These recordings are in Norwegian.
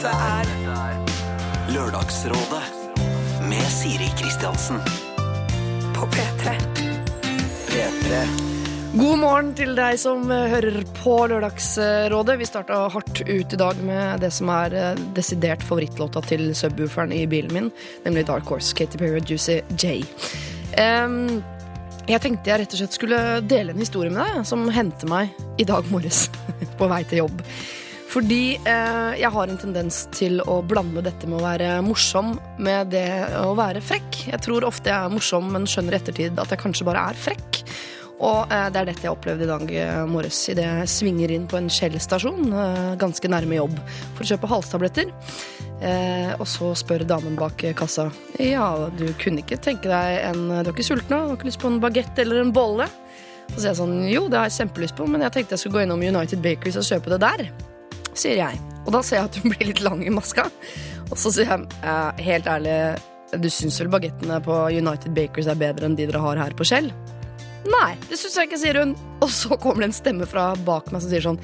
Dette er Lørdagsrådet med Siri Kristiansen. på P3. P3. God morgen til deg som eh, hører på Lørdagsrådet. Vi starta hardt ut i dag med det som er eh, desidert favorittlåta til subwooferen i bilen min, nemlig Dark Horse, Katy Perry og Juicy J. Um, jeg tenkte jeg rett og slett skulle dele en historie med deg som hendte meg i dag morges på vei til jobb. Fordi eh, jeg har en tendens til å blande dette med å være morsom med det å være frekk. Jeg tror ofte jeg er morsom, men skjønner i ettertid at jeg kanskje bare er frekk. Og eh, det er dette jeg opplevde i dag eh, morges idet jeg svinger inn på en Shell-stasjon eh, ganske nærme jobb for å kjøpe halstabletter. Eh, og så spør damen bak kassa Ja, du kunne ikke tenke deg en Du er ikke sulten, da? Du har ikke lyst på en bagett eller en bolle? Så sier jeg sånn Jo, det har jeg kjempelyst på, men jeg tenkte jeg skulle gå innom United Bakeries og kjøpe det der. Sier jeg. Og da ser jeg at hun blir litt lang i maska. Og så sier jeg eh, helt ærlig, du syns vel bagettene på United Bakers er bedre enn de dere har her på Shell? Nei, det syns jeg ikke, sier hun. Og så kommer det en stemme fra bak meg som sier sånn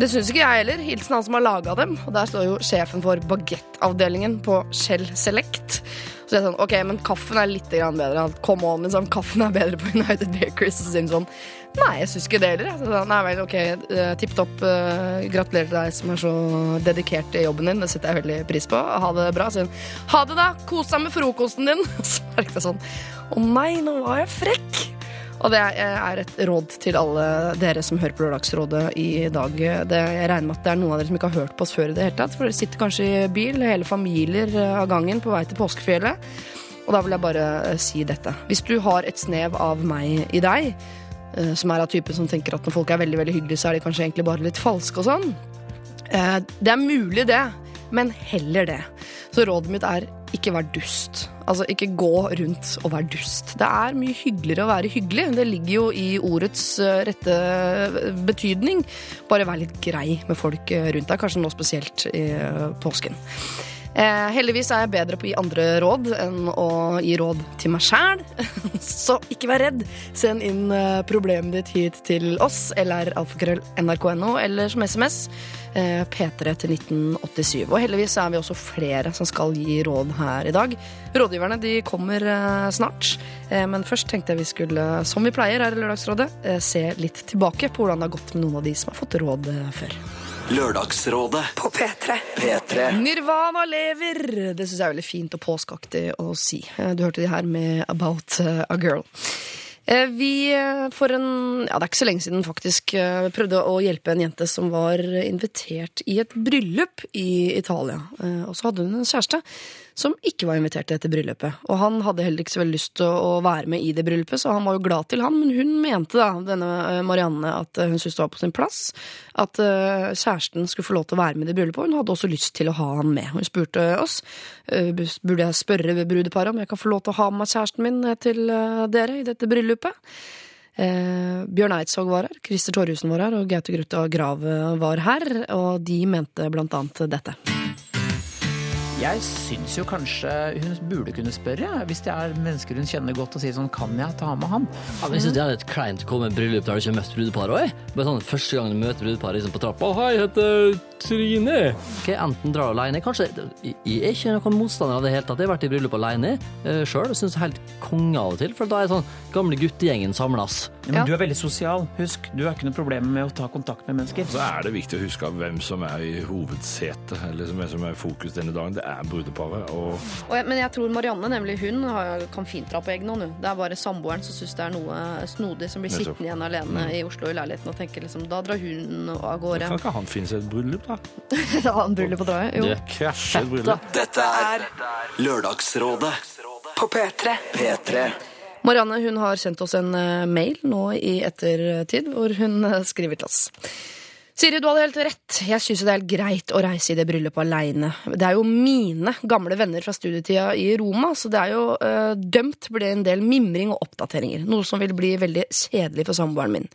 Det syns ikke jeg heller. Hilsen han som har laga dem. Og der står jo sjefen for bagettavdelingen på Shell Select. Så jeg er sånn, ok, men kaffen er litt bedre. Come on, liksom, kaffen er bedre på United Bakers. Så sier hun sånn Nei, jeg syns ikke det heller. jeg». Så, jeg sa, Nei vel, ok, eh, tipp topp. eh, gratulerer til deg som er så dedikert i jobben din. Det setter jeg veldig pris på. Ha det bra. Sier hun ha det, da. Kos deg med frokosten din. Så merket jeg sånn Å nei, nå var jeg frekk. Og det er et råd til alle dere som hører på Lørdagsrådet i dag. Det, jeg regner med at det er noen av dere som ikke har hørt på oss før i det hele tatt. For dere sitter kanskje i bil, hele familier av gangen, på vei til påskefjellet. Og da vil jeg bare eh, si dette. Hvis du har et snev av meg i deg, eh, som er av typen som tenker at når folk er veldig veldig hyggelige, så er de kanskje egentlig bare litt falske og sånn. Eh, Det er mulig, det, men heller det. Så rådet mitt er ikke vær dust. Altså, ikke gå rundt og vær dust. Det er mye hyggeligere å være hyggelig. Det ligger jo i ordets eh, rette betydning. Bare vær litt grei med folk eh, rundt deg, kanskje nå spesielt i eh, påsken. Eh, heldigvis er jeg bedre på å gi andre råd enn å gi råd til meg sjæl. Så ikke vær redd. Send inn eh, problemet ditt hit til oss, eller alfakrøll.nrk.no, eller som SMS. Eh, P3 til 1987. Og heldigvis er vi også flere som skal gi råd her i dag. Rådgiverne de kommer eh, snart. Eh, men først tenkte jeg vi skulle, som vi pleier her i Lørdagsrådet, eh, se litt tilbake på hvordan det har gått med noen av de som har fått råd før. Lørdagsrådet. På P3. P3. Nirvana lever! Det syns jeg er veldig fint og påskeaktig å si. Eh, Du hørte de her med About eh, a Girl. Eh, Vi for en Ja, det er ikke så lenge siden faktisk prøvde å hjelpe en jente som var invitert i et bryllup i Italia. Eh, Og så hadde hun en kjæreste som ikke var invitert til dette bryllupet. Og han hadde heller ikke så veldig lyst til å være med i det bryllupet, så han var jo glad til han, men hun mente da, denne eh, Marianne, at eh, hun syntes det var på sin plass at eh, kjæresten skulle få lov til å være med i det bryllupet, og hun hadde også lyst til å ha han med. Hun spurte oss burde jeg spørre brudeparet om jeg kan få lov til å ha med meg kjæresten min til dere i dette bryllupet. Eh, Bjørn Eidsvåg var her, Christer Torjussen var her, og Gaute Grutta Grav var her, og de mente blant annet dette. Jeg syns jo kanskje hun burde kunne spørre, hvis det er mennesker hun kjenner godt, og sier sånn Kan jeg ta med han? Ja, men jeg synes Det er litt kleint å komme i bryllup der du ikke har møtt brudeparet òg. Bare sånn første gang du møter brudeparet liksom på trappa. Hei, heter Trine. Ok, Enten drar alene Kanskje Jeg er ikke noen motstander av det hele tatt. Jeg har vært i bryllup alene uh, sjøl og syns helt konge av og til. For da er sånn gamle guttegjengen samles. Ja, men Ja. Du er veldig sosial. Husk, du har ikke noe problem med å ta kontakt med mennesker. Så er det viktig å huske hvem som er i hovedsetet, eller som er, som er i fokus denne dagen. Det er brudeparet. Og Og jeg, men jeg tror Marianne nemlig hun har, kan fint dra på egen hånd. hun. Det er bare samboeren som syns det er noe snodig, som blir Nettopp. sittende igjen alene i Oslo i leiligheten og tenker liksom Da drar hun av gårde. kan ikke han finne seg et bryllup, da? Han bryllup å dra i. Jo. Det Krasje et bryllup. Dette er Lørdagsrådet. På P3. P3. Marianne hun har sendt oss en eh, mail nå i ettertid, hvor hun eh, skriver til oss. Siri, du hadde helt rett. Jeg syns det er helt greit å reise i det bryllupet aleine. Det er jo mine gamle venner fra studietida i Roma, så det er jo øh, dømt til å bli en del mimring og oppdateringer. Noe som vil bli veldig kjedelig for samboeren min.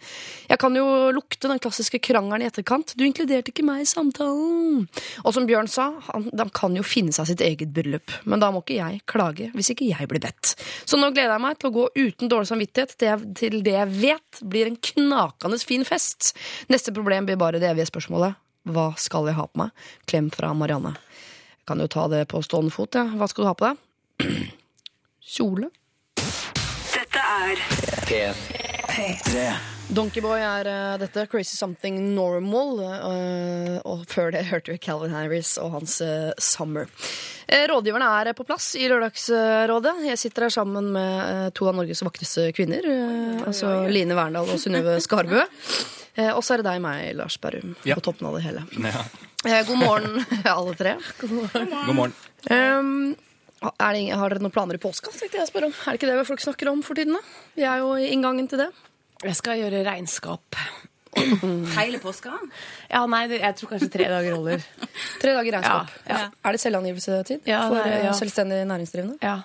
Jeg kan jo lukte den klassiske krangelen i etterkant. Du inkluderte ikke meg i samtalen. Og som Bjørn sa, han, de kan jo finne seg sitt eget bryllup. Men da må ikke jeg klage hvis ikke jeg blir bedt. Så nå gleder jeg meg til å gå uten dårlig samvittighet til det jeg vet blir en knakende fin fest. Neste problem blir bare det evige spørsmålet. Hva skal jeg ha på meg? Klem fra Marianne. Jeg kan jo ta det på stående fot. Ja. Hva skal du ha på deg? Kjole. Dette er P3. Donkeyboy er uh, dette. Crazy Something Normal. Uh, og før det hørte vi Calvin Harris og hans uh, Summer. Rådgiverne er på plass i Lørdagsrådet. Jeg sitter her sammen med to av Norges vakreste kvinner. altså Line Verndal og Synnøve Skarbø. Eh, og så er det deg, meg, Lars Berrum, Ja. på toppen av det hele. Ja. Eh, god morgen, alle tre. God morgen. Um, er det, har dere noen planer i påska? tenkte jeg å spørre om. Er det ikke det folk snakker om for tiden? da? Vi er jo i inngangen til det. Jeg skal gjøre regnskap. Hele påska? Ja, nei, jeg tror kanskje tre dager holder. Tre dager regnskap. Ja, ja. Er det selvangivelsetid Ja, for det er- eh, ja. selvstendig næringsdrivende? Ja.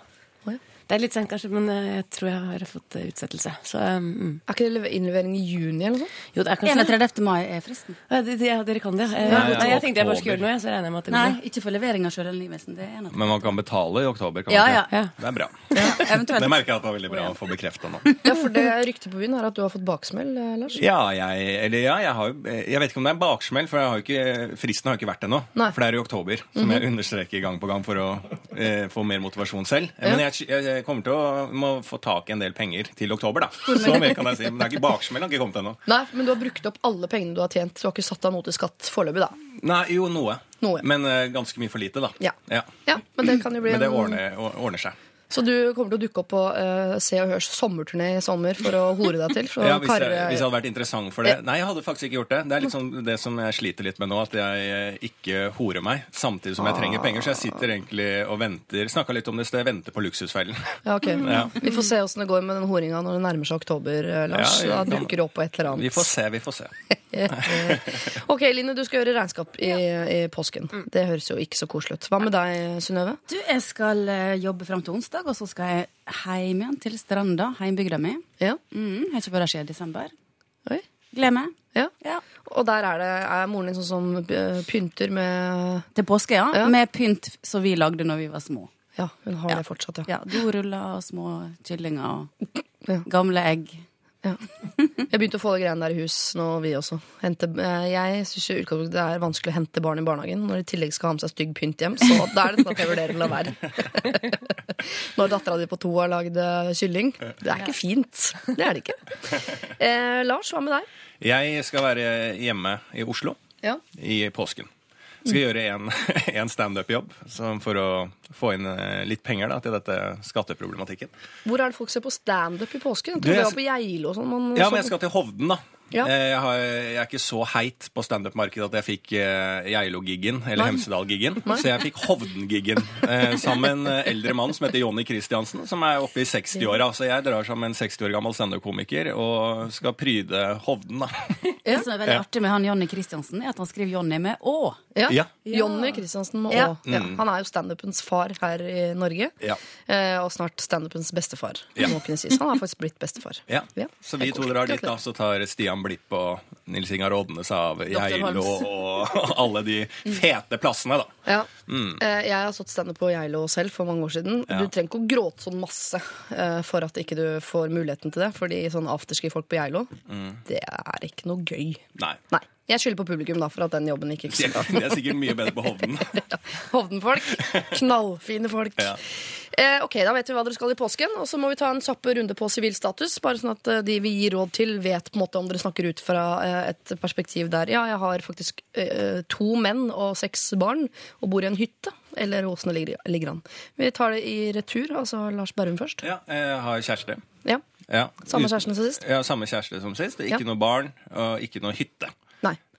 Ja. Det er litt sent kanskje, men eh, jeg tror jeg har fått eh, utsettelse. Så um, mm. Er ikke det innlevering i juni eller noe sånt? jo, det er kanskje 31. mai er fristen. Ja, ja, dere kan det. Ja. Nei, nei, jeg tenkte jeg bare skulle gjøre noe, så regner jeg med at det Nei, går bra. ikke for levering av sjølangivelsen. Det er noe. Men man kan betale i oktober, kan Ja, man ja. ikke? Ja. Det er bra. Det merker jeg at det var veldig bra å få bekrefta nå. Ja, for det ryktet på byen er at du har fått baksmell, eh, Lars. Ja, jeg, eller ja, jeg har jo Jeg vet ikke om det er baksmell, for jeg har ikke, fristen har jo ikke vært ennå. Nei. For det er i oktober, som jeg understreker gang på gang for å eh, få mer motivasjon selv. Men jeg, jeg kommer til å må få tak i en del penger til oktober, da. Så mye kan jeg si. Men det er ikke baksmell har ikke kommet ennå. Nei, men du har brukt opp alle pengene du har tjent. Du har ikke satt av noe til skatt foreløpig, da. Nei, jo, noe. Noe. Men uh, ganske mye for lite, da. Ja. Ja. Ja, Men det kan jo bli Men det ordner, ordner seg. Så du kommer til å dukke opp på uh, Se og Hørs sommerturné i sommer for å hore deg til? For Ja, hvis, jeg, hvis jeg hadde vært interessant for det. Nei, jeg hadde faktisk ikke gjort det. Det er liksom det som jeg sliter litt med nå, at jeg eh, ikke horer meg samtidig som jeg trenger penger. Så jeg sitter egentlig og venter. Snakka litt om det i sted. Venter på luksusfellen. Ja, ok. Ja. Vi får se åssen det går med den horinga når det nærmer seg oktober, eh, Lars. Ja, ja, da dukker det opp på et eller annet. Vi får se, vi får se. ok, Line, du skal gjøre regnskap i, i påsken. Det høres jo ikke så koselig ut. Hva med deg, Synnøve? Du, jeg skal jobbe fram til onsdag, og så skal jeg hjem igjen til Stranda, heimbygda mi. Ja. Mm, har ikke vært der siden desember. Oi. Gleder meg. ja. Ja. Og der er det er moren din sånn som eh, pynter med Til påske, ja. Ja. Med pynt som vi lagde når vi var små. Ja, hun har Ja. det fortsatt, ja. Ja, Doruller og små kyllinger og Ja. gamle egg. Ja. Jeg begynte å få det greiene der i hus nå, vi også. Hente, eh, jeg syns det er vanskelig å hente barn i barnehagen når de i tillegg skal ha med seg stygg pynt hjem. Så da er det sånn at jeg vurderer å la være. Når dattera di på to har lagd eh, kylling. Det er ikke fint. Det er det ikke. Eh, Lars, hva med deg? Jeg skal være hjemme i Oslo Ja. i påsken. Skal gjøre en, en standup-jobb for å få inn eh, litt penger da, til dette skatteproblematikken. Hvor er det folk ser på standup i påsken? Jeg jeg det var på Geilo og sånn. Ja, men jeg skal til Hovden, da. Ja. Eh, Jeg, har, jeg er ikke så heit på standup-markedet at jeg fikk eh, Geilo-giggen, eller Hemsedal-giggen. Så jeg fikk Hovden-giggen eh, sammen med en eldre mann som heter Jonny Christiansen, som er oppe i 60-åra. Så jeg drar som en 60 år gammel standup-komiker og skal pryde Hovden, da. Det som er veldig Ja. artig med han Jonny Kristiansen, er at han skriver Jonny med Å. Ja. Ja. Jonny Kristiansen med Ja. Ja. Han er jo standupens far her i Norge. Ja. Eh, og snart standupens bestefar. Ja. Må kunne sies. Han har faktisk blitt bestefar. Ja. Ja. Så vi to drar dit, da. Så tar Stian Blipp og Nils Ingar Rodnes av Geilo og alle de fete plassene, da. Ja. Mm. jeg har stått standup på Geilo selv for mange år siden. Ja. Du trenger ikke å gråte sånn masse eh, for at ikke du får muligheten til det. Fordi sånn afterski-folk på Geilo, det er ikke noe gøy. Nei. Nei. Jeg skylder på publikum da, for at den jobben ikke gikk så bra. Det er sikkert mye bedre på Hovden. Hovden-folk. Knallfine folk. Ja. Eh, ok, Da vet vi hva dere skal i påsken. Og så må vi ta en kjapp runde på sivilstatus. Bare sånn at eh, de vi gir råd til, vet på en måte om dere snakker ut fra eh, et perspektiv der Ja, jeg har faktisk eh, to menn og seks barn og bor i en hytte. Eller åssen det ligger, ligger an. Vi tar det i retur. Altså Lars Berrum først. Ja, jeg har kjæreste. Ja, Ja. Samme kjæreste kjæresten som sist? Ja, samme kjæreste som sist. Ikke Ja. noe barn og ikke noe hytte.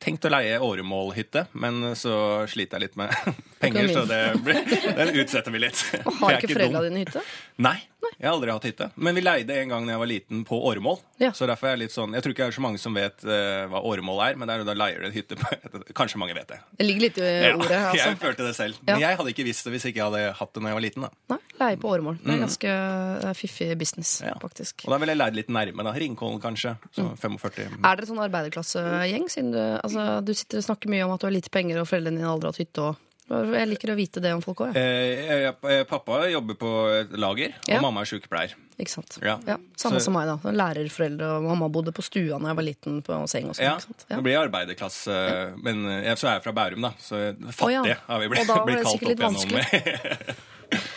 Tenkt å leie åremålhytte, men så sliter jeg litt med penger, så det blir, den utsetter vi litt. Og har ikke foreldra dine hytte? Nei, jeg har aldri hatt hytte. Men vi leide en gang da jeg var liten på åremål. Ja. Så derfor er jeg litt sånn Jeg tror ikke det er så mange som vet eh, hva åremål er, men det er jo da leier du en hytte på Kanskje mange vet det. Det ligger litt i Ja, ordet. Jeg Altså. følte det selv. Men jeg hadde ikke visst det hvis ikke jeg hadde hatt det da jeg var liten. da. Nei, Leie på åremål. Det er ganske eh, fiffig business, Ja. faktisk. Og da ville jeg leid litt nærme. da. Ringkollen kanskje. Så Mm. 45. Er dere sånn arbeiderklassegjeng? Siden du, altså, du sitter og snakker mye om at du har lite penger, og foreldrene dine aldri har hatt hytte. Og Jeg liker å vite det om folk òg. Ja. Eh, jeg- pappa jobber på et lager, og Ja. mamma er sykepleier. Ikke sant? Ja. Samme Så- som meg, da. Lærerforeldre og mamma bodde på stua da jeg var liten på seng og sånt, det blir arbeiderklasse, men eh, jeg, så er jeg fra Bærum, da. Så fattig oh, ja. har vi blitt, blitt kalt opp igjennom. gjennom.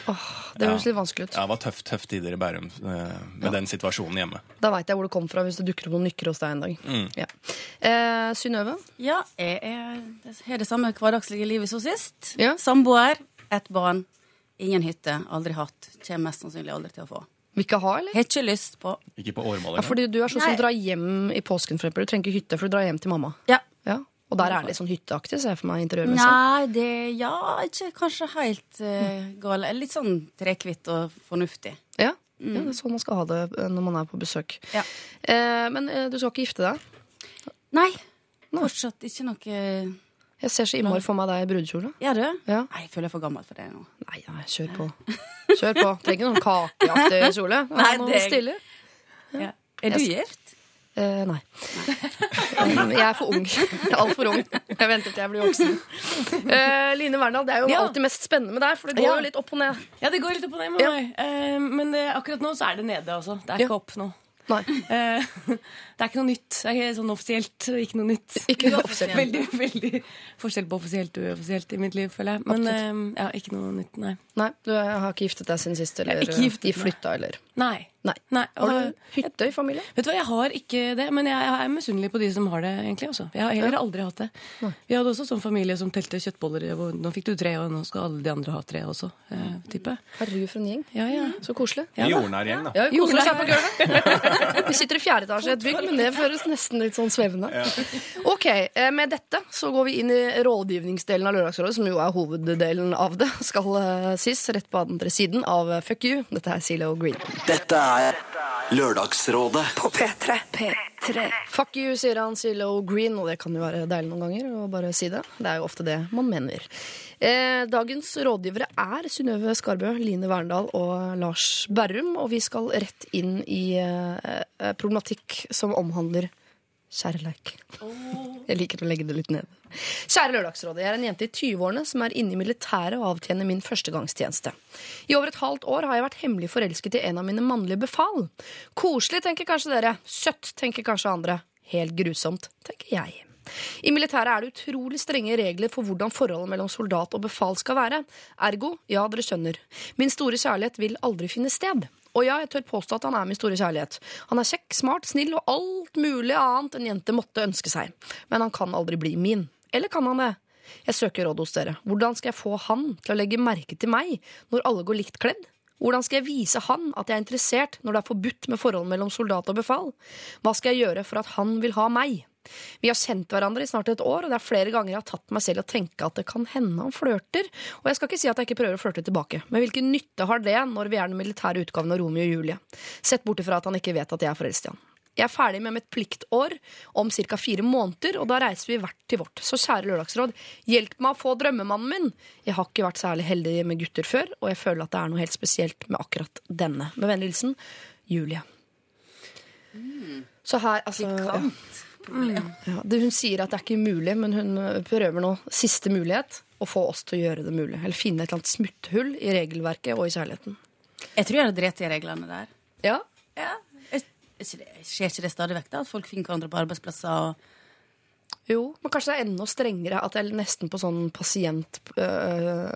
Det høres litt vanskelig ut. Ja, det var tøft tøff tider i Bærum med med den situasjonen hjemme. Da veit jeg hvor det kom fra hvis det dukker opp noen nykker hos deg en dag. Mm. Ja. Eh, Synnøve? Ja, jeg jeg har det samme hverdagslige livet som sist. Ja. Samboer, ett barn, ingen hytte, aldri hatt. Kommer mest sannsynlig aldri til å få. Vil ikke ha, eller? Har ikke lyst på Ikke på åremål Ja, fordi du er sånn som Nei. drar hjem i påsken, for eksempel. Du trenger ikke hytte, for du drar hjem til mamma. Ja. Og der er det litt sånn hytteaktig, ser jeg for meg interiørmessig. Nei, det Ja, ikke kanskje helt uh, gale. Litt sånn trekvitt og fornuftig. Ja. ja, det er sånn man skal ha det eh, når man er på besøk. Ja. Eh, men eh, du skal ikke gifte deg? Nei. Fortsatt ikke noe Jeg ser så innmari for meg deg i brudekjole. Ja, du? Ja. Nei, jeg føler jeg er for gammel for det nå. Nei, nei, kjør på. Kjør på. Trenger ikke noen kakeaktig kjole. Nei, noe det- stille. Ja. Er du gift? Eh, nei. Jeg er for ung. Altfor ung. Jeg venter til jeg blir voksen. Eh, Line Verndal, det er jo Ja. alltid mest spennende med deg, for det går Ja. jo litt opp og ned. Ja, det går litt opp og ned med Ja. meg. Eh, men det, akkurat nå så er det nede, altså. Det er ikke opp nå. Nei. Det er ikke noe nytt. Det er ikke sånn offisielt ikke noe nytt. Ikke noe offisielt. Veldig, veldig forskjell på offisielt og uoffisielt i mitt liv, føler jeg. Men eh, ja, ikke noe nytt, nei. Nei, du har ikke giftet deg siden sist, eller ikke giftet de flytta, eller? Nei. Nei. nei. Har du hytte i familien? Vet du hva, Jeg har ikke det, men jeg, jeg er misunnelig på de som har det. egentlig også. Jeg har heller aldri hatt det. Vi hadde også sånn familie som telte kjøttboller. Hvor nå fikk du tre, og nå skal alle de andre ha tre også. Eh, type. Herregud, for en gjeng. Ja, ja. Så koselig. Ja. Jordnær gjeng, da. Ja, vi koser oss her på gulvet. Vi sitter i fjerde etasje i et bygg, men det føles nesten litt sånn svevende. Ok, eh, Med dette så går vi inn i rådgivningsdelen av Lørdagsrådet, som jo er hoveddelen av det, skal eh, sies, rett på andre siden av eh, Fuck You. Dette er Zilo Green. Dette er Lørdagsrådet. På P3. P3. Fuck you, sier han Zilo Green, og det kan jo være deilig noen ganger å bare si det. Det er jo ofte det man mener. Eh, dagens rådgivere er Synnøve Skarbø, Line Verndal og Lars Berrum, og vi skal rett inn i eh, eh, problematikk som omhandler kjærleik. Jeg liker å legge det litt ned. Kjære Lørdagsrådet, jeg er en jente i 20-årene som er inne i militæret og avtjener min førstegangstjeneste. I over et halvt år har jeg vært hemmelig forelsket i en av mine mannlige befal. Koselig, tenker kanskje dere. Søtt, tenker kanskje andre. Helt grusomt, tenker jeg. I militæret er det utrolig strenge regler for hvordan forholdet mellom soldat og befal skal være. Ergo, ja, dere skjønner. Min store kjærlighet vil aldri finne sted. Og ja, jeg tør påstå at han er min store kjærlighet. Han er kjekk, smart, snill og alt mulig annet en jente måtte ønske seg. Men han kan aldri bli min. Eller kan han det? Jeg søker råd hos dere. Hvordan skal jeg få han til å legge merke til meg når alle går likt kledd? Hvordan skal jeg vise han at jeg er interessert når det er forbudt med forhold mellom soldat og befal? Hva skal jeg gjøre for at han vil ha meg? Vi har kjent hverandre i snart et år, og det er flere ganger jeg har tatt meg selv å tenke at det kan hende han flørter. Og jeg skal ikke si at jeg ikke prøver å flørte tilbake, men hvilken nytte har det når vi er den militære utgaven av Romeo og Julie? Sett bort ifra at han ikke vet at jeg er forelsket i han. Jeg er ferdig med mitt pliktår om ca. fire måneder, og da reiser vi hvert til vårt. Så kjære Lørdagsråd, hjelp meg å få drømmemannen min! Jeg har ikke vært særlig heldig med gutter før, og jeg føler at det er noe helt spesielt med akkurat denne. Med vennlig hilsen Julie. Så her, altså ja. Ja, det, hun sier at det er ikke mulig, men hun prøver nå siste mulighet å få oss til å gjøre det mulig. Eller finne et eller annet smutthull i regelverket og i kjærligheten. Jeg tror jeg hadde drept i reglene der. Ja, Ja. Det- Skjer ikke det stadig vekk, da? At folk finner hverandre på arbeidsplasser og jo, men kanskje det er enda strengere at det er nesten på sånn pasient- ø,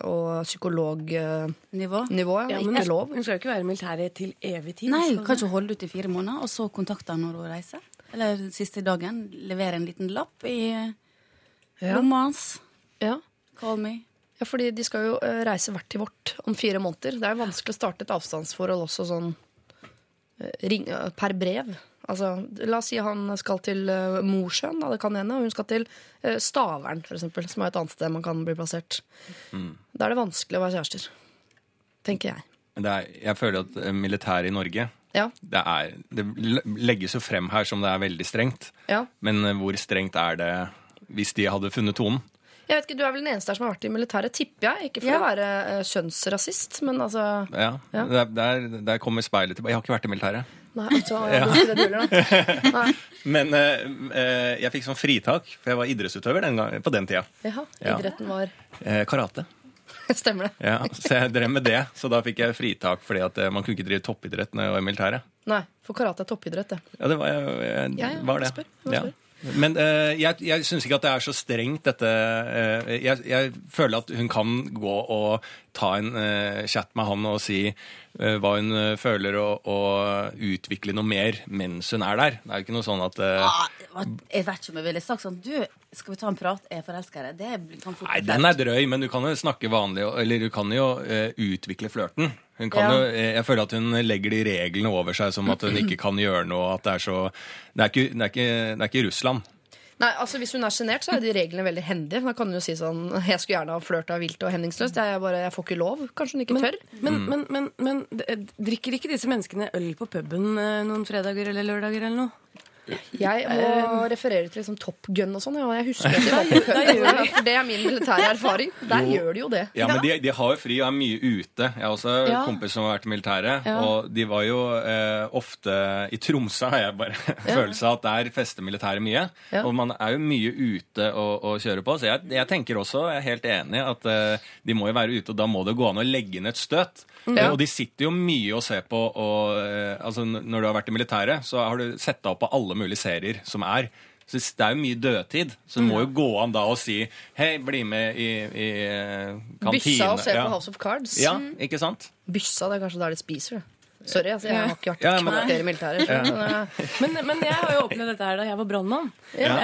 og psykolognivå. nivå? Ja, Ja, men er lov. Hun skal jo ikke være i militæret til evig tid. Nei, kanskje kan ikke holde ut i fire måneder, og så kontakte han når hun reiser. Eller siste dagen. Levere en liten lapp i Ja. lomma hans. Ja. Call me. ja, fordi de skal jo reise hvert til vårt om fire måneder. Det er vanskelig å starte et avstandsforhold også sånn ring, per brev. Altså, la oss si han skal til uh, Mosjøen, det kan hende, og hun skal til uh, Stavern, for eksempel, som er et annet sted man kan bli plassert. Da er det vanskelig å være kjærester. Tenker jeg. Det er, jeg føler at eh, militæret i Norge Ja. det, er, det legges jo frem her som det er veldig strengt. ja. Men eh, hvor strengt er det hvis de hadde funnet tonen? Jeg vet ikke, Du er vel den eneste her som har vært i militæret, tipper jeg. Ikke for Ja. å være ø, kjønnsrasist, men altså Ja, Ja. Der, der, der kommer speilet tilbake. Jeg har ikke vært i militæret. Nei, altså, jeg Ja. ikke det du. Nei. Men eh, eh, jeg fikk sånn fritak, for jeg var idrettsutøver den gang, på den tida. Jaha, Ja. idretten var Eh, karate. Stemmer det. Ja, så jeg drev med det, så da fikk jeg fritak fordi at eh, man kunne ikke drive toppidrett når jeg var i militæret. Nei, for karate er toppidrett, det. Ja, det var, jeg, Ja, ja, var det. spør, Ja. Men uh, jeg, jeg syns ikke at det er så strengt, dette Uh, jeg, jeg føler at hun kan gå og ta en eh, chat med han og si eh, hva hun eh, føler, og, og utvikle noe mer mens hun er der. Det er jo ikke noe sånn at eh, Ah, jeg vet ikke om jeg ville sagt sånn Du, skal vi ta en prat? Jeg er forelska i deg. Det kan fort Nei, bli den er drøy, men du kan jo snakke vanlig, og- eller du kan jo eh, utvikle flørten. Hun kan Ja. jo, eh, jeg føler at hun legger de reglene over seg som at hun ikke kan gjøre noe. At det er så Det er ikke, det er ikke, det er ikke Russland. Nei, altså Hvis hun er sjenert, så er de reglene veldig hendige. Da kan hun jo si sånn Jeg skulle gjerne ha flørta vilt og hemningsløst. Jeg, bare, jeg får ikke lov. Kanskje hun ikke tør. Men, Mm. men, men, men d- drikker ikke disse menneskene øl på puben eh, noen fredager eller lørdager eller noe? Jeg må Eh. referere til liksom Top Gun og sånn. Ja, jeg husker ikke. For det er min militære erfaring. Der Jo. gjør de jo det. Ja, men de, de har jo fri og er mye ute. Jeg har også Ja. kompis som har vært i militæret. Ja. Og de var jo eh, ofte I Tromsø har jeg bare følelse av at der fester militæret mye. Ja. Og man er jo mye ute og, og kjører på. Så jeg, jeg tenker også, jeg er helt enig, at eh, de må jo være ute, og da må det gå an å legge inn et støt. Ja. Eh, Og de sitter jo mye og ser på og, eh, altså, Når du har vært i militæret, så har du sett deg opp på alle mulige serier som er. Så det er jo mye dødtid. Så det må jo gå an da å si Hei, bli med i, i eh, kantine. Byssa og se Ja. på House of Cards. Ja, ikke sant? Byssa, det er kanskje der de spiser det. Sorry, altså, jeg har ikke vært Ja, men- i militæret. Ja. men, eh, Men, men jeg har jo opplevd dette her da jeg var brannmann. Ja.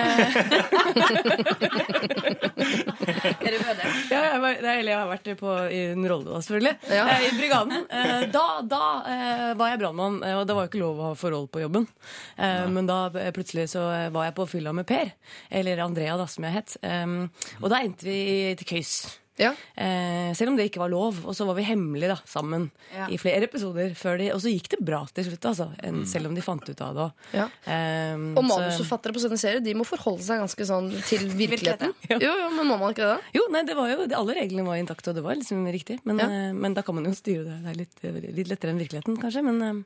Er du med det? Ja, jeg, var, er- eller jeg har vært på, i en rolle da, selvfølgelig. Ja. Eh, I brigaden. Eh, da da eh, var jeg brannmann, eh, og det var jo ikke lov å ha forhold på jobben. Eh, men da eh, plutselig så eh, var jeg på fylla med Per, eller Andrea, da, som jeg het. Og da endte vi til køys. Ja. Eh, selv om det ikke var lov. Og så var vi hemmelige da, sammen Ja. i flere episoder. Før de, og så gikk det bra til slutt, altså, en, selv om de fant ut av det. Ja. Eh, Og manusforfattere på sånne serier de må forholde seg ganske sånn til virkeligheten. Ja. Jo, jo, men må man ikke det? da? Jo, nei, det var jo, det- alle reglene var intakte, og det var liksom riktig. Men, Ja. eh, men da kan man jo styre det. Det er litt, litt lettere enn virkeligheten, kanskje. Men, eh,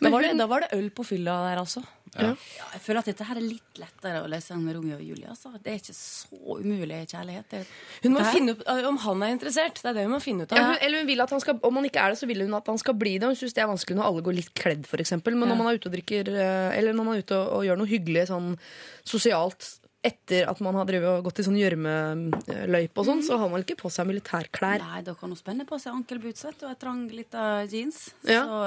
da, var det, da var det øl på fylla der, altså. Ja, jeg føler at dette her er litt lettere å lese enn Romeo og Julie. Altså. Det er ikke så umulig kjærlighet. Det, Hun må finne ut eh, om han er interessert. Det er det hun må finne ut av. Ja, hun, eller hun vil at han skal, Om han ikke er det, så vil hun at han skal bli det. Hun syns det er vanskelig når alle går litt kledd, f.eks. Men når man er ute og drikker eh, Eller når man er ute og, og gjør noe hyggelig sånn sosialt etter at man har og gått i sånn gjørmeløype og sånn, så har man ikke på seg militærklær. Nei, da kan hun spenne på seg ankelboots og et trang lita jeans. Ja. Så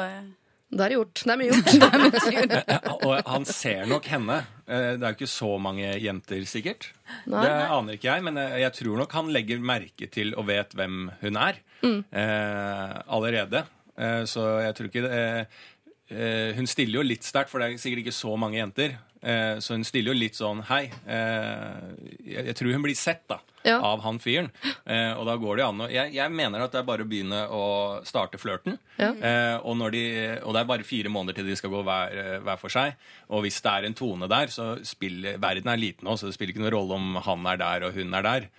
eh, Det er gjort. Det er mye gjort. Ja, og han ser nok henne. Eh, Det er jo ikke så mange jenter, sikkert. Nei. det aner ikke jeg, men eh, jeg tror nok han legger merke til og vet hvem hun er eh, allerede. Eh, så jeg tror ikke det eh, Hun stiller jo litt sterkt, for det er sikkert ikke så mange jenter. Eh, så hun stiller jo litt sånn Hei. Eh, jeg, tror hun blir sett da Ja. av han fyren. Eh, og da går det an å jeg, jeg mener at det er bare å begynne å starte flørten. Ja. Og, når de, og det er bare fire måneder til de skal gå hver, hver for seg. Og hvis det er en tone der, så spiller verden er liten nå, så det spiller ikke noen rolle om han er der og hun er der.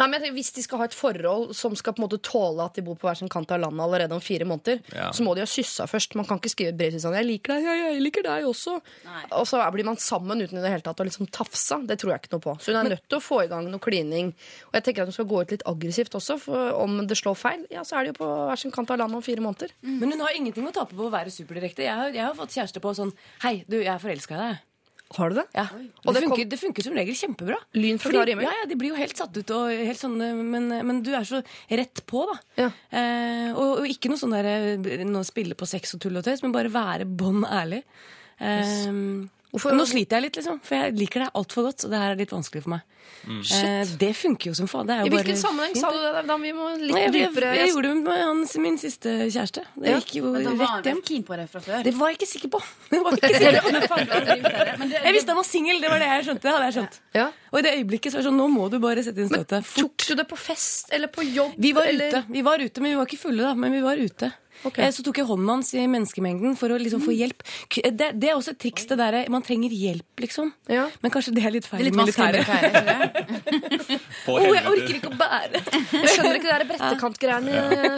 Nei, men jeg tenker, Hvis de skal ha et forhold som skal på en måte tåle at de bor på hver sin kant av landet allerede om fire måneder, Ja. så må de ha kyssa først. Man kan ikke skrive et brev til sånn 'Jeg liker deg, jeg, jeg liker deg også'. Nei. Og så blir man sammen uten i det hele tatt å liksom tafsa. Det tror jeg ikke noe på. Så hun er nødt til å få i gang noe klining. Og jeg tenker at hun skal gå ut litt aggressivt også, for om det slår feil, ja, så er de jo på hver sin kant av landet om fire måneder. Men hun har ingenting å tape på å være superdirekte. Jeg har, jeg har fått kjæreste på sånn Hei, du, jeg er forelska i deg. Har du det? Ja. Og det det funker, det funker som regel kjempebra. Lyn fra klar himmel? Ja, ja, de blir jo helt satt ut, og helt sånn, men, men du er så rett på, da. Ja. Eh, og, og ikke noe sånn der, eh, spille på sex og tull og tøys, men bare være bånn ærlig. Eh, Hvorfor- Nå sliter jeg litt, liksom, for jeg liker deg altfor godt, og det her er litt vanskelig for meg. Eh, det funker jo som faen. Det er I jo bare hvilken sammenheng fint, sa du det? Da vi må litt Nei, jeg, jeg, dypere jeg gjorde det med hans, min siste kjæreste. Det Ja. gikk jo Men da var rett hjem. keen på det fra før. Det var jeg ikke sikker på. Det var jeg, ikke sikker på. Jeg visste han var singel, det var det jeg skjønte. Det hadde jeg skjønt. Ja. Og i det øyeblikket så var det sånn, nå må du bare sette inn støtet. tok du det på fest eller på jobb? Vi var eller? ute, vi var ute, men vi var ikke fulle da, men vi var ute. Ok. Eh, Så tok jeg hånden hans i menneskemengden for å liksom få hjelp. Det, det er også et triks, det der, man trenger hjelp, liksom. Ja. Men kanskje det er litt feil det er litt Å, jeg orker ikke å bære! Jeg skjønner ikke det der brettekantgreiene.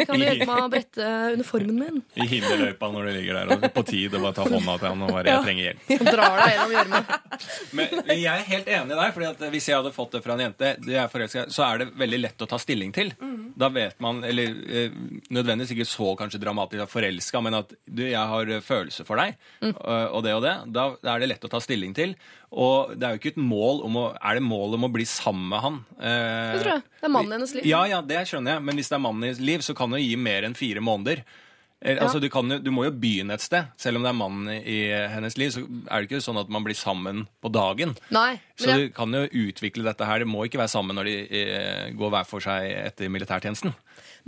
Kan du hjelpe meg å brette uniformen min? I hinderløypa når du ligger der og på tid og bare ta hånda til han og bare 'jeg trenger hjelp'. Og drar deg gjennom gjørma. Men men jeg er helt enig der, deg, for hvis jeg hadde fått det fra en jente, det er så er det veldig lett å ta stilling til. Da vet man, eller eh, nødvendigvis ikke så kanskje dramatisk forelska, men at du, jeg har eh, følelser for deg, og, og det og det, da er det lett å ta stilling til. Og det er jo ikke et mål om å Er det mål om å bli sammen med han? Eh, Det tror jeg. Det er mannen hennes liv. Ja, ja, det skjønner jeg, men hvis det er mannen i liv, så kan det gi mer enn fire måneder. Ja. Altså, du, kan du må jo begynne et sted. Selv om det er mannen i, hennes liv, så er det ikke sånn at man blir sammen på dagen. Nei. Så jeg, du kan jo utvikle dette her. Det må ikke være sammen når de eh, går hver for seg etter militærtjenesten.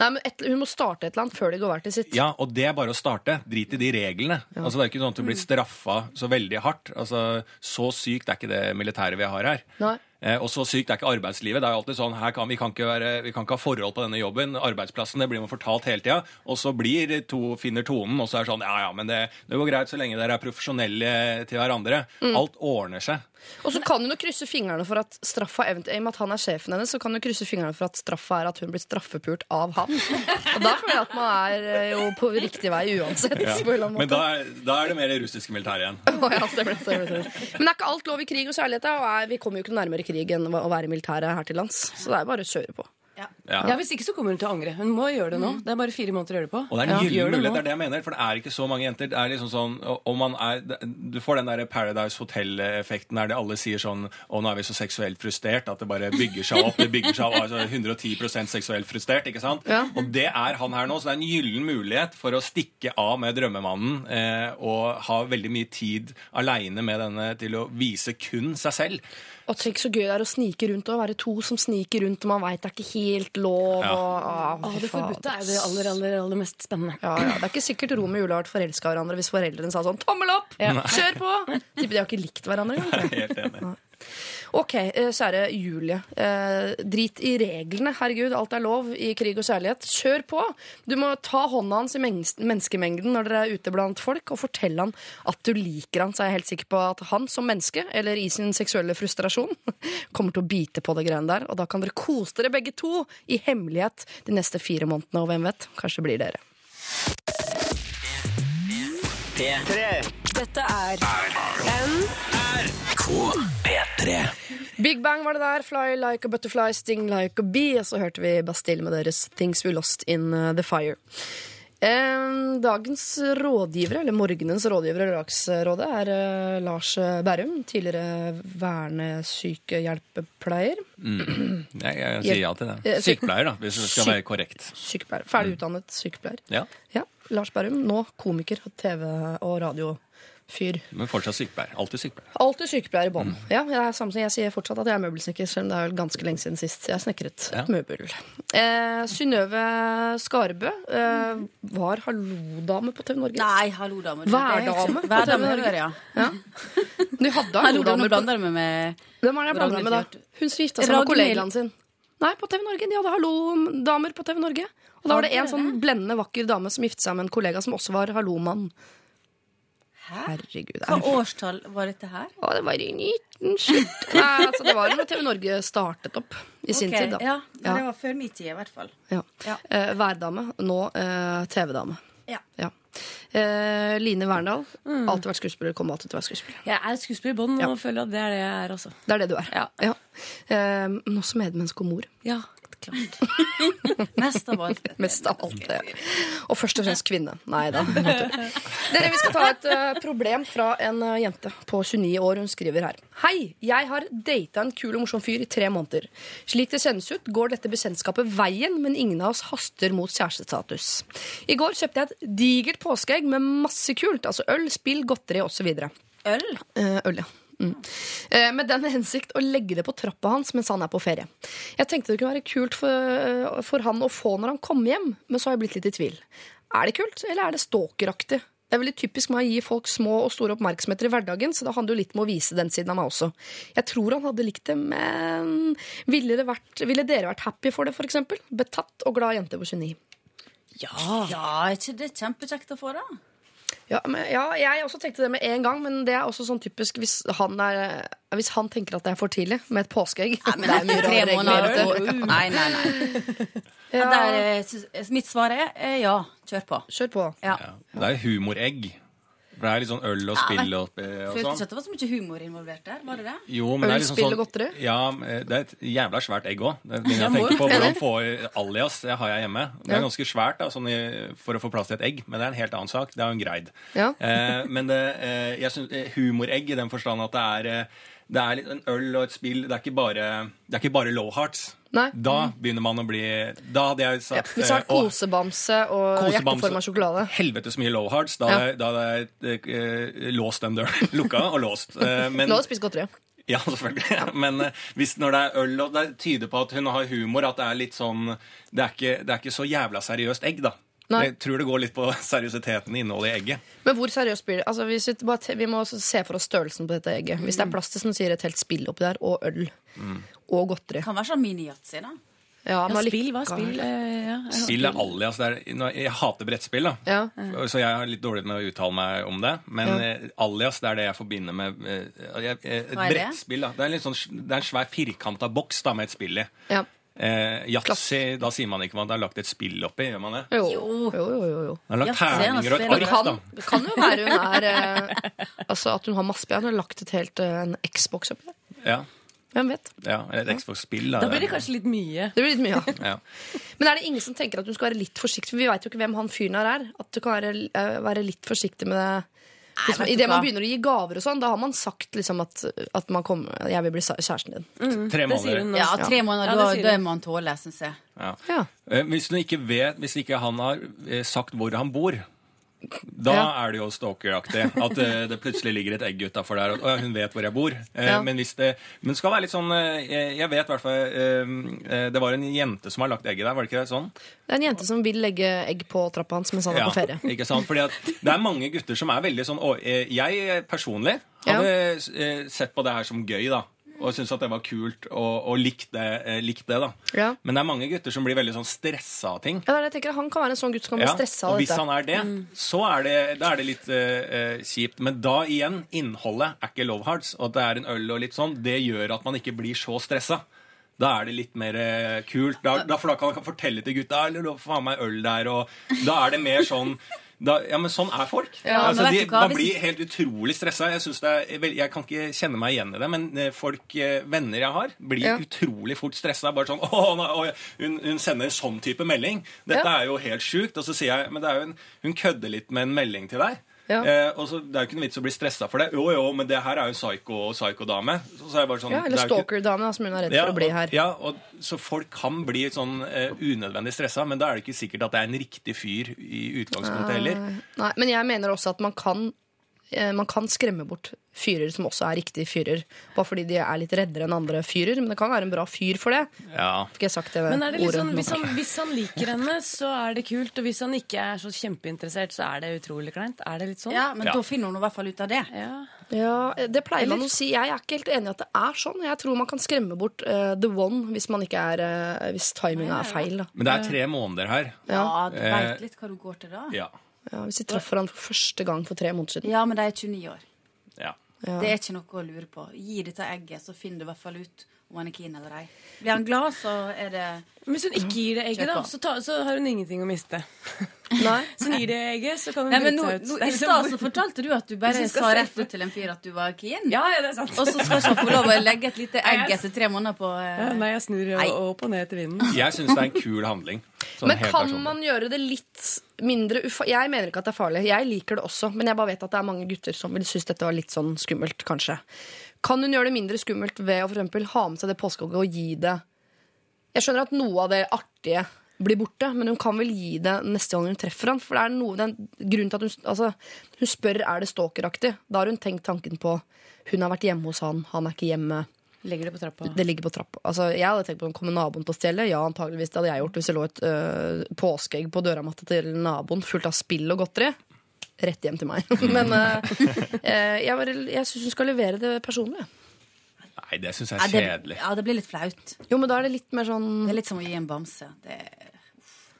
Nei, men et, hun må starte et eller annet før de går hver til sitt. Ja, og det er bare å starte. Drit i de reglene. Altså, det er ikke sånn at du blir straffa så veldig hardt. Altså, Så sykt er ikke det militæret vi har her. Nei. Eh, og så sykt er ikke arbeidslivet. Det er jo alltid sånn, her kan, vi, kan ikke være, vi kan ikke ha forhold på denne jobben. Arbeidsplassen, det blir man fortalt hele tida. Og så blir to, finner tonen, og så er det sånn Ja, ja, men det, det går greit så lenge dere er profesjonelle til hverandre. Alt ordner seg. Og så kan hun jo krysse fingrene for at straffa eventuelt, med at han er sjefen hennes, så kan hun krysse fingrene for at straffa er at hun blir straffepult av han. Og da føler jeg at man er eh, jo på riktig vei uansett. Ja. Men da er, da er det mer russiske militæret igjen. Oh, ja, stemmer, stemmer, stemmer. Men er ikke alt lov i krig og kjærlighet? Og vi kommer jo ikke nærmere krig enn å være i militæret her til lands. Så det er bare å kjøre på. Ja. Ja, Hvis ikke så kommer hun til å angre. Hun må gjøre det nå. Det er bare fire måneder å gjøre det på. Og det er en Ja, gyllen mulighet, det er det jeg mener. For det er ikke så mange jenter. Det er liksom sånn, om man er, Du får den der Paradise Hotel-effekten der det alle sier sånn Å, nå er vi så seksuelt frustrert at det bare bygger seg opp. Det bygger seg opp, altså 110% seksuelt frustrert, ikke sant? Ja. Og det er han her nå, så det er en gyllen mulighet for å stikke av med drømmemannen eh, og ha veldig mye tid aleine med denne til å vise kun seg selv. Og tenk så gøy det er å snike rundt og være to som sniker rundt, og man veit det er ikke helt lov. Ja. Og, å, Å, det forbudte er det aller, aller, aller mest spennende. Ja, ja, Det er ikke sikkert Romeo og Julie har vært forelska i hverandre hvis foreldrene sa sånn 'tommel opp', kjør på! Tipper de har ikke likt hverandre engang. Ok, eh, kjære Julie. Eh, drit i reglene. Herregud, alt er lov i krig og kjærlighet. Kjør på! Du må ta hånda hans i menneskemengden når dere er ute blant folk, og fortelle han at du liker han. Så er jeg helt sikker på at han som menneske, eller i sin seksuelle frustrasjon, kommer til å bite på det greiene der. Og da kan dere kose dere begge to i hemmelighet de neste fire månedene, og hvem vet, kanskje blir dere. Dette er P3. Big Bang var det der. Fly like a butterfly, sting like a bee. Og så hørte vi Bastille med deres Things We Lost in uh, the Fire. Eh, dagens rådgivere, eller morgenens rådgivere i Lørdagsrådet, er eh, Lars Bærum. Tidligere vernesykehjelpepleier. Jeg, jeg sier ja til Eh, det. Sykepleier, da, hvis det skal være korrekt. Sykepleier. Ferdig utdannet sykepleier. Ja, Ja, Lars Bærum, Nå komiker, TV- og radiofyr. Men fortsatt sykepleier. Alltid sykepleier. Alltid sykepleier i bånn. Ja, jeg, er samme som jeg sier fortsatt at jeg er møbelsnekker, selv om det er vel ganske lenge siden sist jeg snekret Ja. et møbel. Eh, Synnøve Skarbø eh, var hallodame på TV Norge. Nei, hallo, damer. Værdame på TV Norge. ja. ja. Du hadde hallo-damer på Hvem er det jeg blander med da? Hun som gifta seg med kollegaen sin. Nei, på TV Norge. De hadde hallo-damer på TV Norge. Og da var det en sånn blendende vakker dame som giftet seg med en kollega som også var hallomann. Herregud. Hva årstall var dette her? Å, det var i 1970 Nei, altså, det var jo når TV Norge startet opp i sin okay, tid, da. Ja, Ja. det var før min tid, i hvert fall. Ja. Ja. Eh, værdame, nå eh, TV-dame. Ja. Ja. Eh, Line Verndal. Alltid vært skuespiller, kommer alltid til å være skuespiller. Jeg er skuespiller i bånn Ja. og føler at det er det jeg er også. Det er det du er. Ja. Eh, men også medmenneske og mor. Ja, klart. Mest av alt. Mest av alt det. Og først og fremst kvinne. Nei da. Dere, Vi skal ta et eh, problem fra en eh, jente på 29 år. Hun skriver her. Hei, jeg har data en kul og morsom fyr i tre måneder. Slik det kjennes ut, går dette bekjentskapet veien, men ingen av oss haster mot kjærestestatus. I går kjøpte jeg et digert påskeegg med masse kult. Altså øl, spill, godteri osv. Øl? Eh, øl, ja. Mm. Eh, med den hensikt å legge det på trappa hans mens han er på ferie. Jeg tenkte det kunne være kult for, eh, for han å få når han kommer hjem, men så har jeg blitt litt i tvil. Er det kult, eller er det stalkeraktig? Det er veldig typisk med å gi folk små og store oppmerksomheter i hverdagen, så det handler jo litt om å vise den siden av meg også. Jeg tror han hadde likt det, men ville, det vært, ville dere vært happy for det, for eksempel? Betatt og glad jente på 29. Ja, er ikke det kjempekjekt å få, da? Ja, men, ja, jeg også tenkte det med en gang, men det er også sånn typisk hvis han, er, hvis han tenker at det er for tidlig med et påskeegg. Men det er mye rare tre regler. Nei, nei, nei. Ja. Der, eh, mitt svar er eh, ja. Kjør på. Kjør på. Ja. Ja. Det er humoregg. For det er litt sånn øl og spill og, sånn. Følte ikke at det var så mye humor involvert der. Var det det? Jo, men det er Øl, liksom spill sånn og godteri? Ja, eh, det er et jævla svært egg òg. Det begynner jeg å tenke på hvordan få alias. Det har jeg hjemme. Det er ganske svært da, sånn i, for å få plass til et egg, men det er en helt annen sak. Det er jo en greid. Ja. Eh, men det, eh, jeg synes, eh, humoregg i den forstand at det er, eh, det er litt en øl og et spill. Det er ikke bare, det er ikke bare low hearts. Nei. Da begynner man å bli Da hadde jeg Ja, hvis det eh, kosebamse og hjerteforma sjokolade. Helvetes mye low hearts. Da hadde ja. jeg eh, låst den døren. Lukka og låst. Eh, men, har du spist godteri. ja, selvfølgelig. Men eh, hvis når det er øl, og det tyder på at hun har humor, at det er litt sånn Det er ikke, det er ikke så jævla seriøst egg, da. Nei. Jeg tror det går litt på seriøsiteten i innholdet i egget. Men hvor seriøst blir det? Altså, vi, vi må se for oss størrelsen på dette egget. Hvis det er plass til som sier, et helt spill oppi der, og øl. Og godteri. Kan være sånn mini-yatzy, da. Ja, Ja, spill, hva? Spill, eh, ja. Spill er alias. Er, jeg hater brettspill, da. Ja. Så jeg er litt dårlig med å uttale meg om det. Men Ja. eh, alias det er det jeg forbinder med eh, jeg, et brettspill. da. Det er, sånn, det er en svær firkanta boks da, med et spill i. ja. Eh, Yatzy, da sier man ikke at det er lagt et spill oppi, gjør man det? Jo. Jo. Jo, jo, jo. Det er lagt er terninger og et ark, Kan, da. det kan jo være hun er eh, Altså at hun har masse Hun har lagt et helt en Xbox oppi der. Ja, Hvem vet? ja, eller et Xbox-spill. Da, blir det kanskje litt mye. Det blir litt mye, ja. ja. Men er det ingen som tenker at hun skal være litt forsiktig? For vi veit jo ikke hvem han fyren her er. At du kan være, eh, være litt forsiktig med det. Hvis man, vet I det man begynner å gi gaver og sånn, da har man sagt liksom at, at man kommer, jeg vil bli kjæresten din. Tre måneder. Ja, tre måneder, Ja, da, da hun. er tåle, syns jeg. Ja. Ja. Eh, Hvis du ikke vet, hvis ikke han har eh, sagt hvor han bor, da Ja. er det jo stalkeraktig. At eh, det plutselig ligger et egg utafor der, og «Å, hun vet hvor jeg bor. Eh, Ja. Men hvis det men skal være litt sånn eh, Jeg vet i hvert fall Det var en jente som har lagt egget der, var det ikke det sånn? Det er en jente som vil legge egg på trappa hans mens han er Ja, på ferie. ikke sant? Fordi det er mange gutter som er veldig sånn Og Jeg personlig hadde sett på det her som gøy, da. Og syntes at det var kult, og, og likte, det, eh, likte det, da. Ja. Men det er mange gutter som blir veldig sånn stressa av ting. Ja, det er det jeg tenker. Han kan være en sånn gutt som kan bli Ja, stressa og av hvis dette. han er det, så er det, da er det litt eh, eh, kjipt. Men da igjen, innholdet er ikke love hearts, og at det er en øl og litt sånn, det gjør at man ikke blir så stressa. Da er det litt mer eh, kult. Da, da, for da kan man fortelle til gutta eller da faen meg øl der, og da er det mer sånn da, ja, men sånn er folk. Ja, altså, de, man blir helt utrolig stressa. Jeg, jeg kan ikke kjenne meg igjen i det, men eh, folk, eh, venner jeg har, blir Ja. utrolig fort stressa. Bare sånn Å, nei, å, hun, hun sender en sånn type melding. Dette Ja. er jo helt sjukt. Og så sier jeg Men det er jo en, hun kødder litt med en melding til deg. Ja. Eh, og så Det er jo ikke noe vits å bli stressa for det. Jo, jo, men det her er jo psyko- psyko-dame. Så, så jeg bare sånn Ja, eller er stalker-dame, som hun er redd ja, for å bli og- her. Ja, og, så folk kan bli sånn eh, unødvendig stressa, men da er det ikke sikkert at det er en riktig fyr i utgangspunktet heller. Nei, men jeg mener også at man kan, man kan skremme bort fyrer som også er riktige fyrer. Bare fordi de er litt reddere enn andre fyrer. Men det kan være en bra fyr for det. Ja. Fikk jeg sagt det Men er det ordet sånn, hvis, han, hvis han liker henne, så er det kult. Og hvis han ikke er så kjempeinteressert, så er det utrolig kleint. Er det litt sånn? Ja, men Ja. da finner hun i hvert fall ut av det. Ja. Ja, Det pleier man å si. Jeg er ikke helt enig i at det er sånn. Jeg tror man kan skremme bort uh, the one hvis man ikke er eh, Hvis timinga er feil. Da. Men det er tre måneder her. Ja, du Eh, veit litt hva du går til da. Ja. Ja, hvis jeg traff han for første gang for tre måneder siden. Ja, men de er 29 år. ja. Ja. Det er ikke noe å lure på. Gi dette egget, så finner du i hvert fall ut om han er keen eller ei. Blir han glad, så er det hvis hun ikke gir det egget, da, så, ta, så har hun ingenting å miste. Nei. Så hun gir det egget, så kan hun nå, seg ut. nå, I liksom- stad så fortalte du at du bare sa rett ut til en fyr at du var keen. Ja, ja, det er sant. Og så skal ikke han få lov å legge et lite egg etter tre måneder på eh, Ja, nei, jeg snur Nei. opp og ned til vinden. Jeg syns det er en kul handling. Sånn Men kan personlig. man gjøre det litt mindre ufa... Jeg mener ikke at det er farlig. Jeg liker det også, men jeg bare vet at det er mange gutter som vil synes dette var litt sånn skummelt, kanskje. Kan hun gjøre det mindre skummelt ved å for ha med seg det påskeegget og gi det Jeg skjønner at noe av det artige blir borte, men hun kan vel gi det neste gang hun treffer han. For det er noe, den grunnen til at hun, altså, hun spør er det stalkeraktig. Da har hun tenkt tanken på hun har vært hjemme hos han, han er ikke hjemme. Legger det på trappa. Det ligger på trappa. Altså, jeg hadde tenkt på Kommer naboen til å stjele? Ja, antageligvis det hadde jeg gjort hvis det lå et øh, påskeegg på døramatta til naboen fullt av spill og godteri. Rett hjem til meg. Men øh, øh, jeg, bare- jeg syns hun skal levere det personlig. Nei, det syns jeg er kjedelig. ja, det blir litt flaut. Jo, men da er det litt mer sånn Det er litt som å gi en bamse. Det,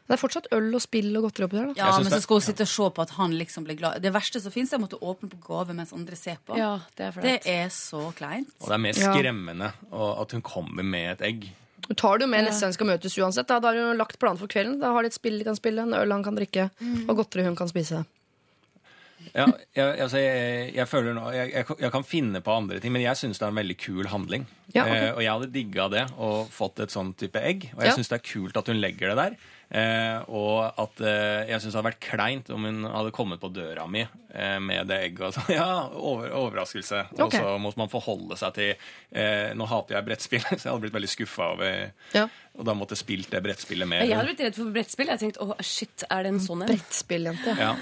Det er fortsatt øl og spill og godteri oppi der. da. Ja, men så skal hun sitte og se på at han liksom blir glad. Det verste som fins, er å måtte åpne på gave mens andre ser på. Ja, det er. Det er så kleint. Og det er mer skremmende ja. at hun kommer med et egg. Du tar det jo med neste gang skal møtes uansett. Da, da har hun lagt planen for kvelden. Da har de et spill de kan spille, en øl han kan drikke, og godteri hun kan spise. Ja, jeg, altså, jeg, jeg føler nå jeg, jeg, jeg kan finne på andre ting, men jeg syns det er en veldig kul handling. Ja, okay. eh, og jeg hadde digga det og fått et sånn type egg. Og jeg Ja. syns det er kult at hun legger det der. Eh, og at eh, jeg syns det hadde vært kleint om hun hadde kommet på døra mi eh, med det egget. Og så, ja, over, overraskelse. Og så måtte man forholde seg til eh, Nå hater jeg brettspill, så jeg hadde blitt veldig skuffa over Ja. Og da måtte jeg spilt det brettspillet med. Jeg hadde blitt redd for brettspill. Jeg tenkte, åh, shit, er det en sånn en? Brettspilljente. Ja.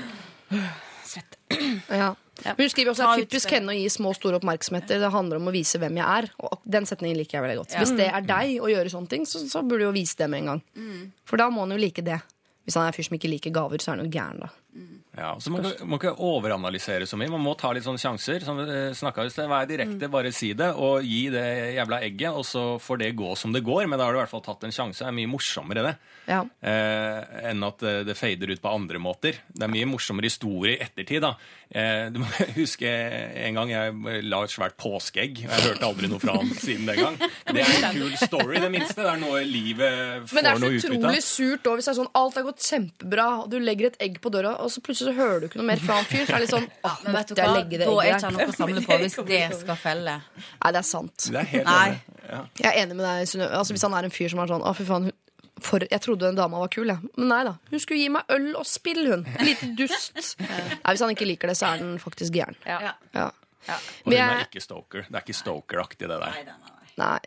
Svett. Ja. Men hun skriver også Ta at typisk henne å gi små store oppmerksomheter. Det handler om å vise hvem jeg er. Og den setningen liker jeg veldig godt. Ja. Hvis det er deg å gjøre sånne ting, så, så burde du jo vise det med en gang. For da må han jo like det. Hvis han er en fyr som ikke liker gaver, så er han jo gæren, da. Ja, så man kan- må ikke overanalysere så mye. Man må ta litt sånne sjanser. Som vi eh, i sted. Vær direkte, bare si det, og gi det jævla egget, og så får det gå som det går. Men da har du i hvert fall tatt en sjanse. Det er mye morsommere, det. Ja. Eh, enn at eh, det fader ut på andre måter. Det er mye morsommere historie i ettertid. da. Eh, du må huske en gang jeg la et svært påskeegg, og jeg hørte aldri noe fra han siden den gang. Det er en kul story, det minste. Det er noe livet får noe ut av. Men det er så utrolig surt òg hvis det er sånn alt har gått kjempebra, og du legger et egg på døra, og så plutselig så hører du ikke noe mer fra han fyr. Så er det litt sånn Åh, Men vet du hva? det Da er ikke han noe å samle på hvis det skal felle. Nei, det er sant. Det er helt Nei. Ja. Jeg er enig med deg, Synnøve. Altså, hvis han er en fyr som er sånn Å, fy faen. For, jeg trodde den dama var kul, jeg. Men nei da. Hun skulle gi meg øl og spill, hun. En liten dust. Nei, Hvis han ikke liker det, så er den faktisk gæren. Ja. Ja. Og hun er ikke stoker. Det er ikke stokeraktig, det der. Nei.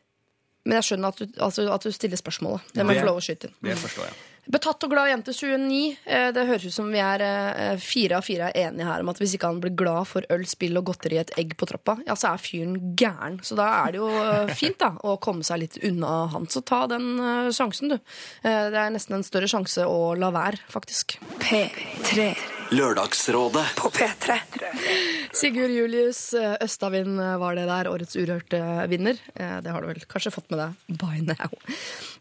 Men jeg skjønner at du, altså, at du stiller spørsmålet. Det må jeg få lov å skyte inn. Det forstår jeg. Betatt og glad jente 29. Eh, Det høres ut som vi er eh, fire av fire er enige her om at hvis ikke han blir glad for øl, spill og godteri et egg på trappa, ja, så er fyren gæren. Så da er det jo eh, fint da, å komme seg litt unna han. Så ta den sjansen, du. Det er nesten en større sjanse å la være, faktisk. P3 Lørdagsrådet. på P3. Sigurd Julius eh, Østavind eh, var det der, årets urørte vinner. Eh, Det har du vel kanskje fått med deg by now.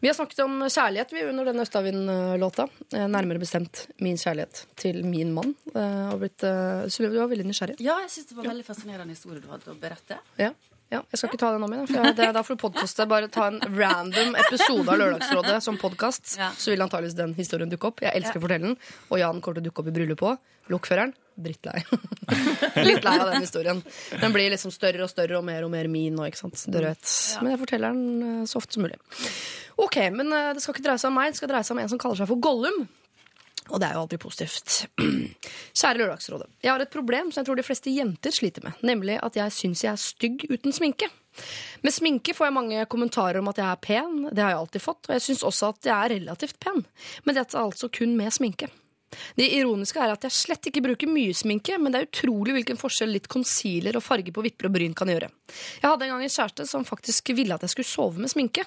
Vi har snakket om kjærlighet vi under denne Østavind-låta. Nærmere bestemt min kjærlighet til min mann. Og blitt, Synnøve, du var veldig nysgjerrig. Ja, jeg syns det var veldig fascinerende historie du hadde å berette. Ja. Ja, jeg skal ikke ta den om igjen. For det, da får du podkaste. Bare ta en random episode av Lørdagsrådet som podkast. Ja. Så vil antakeligvis den historien dukke opp. Jeg elsker å fortelle den. Og Jan kommer til å dukke opp i bryllupet òg. Lokføreren drittlei. Litt lei av den historien. Den blir liksom større og større og mer og mer min nå, ikke sant. Dere vet. Men jeg forteller den eh, så ofte som mulig. Ok, men eh, det skal ikke dreie seg om meg, det skal dreie seg om en som kaller seg for Gollum. Og det er jo aldri positivt. Kjære Lørdagsrådet. Jeg har et problem som jeg tror de fleste jenter sliter med. Nemlig at jeg syns jeg er stygg uten sminke. Med sminke får jeg mange kommentarer om at jeg er pen. Det har jeg alltid fått. Og jeg syns også at jeg er relativt pen. Men dette er altså kun med sminke. Det ironiske er at jeg slett ikke bruker mye sminke, men det er utrolig hvilken forskjell litt concealer og farge på vipper og bryn kan gjøre. Jeg hadde en gang en kjæreste som faktisk ville at jeg skulle sove med sminke.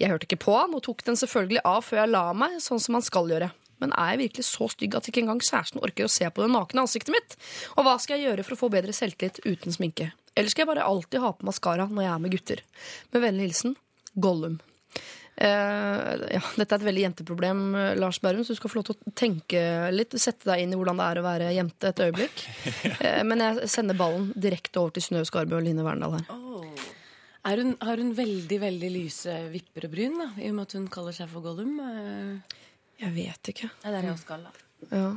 Jeg hørte ikke på han og tok den selvfølgelig av før jeg la meg, sånn som man skal gjøre. Men er jeg virkelig så stygg at ikke engang kjæresten orker å se på det nakne ansiktet mitt? Og hva skal jeg gjøre for å få bedre selvtillit uten sminke? Eller skal jeg bare alltid ha på maskara når jeg er med gutter? Med vennlig hilsen Gollum. Uh, ja, dette er et veldig jenteproblem, Lars Berrum, så du skal få lov til å tenke litt. Sette deg inn i hvordan det er å være jente et øyeblikk. Uh, men jeg sender ballen direkte over til Synnøve Skarbø og Line Verndal her. Er hun, har hun veldig veldig lyse vipper og bryn, da, i og med at hun kaller seg for Gollum? Eh, Jeg vet ikke. Det der er skal, da. Ja.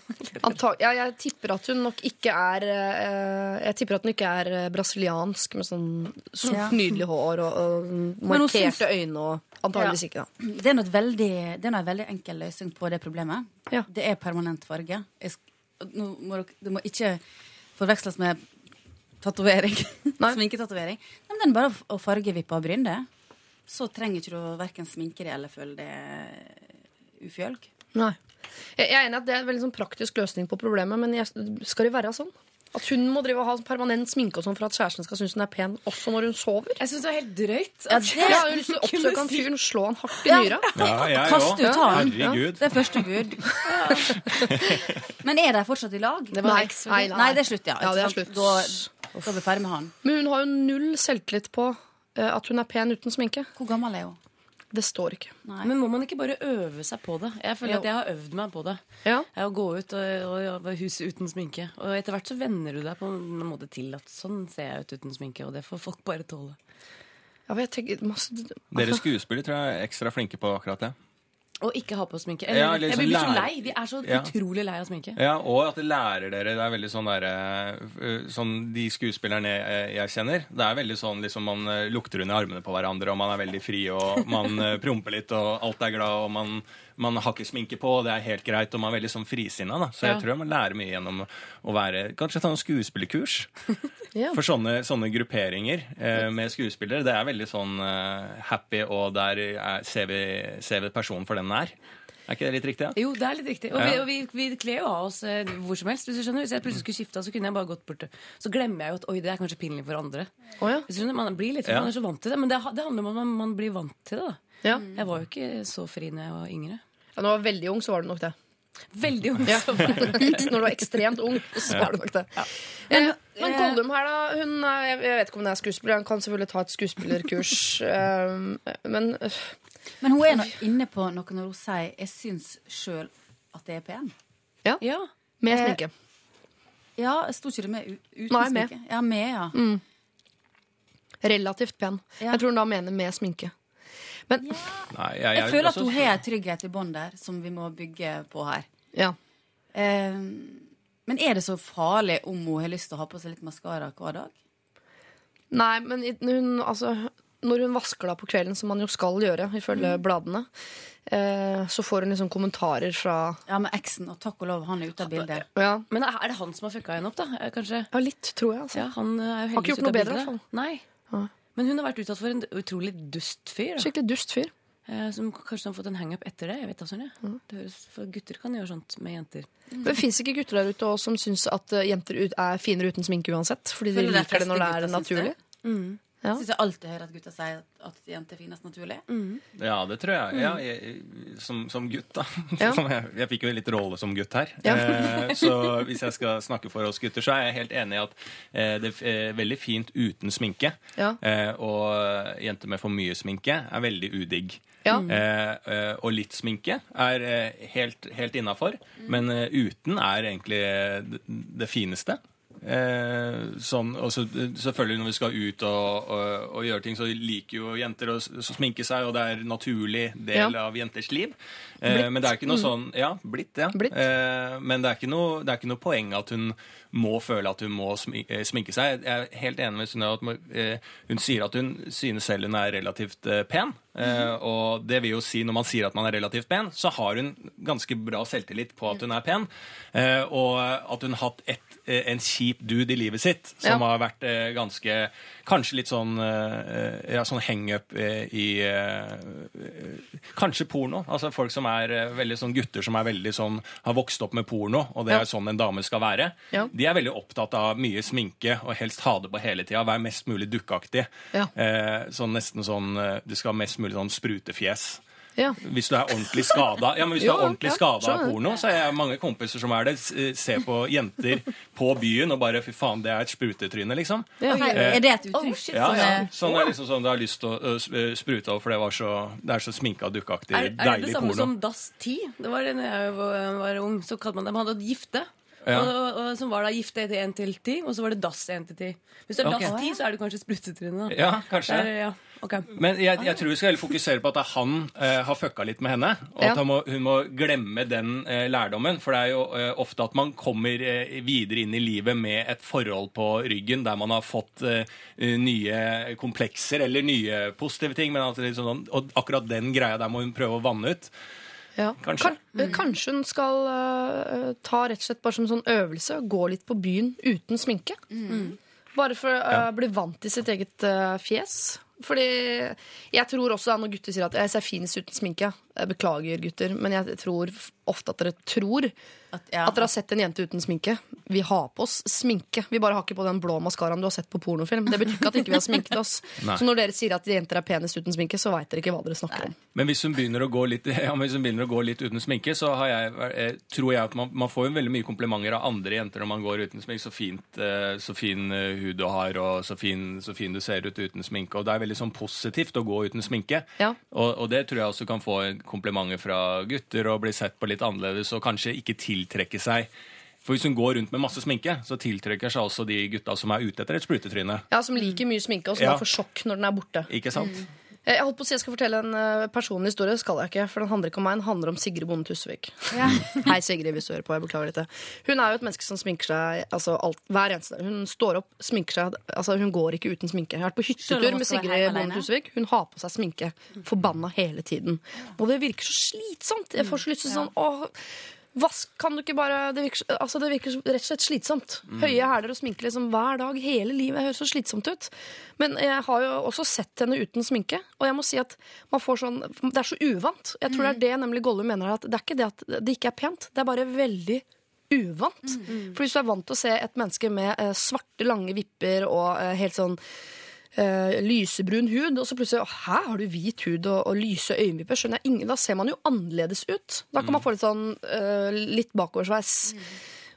Antag ja, jeg tipper at hun nok ikke er eh, Jeg tipper at hun ikke er eh, brasiliansk med sånn sort, Ja. nydelig hår og, og hun markerte syns- øyne og Antageligvis ikke, da. Det er noe veldig, det er noe veldig enkel løsning på det problemet. Ja. Det er permanent farge. Jeg sk nå må dere, det må ikke forveksles med tatovering. Sminketatovering. Nei, Men det er bare å- å farge vipper og bryn, det. Så trenger ikke du verken sminke det eller føle det ufjølg. Nei. Jeg er enig at det er en veldig sånn praktisk løsning på problemet, men jeg, skal det være sånn? At hun må drive og ha permanent sminke og sånn for at kjæresten skal synes hun er pen også når hun sover? Jeg syns det er helt drøyt. Ja, det... Jeg har jo lyst til å oppsøke han fyren og slå han hardt i nyra. Ja, jeg Kast ut. Herregud. Det er første bud. Men er de fortsatt i lag? Det var nei, nei, vel? nei, det er slutt, ja. Ja, det er slutt. Da, da blir vi ferdig med han. Men hun har jo null selvtillit på eh, at hun er pen uten sminke. Hvor gammel er hun? Det står ikke. Men må man ikke bare øve seg på det? Jeg føler Jo. at jeg har øvd meg på det. Ja. Jeg Å gå ut og, og, og huset uten sminke. Og etter hvert så venner du deg på en måte til at sånn ser jeg ut uten sminke, og det får folk bare tåle. Ja, tenker masse... Dere skuespillere tror jeg er ekstra flinke på akkurat det. Og ikke ha på sminke. Ja, Eller, jeg blir så lei. Vi er så Ja. utrolig lei av sminke. Ja, og at det lærer dere. Det er veldig sånn derre Sånn de skuespillerne jeg, jeg kjenner. Det er veldig sånn liksom man eh, lukter under armene på hverandre, og man er veldig fri, og man eh, promper litt, og alt er glad, og man, man har ikke sminke på, og det er helt greit, og man er veldig sånn frisinna, da. Så Ja. jeg tror man lærer mye gjennom å være Kanskje sånn skuespillerkurs. Ja. For sånne, sånne grupperinger eh, med skuespillere, det er veldig sånn eh, happy, og der er, ser, vi, ser vi personen for den den er. Er ikke det litt riktig? Ja? Jo, det er litt riktig. Og, Ja. vi, og vi, vi kler jo av oss eh, hvor som helst. Hvis du skjønner. Hvis jeg plutselig skulle skifta, så kunne jeg bare gått bort Så glemmer jeg jo at oi, det er kanskje pinlig for andre. Oh, ja. Hvis du skjønner, Man blir litt, for Ja. man er så vant til det. Men det, det handler om at man, man blir vant til det. da. Ja. Jeg var jo ikke så fri da jeg var yngre. Ja, når du var veldig ung, så var du nok det. Veldig ung. Ja. Når du var ekstremt ung, så var du nok det. Men, men Goldum her, da. Hun er, jeg vet ikke om hun er skuespiller. Han kan selvfølgelig ta et skuespillerkurs. eh, men øh, Men hun er nå inne på noe når hun sier 'jeg syns sjøl at jeg er pen'. Ja. med Eh, sminke. Ja, sto ikke det med uten Nei, med. sminke? Ja, med, ja. Relativt pen. Ja. Jeg tror hun da mener med sminke. Men Nei, jeg, Jeg føler at hun har en trygghet i bånn der, som vi må bygge på her. ja. Eh, men er det så farlig om hun har lyst til å ha på seg litt maskara hver dag? Nei, men hun, altså, når hun vasker da på kvelden, som man jo skal gjøre, ifølge bladene, eh, så får hun liksom kommentarer fra Ja, med eksen, og takk og lov, han er ute av bildet. Ja, Men er det han som har fucka henne opp, da? Eh, Kanskje? ja litt, tror jeg. Altså. Ja, han eh, er jo Har ikke gjort ute noe bedre, i hvert fall. Nei. Nei. Men hun har vært utsatt for en utrolig dust fyr. Da. Skikkelig dust fyr. Eh, Som kanskje har fått en hangup etter det. Jeg vet sånn, jeg. Det høres, for gutter kan gjøre sånt med jenter. Det fins ikke gutter der ute også som syns at eh, jenter er finere uten sminke uansett. Fordi de liker det når det er naturlig. det? Ja. Jeg syns jeg alltid hører at gutter sier at jenter er finest naturlig. Ja, det tror jeg. Ja, jeg som, som gutt, da. Ja. Som jeg, jeg fikk jo litt rolle som gutt her. Ja. Eh, så hvis jeg skal snakke for oss gutter, så er jeg helt enig i at eh, det er veldig fint uten sminke. Ja. Eh, og jenter med for mye sminke er veldig udigg. Ja. Eh, eh, og litt sminke er eh, helt, helt innafor, men eh, uten er egentlig eh, det, det fineste. Eh, sånn, og så, selvfølgelig Når vi skal ut og, og, og gjøre ting, så liker jo jenter å sminke seg, og det er en naturlig del Ja. av jenters liv. Eh, men det er ikke noe sånn Ja, blitt, ja. Blitt. Eh, men det er, noe, det er ikke noe poeng at hun må føle at hun må eh, sminke seg. Jeg er helt enig med Synnøve at eh, hun sier at hun synes selv hun er relativt eh, pen. Eh, og det vil jo si, når man sier at man er relativt pen, så har hun ganske bra selvtillit på at hun er pen. Og at hun har hatt et, en kjip dude i livet sitt som Ja. har vært ganske Kanskje litt sånn, ja, sånn hangup i Kanskje porno. Altså folk som er veldig sånn gutter som er veldig sånn har vokst opp med porno, og det er sånn en dame skal være. Ja. De er veldig opptatt av mye sminke og helst ha det på hele tida. Være mest mulig dukkeaktig. Ja. Eh, sånn nesten sånn eh, Du skal ha mest mulig sånn sprutefjes. Ja. Hvis du er ordentlig skada ja, men hvis du er ordentlig ja, av porno, så er jeg mange kompiser som er det. Se Ser på jenter på byen og bare Fy faen, det er et sprutetryne, liksom. Ja. Eh, er det et uttrykk? Oh, Ja, som ja. er- Sånn er liksom sånn du har lyst til å sprute over, for det, var så, det er så sminka og dukkeaktig. Er, er det det samme porno. som Dass 10? Det var det da jeg var, ung. Så kalte man dem hadde gifte. Ja. Og, og, og som var da gifte etter 1 til 10, og så var det dass 1 til 10. Hvis det er dass 10, så er det kanskje sprutetryne. da. Ja, kanskje. Det er, ja. Okay. Men jeg, jeg tror vi skal heller fokusere på at han eh, har fucka litt med henne. Og Ja. at må, hun må glemme den eh, lærdommen. For det er jo eh, ofte at man kommer eh, videre inn i livet med et forhold på ryggen der man har fått eh, nye komplekser eller nye positive ting. Men at det er sånn, og akkurat den greia der må hun prøve å vanne ut. Ja. Kanskje. Kan, eh, kanskje hun skal uh, ta rett og slett bare som en sånn øvelse gå litt på byen uten sminke. Bare for å uh, bli vant til sitt eget uh, fjes. Fordi jeg tror også da når gutter sier at jeg ser finest uten sminke beklager, gutter, men jeg tror ofte at dere tror At, ja. at dere har sett en jente uten sminke. Vi har på oss sminke. Vi bare har ikke på den blå maskaraen du har sett på pornofilm. Det betyr ikke at ikke vi har sminket oss. Så når dere sier at jenter er penest uten sminke, så veit dere ikke hva dere snakker om. Men hvis hun begynner å gå litt, ja, hvis hun begynner å gå litt uten sminke, så har jeg, eh, tror jeg at man, man får jo veldig mye komplimenter av andre jenter når man går uten sminke. Så, fint, eh, så fin eh, hud du har, og så fin, så fin du ser ut uten sminke. Og det er veldig sånn positivt å gå uten sminke. Ja. Og, og det tror jeg også kan få komplimenter fra gutter og bli sett på litt annerledes og kanskje ikke tiltrekke seg For hvis hun går rundt med masse sminke, så tiltrekker seg også de gutta som er ute etter et sprutetryne. Ja, Som liker mye sminke, og som Ja. får sjokk når den er borte. Ikke sant? Mm. Jeg holdt på å si jeg skal fortelle en eh, personlig historie, det skal jeg ikke. For den handler ikke om meg, den handler om Sigrid Bonde Tusvik. Hei, Sigrid, hvis du hører på. Jeg beklager dette. Hun er jo et menneske som sminker seg altså, alt, hver eneste dag. Hun står opp, sminker seg. Altså, hun går ikke uten sminke. Jeg har vært på hyttetur med Sigrid Bonde? Tusvik. Hun har på seg sminke. Forbanna hele tiden. Og det virker så slitsomt. Jeg får så lyst til sånn åh, Vask, kan du ikke bare Det virker, altså det virker rett og slett slitsomt. Høye hæler og sminke liksom hver dag hele livet. Høres så slitsomt ut. Men jeg har jo også sett henne uten sminke, og jeg må si at man får sånn Det er så uvant. Jeg tror det er det nemlig Gollum mener, at det er ikke det at det ikke er pent, det er bare veldig uvant. For hvis du er vant til å se et menneske med eh, svarte, lange vipper og eh, helt sånn eh, lysebrun hud, og så plutselig «Å, Hæ, har du hvit hud og, og lyse øyenvipper? Skjønner jeg ingen, Da ser man jo annerledes ut. Da kan man få litt sånn eh, litt bakoversveis.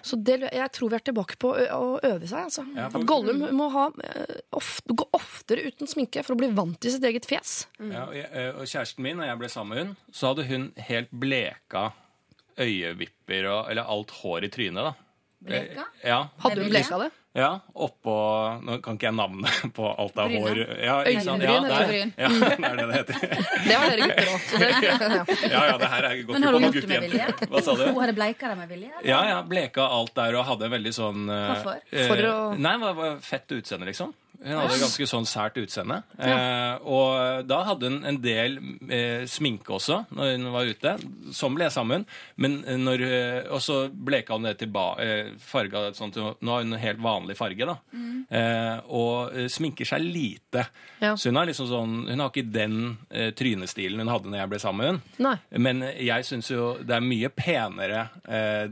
Så det, jeg tror vi er tilbake på å, å øve seg. Altså. Ja, for- At Gollum må ha, eh, ofte, gå oftere uten sminke for å bli vant til sitt eget fjes. Ja, og, jeg, eh, og kjæresten min, når jeg ble sammen med hun, så hadde hun helt bleka øyevipper og Eller alt hår i trynet, da. Bleka? Ja. Hadde hun bleka det? Ja, oppå Nå kan ikke jeg navnet på alt av hår. Ja? Øyenbryn, Ja, der. Ja, det er det det heter. Det var dere gutter òg. Ja. Ja, det her er går Men har du hun gjort det med vilje? Hva sa du? Hun hadde bleika det med vilje? eller? Ja, ja, bleka alt der og hadde veldig sånn eh, Hvorfor? eh, For å- Nei, det var fett utseende, liksom. Hun hadde ganske sånn sært utseende. Eh, og da hadde hun en del eh, sminke også når hun var ute, Sånn ble jeg sammen. Men når, eh, og så bleka hun det tilbake, eh, farga sånn til Nå har hun en helt vanlig farge, da. Eh, og eh, sminker seg lite. Ja. Så hun har liksom sånn Hun har ikke den eh, trynestilen hun hadde når jeg ble sammen med hun. Men jeg syns jo det er mye penere eh,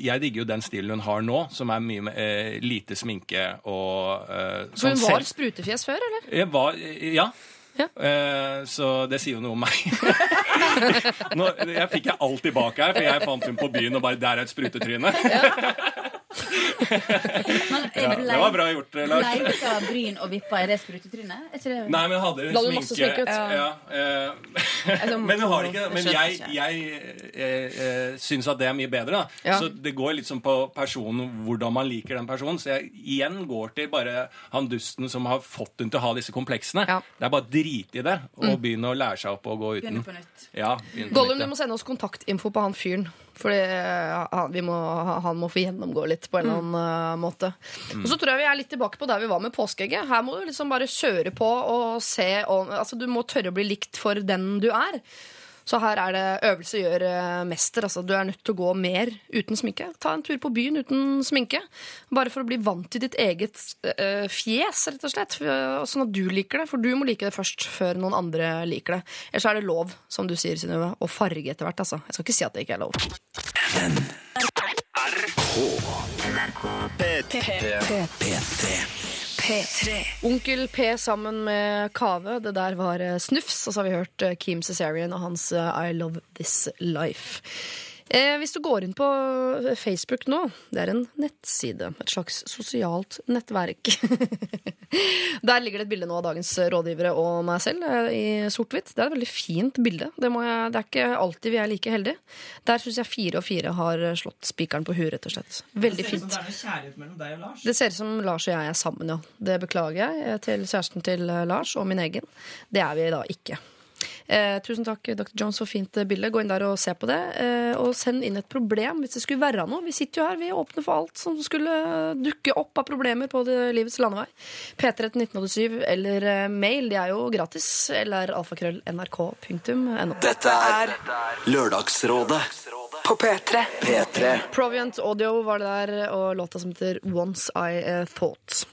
Jeg digger jo den stilen hun har nå, som er mye eh, lite sminke og eh, sånn var selv- sprutefjes før, eller? Jeg var Ja. Ja. Eh, så det sier jo noe om meg. Nå, jeg fikk jeg alt tilbake her, for jeg fant hun på byen og bare Der er et sprutetryne. Ja, det var bra gjort, Lars. Bleika bryn og vippa, er det sprutetryne? Ikke det Nei, men hadde hun sminke, sminke, ja, eh, Men hun har ikke Men jeg, jeg eh, eh, syns at det er mye bedre. da Ja. Så det går litt som på personen, hvordan man liker den personen. Så jeg igjen går til bare han dusten som har fått hun til å ha disse kompleksene. Ja. Det er bare drite i det og begynne å lære seg opp og gå uten. Begynne på nytt. Ja, begynne på Gollum, nytt, du må sende oss kontaktinfo på han fyren. Fordi eh, han, må, han må få gjennomgå litt på en eller annen uh, måte. Og så tror jeg vi er litt tilbake på der vi var med påskeegget. Her må du liksom bare kjøre på og se om Altså, du må tørre å bli likt for den du er. Så her er det øvelse gjør eh, mester. Altså, du er nødt til å gå mer uten sminke. Ta en tur på byen uten sminke. Bare for å bli vant til ditt eget øh, fjes, rett og slett. Sånn at du liker det. For du må like det først, før noen andre liker det. Ellers er det lov, som du sier, Synnøve, å farge etter hvert. Altså. Jeg skal ikke si at det ikke er lov. P3. Onkel P sammen med Kave. Det der var eh, Snufs. Og så har vi hørt Kim Keem Cesarian og hans eh, I Love This Life. Eh, hvis du går inn på Facebook nå, det er en nettside, et slags sosialt nettverk. Der ligger det et bilde nå av dagens rådgivere og meg selv eh, i sort-hvitt. Det er et veldig fint bilde. Det, må jeg, det er ikke alltid vi er like heldige. Der syns jeg fire og fire har slått spikeren på huet, rett og slett. Veldig fint. Det er noe kjærlighet mellom deg og Lars. Det ser ut som Lars og jeg er sammen, ja. Det beklager jeg eh, til kjæresten til eh, Lars og min egen. Det er vi da ikke. Eh, tusen takk, Dr. Jones, for fint bilde. Gå inn der og se på det. Eh, og send inn et problem hvis det skulle være noe. Vi sitter jo her, vi er åpne for alt som skulle dukke opp av problemer på det, livets landevei. P3 til 1987 eller eh, mail, de er jo gratis. Eller alfakrøll nrk.no. Dette er Lørdagsrådet På P3. P3. Proviant Audio var det der, og låta som heter Once I eh, Thought.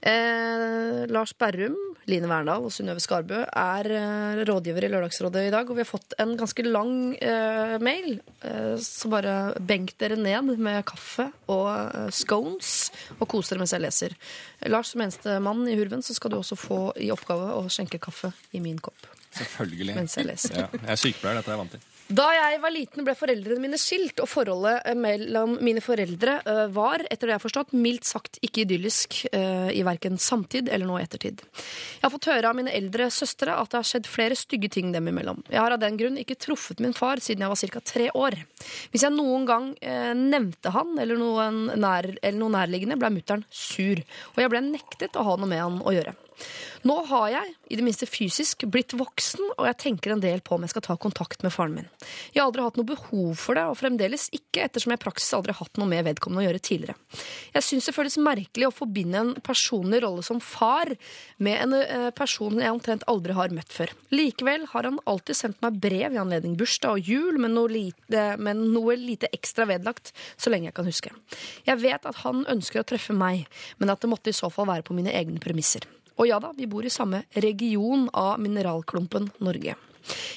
Eh, Lars Berrum Line Verndal og Synnøve Skarbø, er eh, rådgiver i Lørdagsrådet i dag. Og vi har fått en ganske lang eh, mail. Eh, så bare benk dere ned med kaffe og eh, scones og kos dere mens jeg leser. Lars, som eneste mann i hurven, så skal du også få i oppgave å skjenke kaffe i min kopp. Selvfølgelig. Mens jeg leser. Ja, jeg er sykepleier, dette er jeg vant til. Da jeg var liten, ble foreldrene mine skilt, og forholdet eh, mellom mine foreldre eh, var, etter det jeg har forstått, mildt sagt ikke idyllisk eh, i verken samtid eller nå i ettertid. Jeg har fått høre av mine eldre søstre at det har skjedd flere stygge ting dem imellom. Jeg har av den grunn ikke truffet min far siden jeg var ca. tre år. Hvis jeg noen gang nevnte han eller nær, nærliggende, ble mutter'n sur, og jeg ble nektet å ha noe med han å gjøre. Nå har jeg, i det minste fysisk, blitt voksen, og jeg tenker en del på om jeg skal ta kontakt med faren min. Jeg har aldri hatt noe behov for det, og fremdeles ikke, ettersom jeg i praksis aldri har hatt noe med vedkommende å gjøre tidligere. Jeg syns det føles merkelig å forbinde en personlig rolle som far med en eh, person jeg omtrent aldri har møtt før. Likevel har han alltid sendt meg brev i anledning bursdag og jul, men noe lite, men noe lite ekstra vedlagt, så lenge jeg kan huske. Jeg vet at han ønsker å treffe meg, men at det måtte i så fall være på mine egne premisser. Og ja da, vi bor i samme region av mineralklumpen Norge.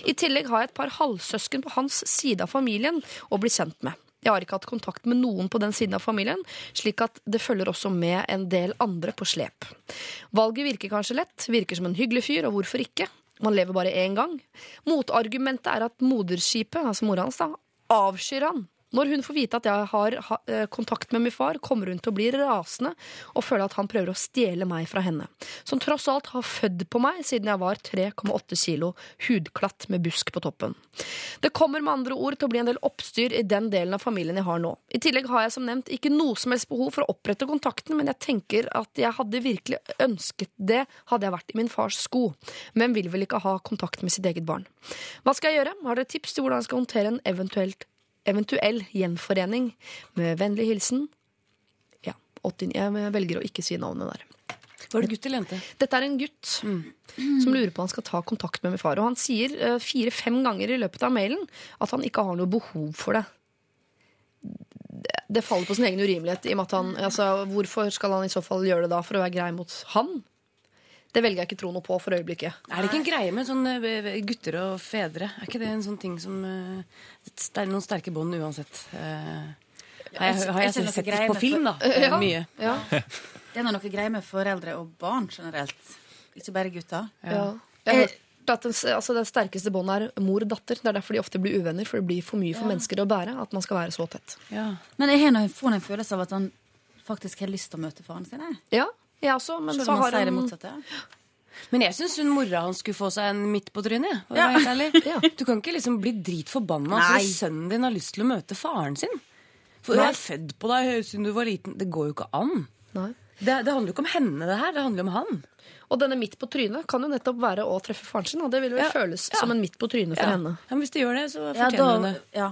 I tillegg har jeg et par halvsøsken på hans side av familien å bli kjent med. Jeg har ikke hatt kontakt med noen på den siden av familien, slik at det følger også med en del andre på slep. Valget virker kanskje lett, virker som en hyggelig fyr, og hvorfor ikke? Man lever bare én gang. Motargumentet er at moderskipet, altså mora hans, da, avskyr han. Når hun får vite at jeg har eh, kontakt med min far, kommer hun til å bli rasende og føle at han prøver å stjele meg fra henne, som tross alt har født på meg siden jeg var 3,8 kilo, hudklatt med busk på toppen. Det kommer med andre ord til å bli en del oppstyr i den delen av familien jeg har nå. I tillegg har jeg som nevnt ikke noe som helst behov for å opprette kontakten, men jeg tenker at jeg hadde virkelig ønsket det hadde jeg vært i min fars sko. Men vil vel ikke ha kontakt med sitt eget barn. Hva skal jeg gjøre? Har dere tips til hvordan jeg skal håndtere en eventuelt eventuell gjenforening. Med vennlig hilsen Ja, 80, Jeg velger å ikke si navnet der. Var det gutt eller jente? Dette er en gutt som lurer på om han skal ta kontakt med min far. Og han sier eh, fire-fem ganger i løpet av mailen at han ikke har noe behov for det. Det- Det faller på sin egen urimelighet. i og med at han, altså, Hvorfor skal han i så fall gjøre det da? For å være grei mot han? Det velger jeg ikke tro noe på for øyeblikket. Er det ikke en greie med sånne eh, gutter og fedre? Er ikke det en sånn ting som Det er Noen sterke bånd uansett? Eh, har jeg, har jeg, Jeg synes sett det på film, da? eh, Ja. Mye. Ja. Det er noe greier med foreldre og barn generelt. Ikke bare gutter. Ja. Jeg har hørt at den, altså, det sterkeste båndet er mor-datter. Det er derfor de ofte blir uvenner, for det blir for mye for mennesker å bære at man skal være så tett. Ja. Men jeg får en følelse av at han faktisk har lyst til å møte faren sin. jeg. Ja, jeg også, men så har han motsatte. Men jeg syns mora hans skulle få seg en midt på trynet. Ja. Ja. Du kan ikke liksom bli dritforbanna Nei. sønnen din har lyst til å møte faren sin. For jeg er født på deg siden du var liten. Det går jo ikke an. Nei. Det, det handler jo ikke om henne, det her. Det handler om han. Og denne midt på trynet kan jo nettopp være å treffe faren sin. Og det vil jo Ja. føles Ja. som en midt på trynet for Ja. henne. Ja, men hvis de gjør det, så Ja, fortjener hun det. ja,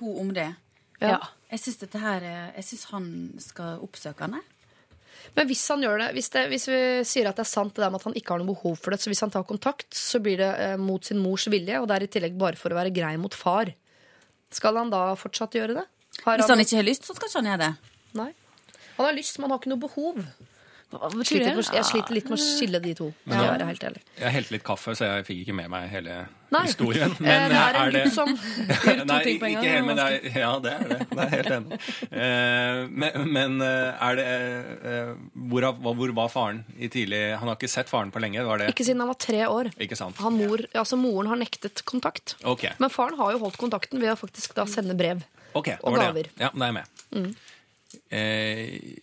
hun om det. Ja. Jeg syns dette her Jeg syns han skal oppsøke henne. Men hvis han gjør det, hvis, det, hvis vi sier at det er sant det der med at han ikke har noe behov for det, så hvis han tar kontakt, så blir det eh, mot sin mors vilje, og det er i tillegg bare for å være grei mot far. Skal han da fortsatt gjøre det? Har Hvis han ikke har lyst, så skal ikke han gjøre det. Nei. Han har lyst, men han har ikke noe behov. Hva betyr Sliter det? jeg sliter litt med å skille de to. Ja. jeg helt ærlig. Jeg helte litt kaffe, så jeg fikk ikke med meg hele Nei. historien. Men, det er en det- gutt som Nei, ting på en ikke gang, helt, men det er, ja, det er det. Det er helt enig. Eh, men, men eh, er det eh, hvor, hvor var faren i tidlig Han har ikke sett faren på lenge? Var det Ikke siden han var tre år. Ikke sant? Han mor, altså Moren har nektet kontakt. Okay. Men faren har jo holdt kontakten ved å faktisk da sende brev. okay, Og gaver. det. Ja, da er jeg med. Eh,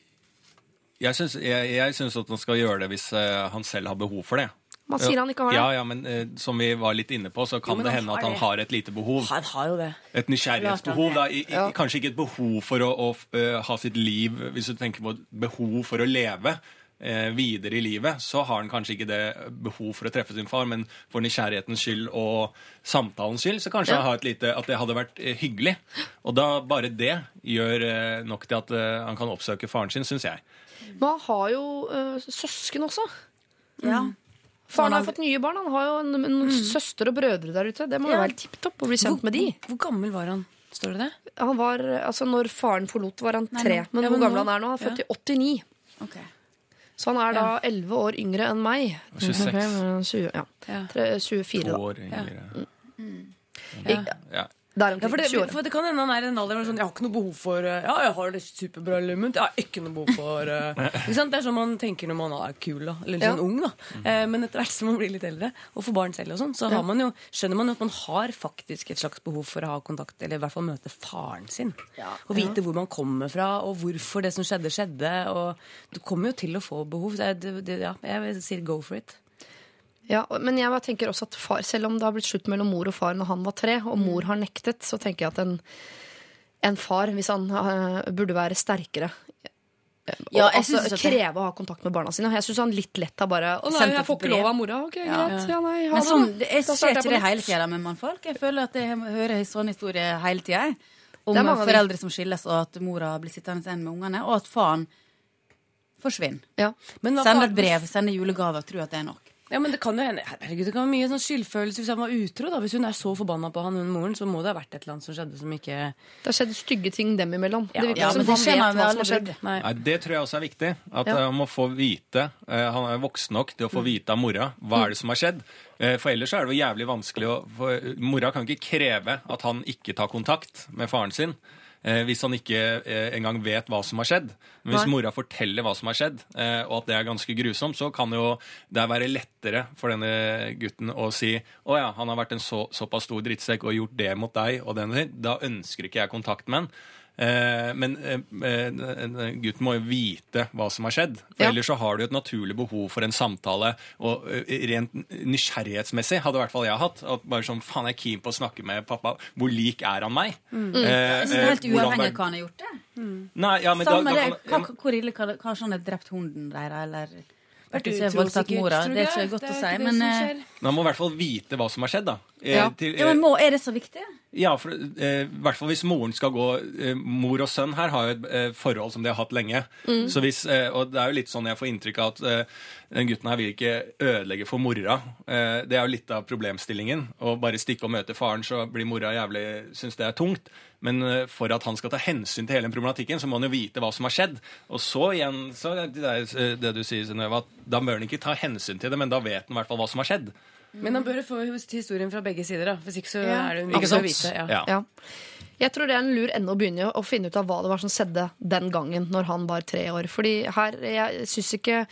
jeg syns, jeg, jeg syns at han skal gjøre det hvis eh, han selv har behov for det. Man sier han ikke har det. Ja, ja, men eh, som vi var litt inne på, så kan men det han hende har at han det. har et lite behov. Han har jo det. Et nysgjerrighetsbehov. Da. I, i, Kanskje ikke et behov for å, å eh, ha sitt liv Hvis du tenker på et behov for å leve eh, videre i livet, så har han kanskje ikke det behov for å treffe sin far, men for nysgjerrighetens skyld og samtalens skyld, så kanskje Ja. han har et lite, at det hadde vært eh, hyggelig. Og da bare det gjør eh, nok til at eh, han kan oppsøke faren sin, syns jeg. Men han har jo uh, søsken også. Ja. Faren har fått nye barn. Han har jo en, en søster og brødre der ute. Det må jo Ja. være tipp topp å bli kjent med de. Hvor, hvor gammel var han? Står det det? Han var, altså Når faren forlot, var han tre. Men ja, hvor gammel nå- han er nå? Han er født ja. i 89. Ok. Så han er da 11 år yngre enn meg. 26. 20, ja. Ja. Tre- 24, To da. år yngre. Ja. Ja. For, det, 20 år. for det kan hende han er i den alderen hvor sånn, jeg har ikke noe behov for eh, Ja, jeg har det superbra livet mitt. Jeg har ikke noe behov for eh, ikke sant? Det er sånn man tenker når man er kul da, eller litt Ja. sånn ung. da. Eh, men etter hvert som man blir litt eldre, og får barn selv, og sånn, så har man jo, skjønner man jo at man har faktisk et slags behov for å ha kontakt, eller i hvert fall møte faren sin. Og vite hvor man kommer fra, og hvorfor det som skjedde, skjedde. Og du kommer jo til å få behov. Det, det, det, ja, jeg sier go for it. Ja, men jeg bare tenker også at far, selv om det har blitt slutt mellom mor og far når han var tre, og mor har nektet, så tenker jeg at en, en far, hvis han uh, burde være sterkere og Ja, jeg altså, synes kreve å ha kontakt med barna sine. Jeg syns han litt lett har bare Å nei, jeg får ikke lov av mora. Ok, greit. Ja, nei, ha Men sånn, det, jeg ser ikke det hele tida med mannfolk. Jeg føler at jeg hører sånne historier hele tida. Om foreldre som skilles, og at mora blir sittende igjen med ungene, og at faren forsvinner. Ja. Far- et brev, send julegaver, tror at det er nok. Ja, men det kan jo hende Herregud, det kan være mye sånn skyldfølelse hvis han var utro. da Hvis hun er så forbanna på han, hun moren, så må det ha vært et eller annet som skjedde som ikke Det har skjedd stygge ting dem imellom. Ja, det virker ja, som men det han skjer vet hva som har skjedd. Nei. Nei, Det tror jeg også er viktig. At Ja. eh, Han må få vite eh, Han er voksen nok til å få vite av mora hva er det som har skjedd. Eh, For ellers er det jo jævlig vanskelig å for Mora kan ikke kreve at han ikke tar kontakt med faren sin. Eh, Hvis han ikke eh, engang vet hva som har skjedd. Men hvis mora forteller hva som har skjedd, eh, og at det er ganske grusomt, så kan jo det være lettere for denne gutten å si å ja, han har vært en så, såpass stor drittsekk og gjort det mot deg, og den, da ønsker ikke jeg kontakt med han. Eh, men eh, eh, gutten må jo vite hva som har skjedd. For Ja. Ellers så har du et naturlig behov for en samtale. Og eh, rent nysgjerrighetsmessig hadde i hvert fall jeg hatt. At bare sånn, faen, jeg er keen på å snakke med pappa. Hvor lik er han meg? Mm. Eh, Jeg synes det er helt eh, uavhengig av hva han har gjort. det. Nei, ja, men da, Samme da, det. kan- Hva, hvor ille kan Kanskje han har drept hunden deres, eller Vært utro, sikkert, mora. Det er ikke godt Det å er si. Men eh. Man må i hvert fall vite hva som har skjedd, da. Eh, Ja. til- ja, men må, er det så viktig? Ja, for eh, hvert fall hvis moren skal gå eh, Mor og sønn her har jo et eh, forhold som de har hatt lenge. Så hvis, eh, og det er jo litt sånn jeg får inntrykk av at eh, den gutten her vil ikke ødelegge for mora. Eh, det er jo litt av problemstillingen. Å bare stikke og møte faren, så blir mora jævlig syns det er tungt. Men eh, for at han skal ta hensyn til hele den problematikken, så må han jo vite hva som har skjedd. Og så igjen, så det, eh, det du sier, Synnøve, at da bør han ikke ta hensyn til det, men da vet han i hvert fall hva som har skjedd. Men han bør få historien fra begge sider, da. Hvis ikke så Ja. er det Ikke umulig å vite. Ja. Ja. Ja. Jeg tror det er en lur ende å begynne å finne ut av hva det var som skjedde den gangen når han var tre år. Fordi her, jeg syns ikke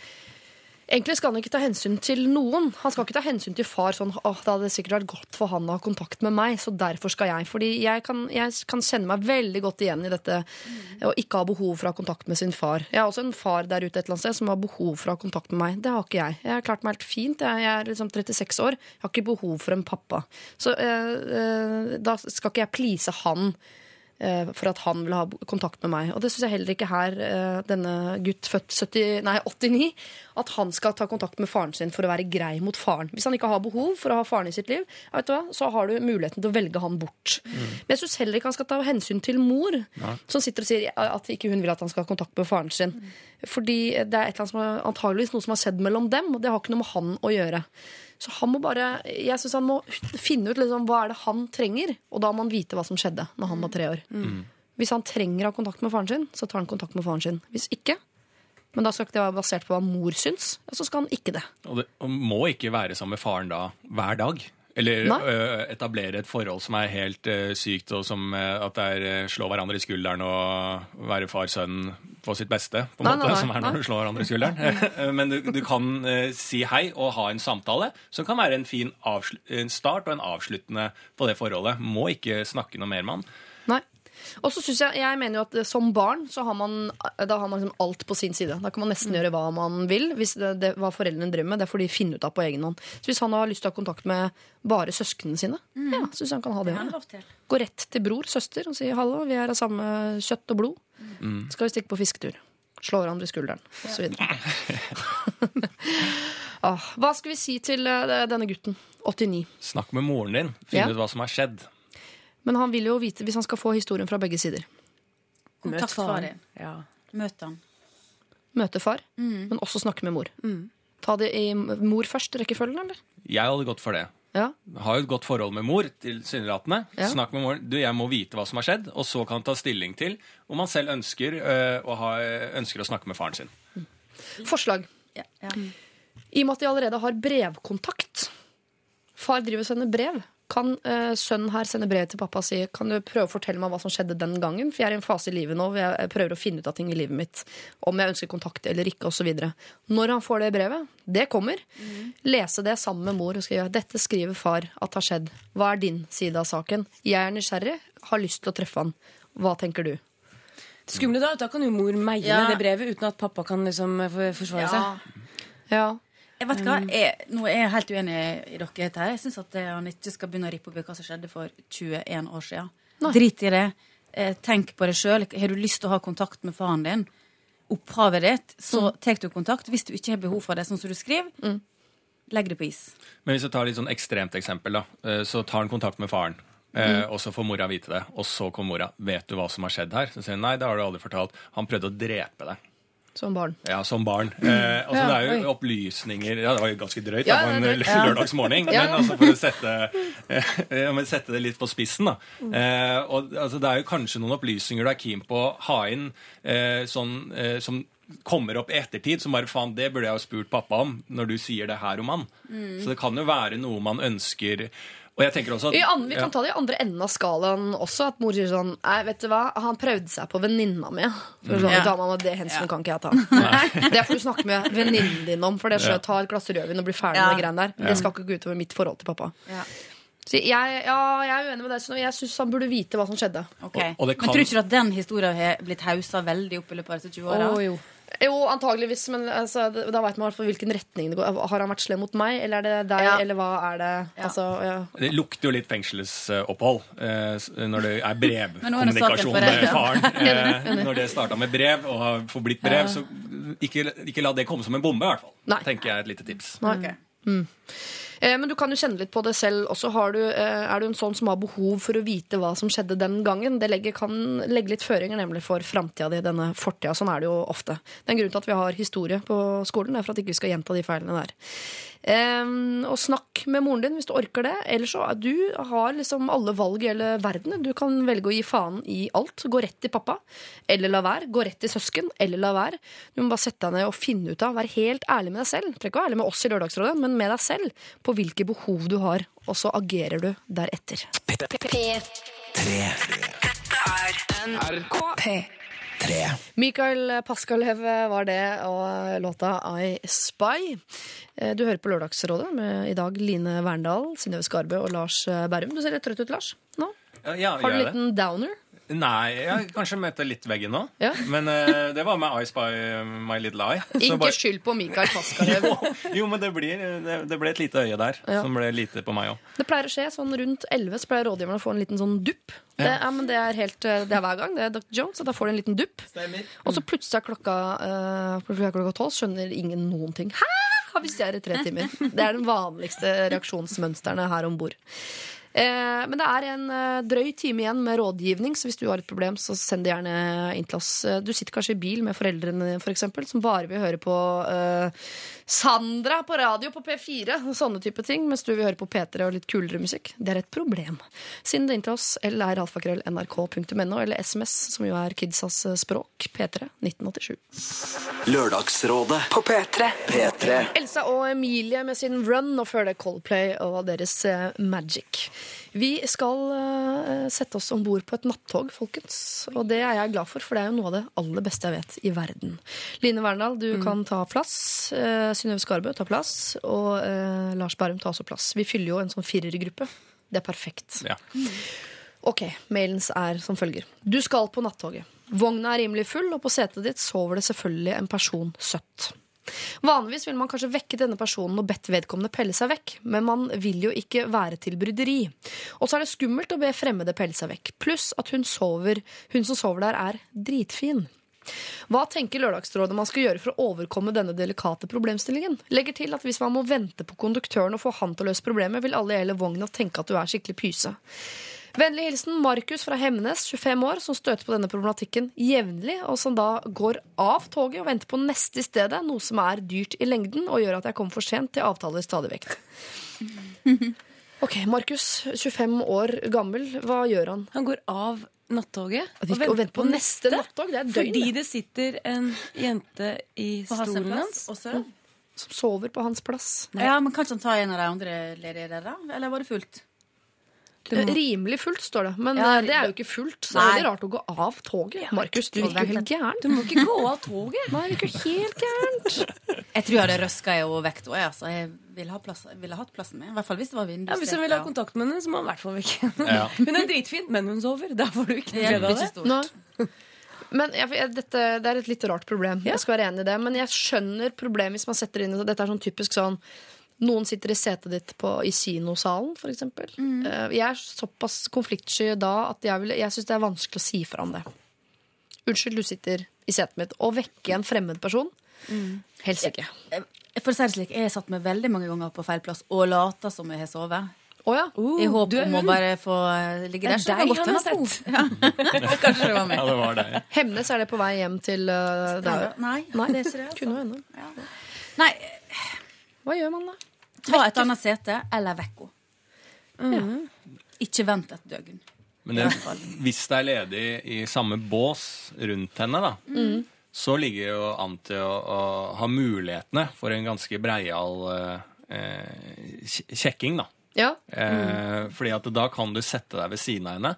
Egentlig skal han ikke ta hensyn til noen. Han skal ikke ta hensyn til far sånn oh, det hadde sikkert vært godt for han å ha kontakt med meg, så derfor skal jeg. Fordi jeg kan, jeg kan kjenne meg veldig godt igjen i dette å ikke ha behov for å ha kontakt med sin far. Jeg har også en far der ute et eller annet sted som har behov for å ha kontakt med meg. Det har ikke jeg. Jeg har klart meg helt fint. Jeg er liksom 36 år. Jeg har ikke behov for en pappa. Så eh, eh, da skal ikke jeg please han for at han vil ha kontakt med meg. Og det syns jeg heller ikke her, eh, denne gutt født 70, nei, 89, at han skal ta kontakt med faren sin for å være grei mot faren. Hvis han ikke har behov for å ha faren i sitt liv, vet du hva, så har du muligheten til å velge han bort. Men jeg syns heller ikke han skal ta hensyn til mor, som sitter og sier at ikke hun vil at han skal ha kontakt med faren sin. Fordi det er et eller annet som er, antageligvis noe som har skjedd mellom dem, og det har ikke noe med han å gjøre. Så han må bare, jeg synes han må finne ut liksom, hva er det han trenger, og da må han vite hva som skjedde når han var tre år. Hvis han trenger å ha kontakt med faren sin, så tar han kontakt med faren sin. Hvis ikke, men da skal ikke det være basert på hva mor syns, så skal han ikke det. Og det og må ikke være sammen med faren da hver dag. Eller uh, etablere et forhold som er helt uh, sykt, og som uh, at det er slå hverandre i skulderen og være far-sønn på sitt beste, på en Nei, måte, nei, nei, som er når du slår hverandre i skulderen. Men du, du kan si hei og ha en samtale som kan være en fin en start og en avsluttende på det forholdet. Må ikke snakke noe mer med han. Og så synes jeg, jeg mener jo at som barn så har man, da har man liksom alt på sin side. Da kan man nesten gjøre hva man vil. Hvis det, det, var foreldrene drømmer med, det får de finne ut av på egen hånd. Så hvis han har lyst til å ha kontakt med bare søsknene sine, ja, syns jeg han kan ha det. Det han. Gå rett til bror, søster, og si hallo, vi er av samme kjøtt og blod. Skal vi stikke på fisketur? Slå hverandre i skulderen, osv. ah, hva skal vi si til eh, denne gutten? 89. Snakk med moren din. Finn Ja. ut hva som har skjedd. Men han vil jo vite hvis han skal få historien fra begge sider. Møt far din. Ja. Møt han. Møte far, men også snakke med mor. Ta det i mor først, rekkefølgen, eller? Jeg hadde gått for det. Ja. Har jo et godt forhold med mor, tilsynelatende. Ja. Snakk med mor. Du, jeg må vite hva som har skjedd, og så kan han ta stilling til om han selv ønsker, øh, å, ha, ønsker å snakke med faren sin. Forslag. I og med at de allerede har brevkontakt Far driver og sender brev. Kan uh, sønnen her sende brev til pappa og si Kan du prøve å fortelle meg hva som skjedde den gangen? For jeg er i en fase i livet nå hvor jeg prøver å finne ut av ting i livet mitt. Om jeg ønsker kontakt eller ikke, osv. Når han får det brevet, det kommer, lese det sammen med mor og skrive Dette skriver far at har skjedd. Hva er din side av saken? Jeg er nysgjerrig, har lyst til å treffe han. Hva tenker du? Det skumle da, da kan jo mor meie Ja. det brevet uten at pappa kan liksom for- forsvare Ja. seg. Ja. Jeg vet hva, jeg, Nå er jeg helt uenig i dere. her. Jeg syns at eh, han ikke skal begynne å rippe opp i hva som skjedde for 21 år siden. Drit i det. Eh, Tenk på det sjøl. Har du lyst til å ha kontakt med faren din, opphavet ditt, så tar du kontakt. Hvis du ikke har behov for det, sånn som du skriver, legg det på is. Men hvis jeg tar et litt sånn ekstremt eksempel, da, eh, så tar han kontakt med faren. Mm. Og så får mora vite det, og så kommer mora. Vet du hva som har skjedd her? Så sier hun nei, det har du aldri fortalt. Han prøvde å drepe deg. Som barn. Ja, som barn. Eh, altså, Ja, det er jo oi. opplysninger Ja, det var jo ganske drøyt Ja, da, på en lørdagsmorgen. Men altså, for å sette, eh, men sette det litt på spissen, da. Eh, og, altså, det er jo kanskje noen opplysninger du er keen på å ha inn eh, sånn, eh, som kommer opp i ettertid, som bare faen, det burde jeg jo spurt pappa om, når du sier det her om han. Mm. Så det kan jo være noe man ønsker Og jeg tenker også at andre, vi ja. kan ta det i andre enden av skalaen også. At mor sier sånn Nei, vet du hva, han prøvde seg på venninna mi. For sånn, Ja. Dama du Det hensynet kan ikke jeg ta. Det får du snakke med venninnen din om. For det er så, Ja. Ta et glass rødvin og bli ferdig Ja. med det greiene der. Det skal ikke gå utover mitt forhold til pappa. Ja. Så jeg, ja, jeg er uenig med deg. Så jeg syns han burde vite hva som skjedde. Okay. Og- og det kan- Men tror du ikke at den historien har blitt hausa veldig opp i løpet av disse 20 åra? Å, jo. Antageligvis, men altså, da veit man i hvert fall hvilken retning det går. Har han vært slem mot meg, eller er det deg, Ja. eller hva er det? Ja. Altså, ja. Det lukter jo litt fengselsopphold eh, når det er brevkommunikasjon med faren. Eh, når det starta med brev og har forblitt brev, så ikke, ikke la det komme som en bombe, i hvert fall. Nei. tenker jeg er et lite tips. Nei. Eh, Men du kan jo kjenne litt på det selv også. Du, eh, er du en sånn som har behov for å vite hva som skjedde den gangen? Det legger, kan legge litt føringer nemlig for framtida di, denne fortida. Sånn er det jo ofte. Det er en grunn til at vi har historie på skolen. Det er for at ikke vi skal gjenta de feilene der. Um, og snakk med moren din hvis du orker det. Ellers så du har liksom alle valg i hele verden. Du kan velge å gi faen i alt. Gå rett til pappa, eller la være. Gå rett til søsken, eller la være. Du må bare sette deg ned og finne ut av. Være helt ærlig med deg selv. Trenger ikke å være ærlig med oss i Lørdagsrådet, men med deg selv. På hvilke behov du har. Og så agerer du deretter. P3. Mikael Paskalev var det, og låta I Spy. Eh, Du hører på Lørdagsrådet med i dag Line Verndal, Synnøve Skarbø og Lars Berrum. Du ser litt trøtt ut, Lars. Nå? Ja, ja, Har du en liten downer? Nei, jeg kanskje møtt litt veggen nå. Ja. Men eh, det var med Ice by My Little Eye. Så Ikke bare- skyld på Mikael Paskarev. Jo, men det, blir, det, det ble et lite øye der, Ja. som ble lite på meg òg. Det pleier å skje sånn rundt 11 så pleier rådgiverne å få en liten sånn dupp. Det, ja, men det er helt, eh, det er hver gang. Det er Dr. Jones, og da får du en liten dupp. Og så plutselig er klokka uh, klokka tolv, skjønner ingen noen ting. Hæ? Har vi stjålet tre timer? Det er den vanligste reaksjonsmønstrene her om bord. Eh, men det er en eh, drøy time igjen med rådgivning, så hvis du har et problem, så send det gjerne inn til oss. Eh, Du sitter kanskje i bil med foreldrene dine, for eksempel, som bare vil høre på Sandra på radio på P4, og sånne type ting, mens du vil høre på P3 og litt kulere musikk. Det er et problem. Send det inn til oss, eller nrk.no, eller SMS, som jo er kidsas språk, P3 1987. Lørdagsrådet På P3. P3 Elsa og Emilie med sin Run, og før det Coldplay og deres eh, Magic. Vi skal eh, sette oss om bord på et nattog, folkens. Og det er jeg glad for, for det er jo noe av det aller beste jeg vet i verden. Line Verndal, du kan ta plass. Uh, Synnøve Skarbø, ta plass. Og uh, Lars Bærum, ta også plass. Vi fyller jo en sånn firergruppe. Det er perfekt. Ja. Ok, mailens er som følger. Du skal på nattoget. Vogna er rimelig full, og på setet ditt sover det selvfølgelig en person søtt. Vanligvis vil man kanskje vekke denne personen og bedt vedkommende pelle seg vekk, men man vil jo ikke være til bryderi. Og så er det skummelt å be fremmede pelle seg vekk, pluss at hun, sover, hun som sover der, er dritfin. Hva tenker Lørdagsrådet man skal gjøre for å overkomme denne delikate problemstillingen? Legger til at hvis man må vente på konduktøren og få han til å løse problemet, vil alle i hele vogna tenke at du er skikkelig pyse. Vennlig hilsen Markus fra Hemnes, 25 år, som støter på denne problematikken jevnlig, og som da går av toget og venter på neste i stedet, noe som er dyrt i lengden og gjør at jeg kommer for sent til avtaler stadig vekk. Ok, Markus, 25 år gammel, hva gjør han? Han går av nattoget Og venter, og venter på neste nattog? Det er døgn. Fordi det sitter en jente i På stolen hans og sover. som sover på hans plass. Ja, men Kanskje han tar en av de andre ledige der, da? Eller var det fullt? Eh, Rimelig fullt, står det. Men Ja, eh, det er jo ikke fullt, så det er det rart å gå av toget. Markus, du virker helt gæren. Du må ikke gå av toget. Nei, det virker helt gærent. Jeg tror jeg hadde røska i vekk da. jeg, Altså. Jeg ville ha plass, ville hatt plassen min. I hvert fall hvis det var Ja, hvis hun vil ha kontakt med henne, så må hun i hvert fall vekk. Ja. Hun er dritfin, men hun sover. Da får du ikke noe glede av det. stort. Men jeg, dette, det er et litt rart problem. Jeg skal være enig i det. Men jeg skjønner problemet hvis man setter inn Dette er sånn typisk sånn Noen sitter i setet ditt på, i kinosalen, f.eks. Mm. Uh, jeg er såpass konfliktsky da at jeg, vil- jeg syns det er vanskelig å si fra om det. Unnskyld, du sitter i setet mitt. Å vekke en fremmed person? Mm. Helst ikke. For å si det slik, Jeg har satt meg veldig mange ganger på feil plass og lata som jeg har sovet. Oh, ja. I håp om å bare få eh, ligge er der. det er deg han har sett. Ja. Kanskje det var meg. Ja, det var det. Hemnes, er det på vei hjem til uh, deg? Nei, Nei, det ser jeg. Altså. Kunne jo hende. Nei, Hva gjør man da? ta et annet sete, eller vekk henne. Ikke vent et døgn. Men det, hvis det er ledig i samme bås rundt henne, da, så ligger jo an til å, å ha mulighetene for en ganske breial eh, kjekking, da. Ja. Eh, fordi at da kan du sette deg ved siden av henne.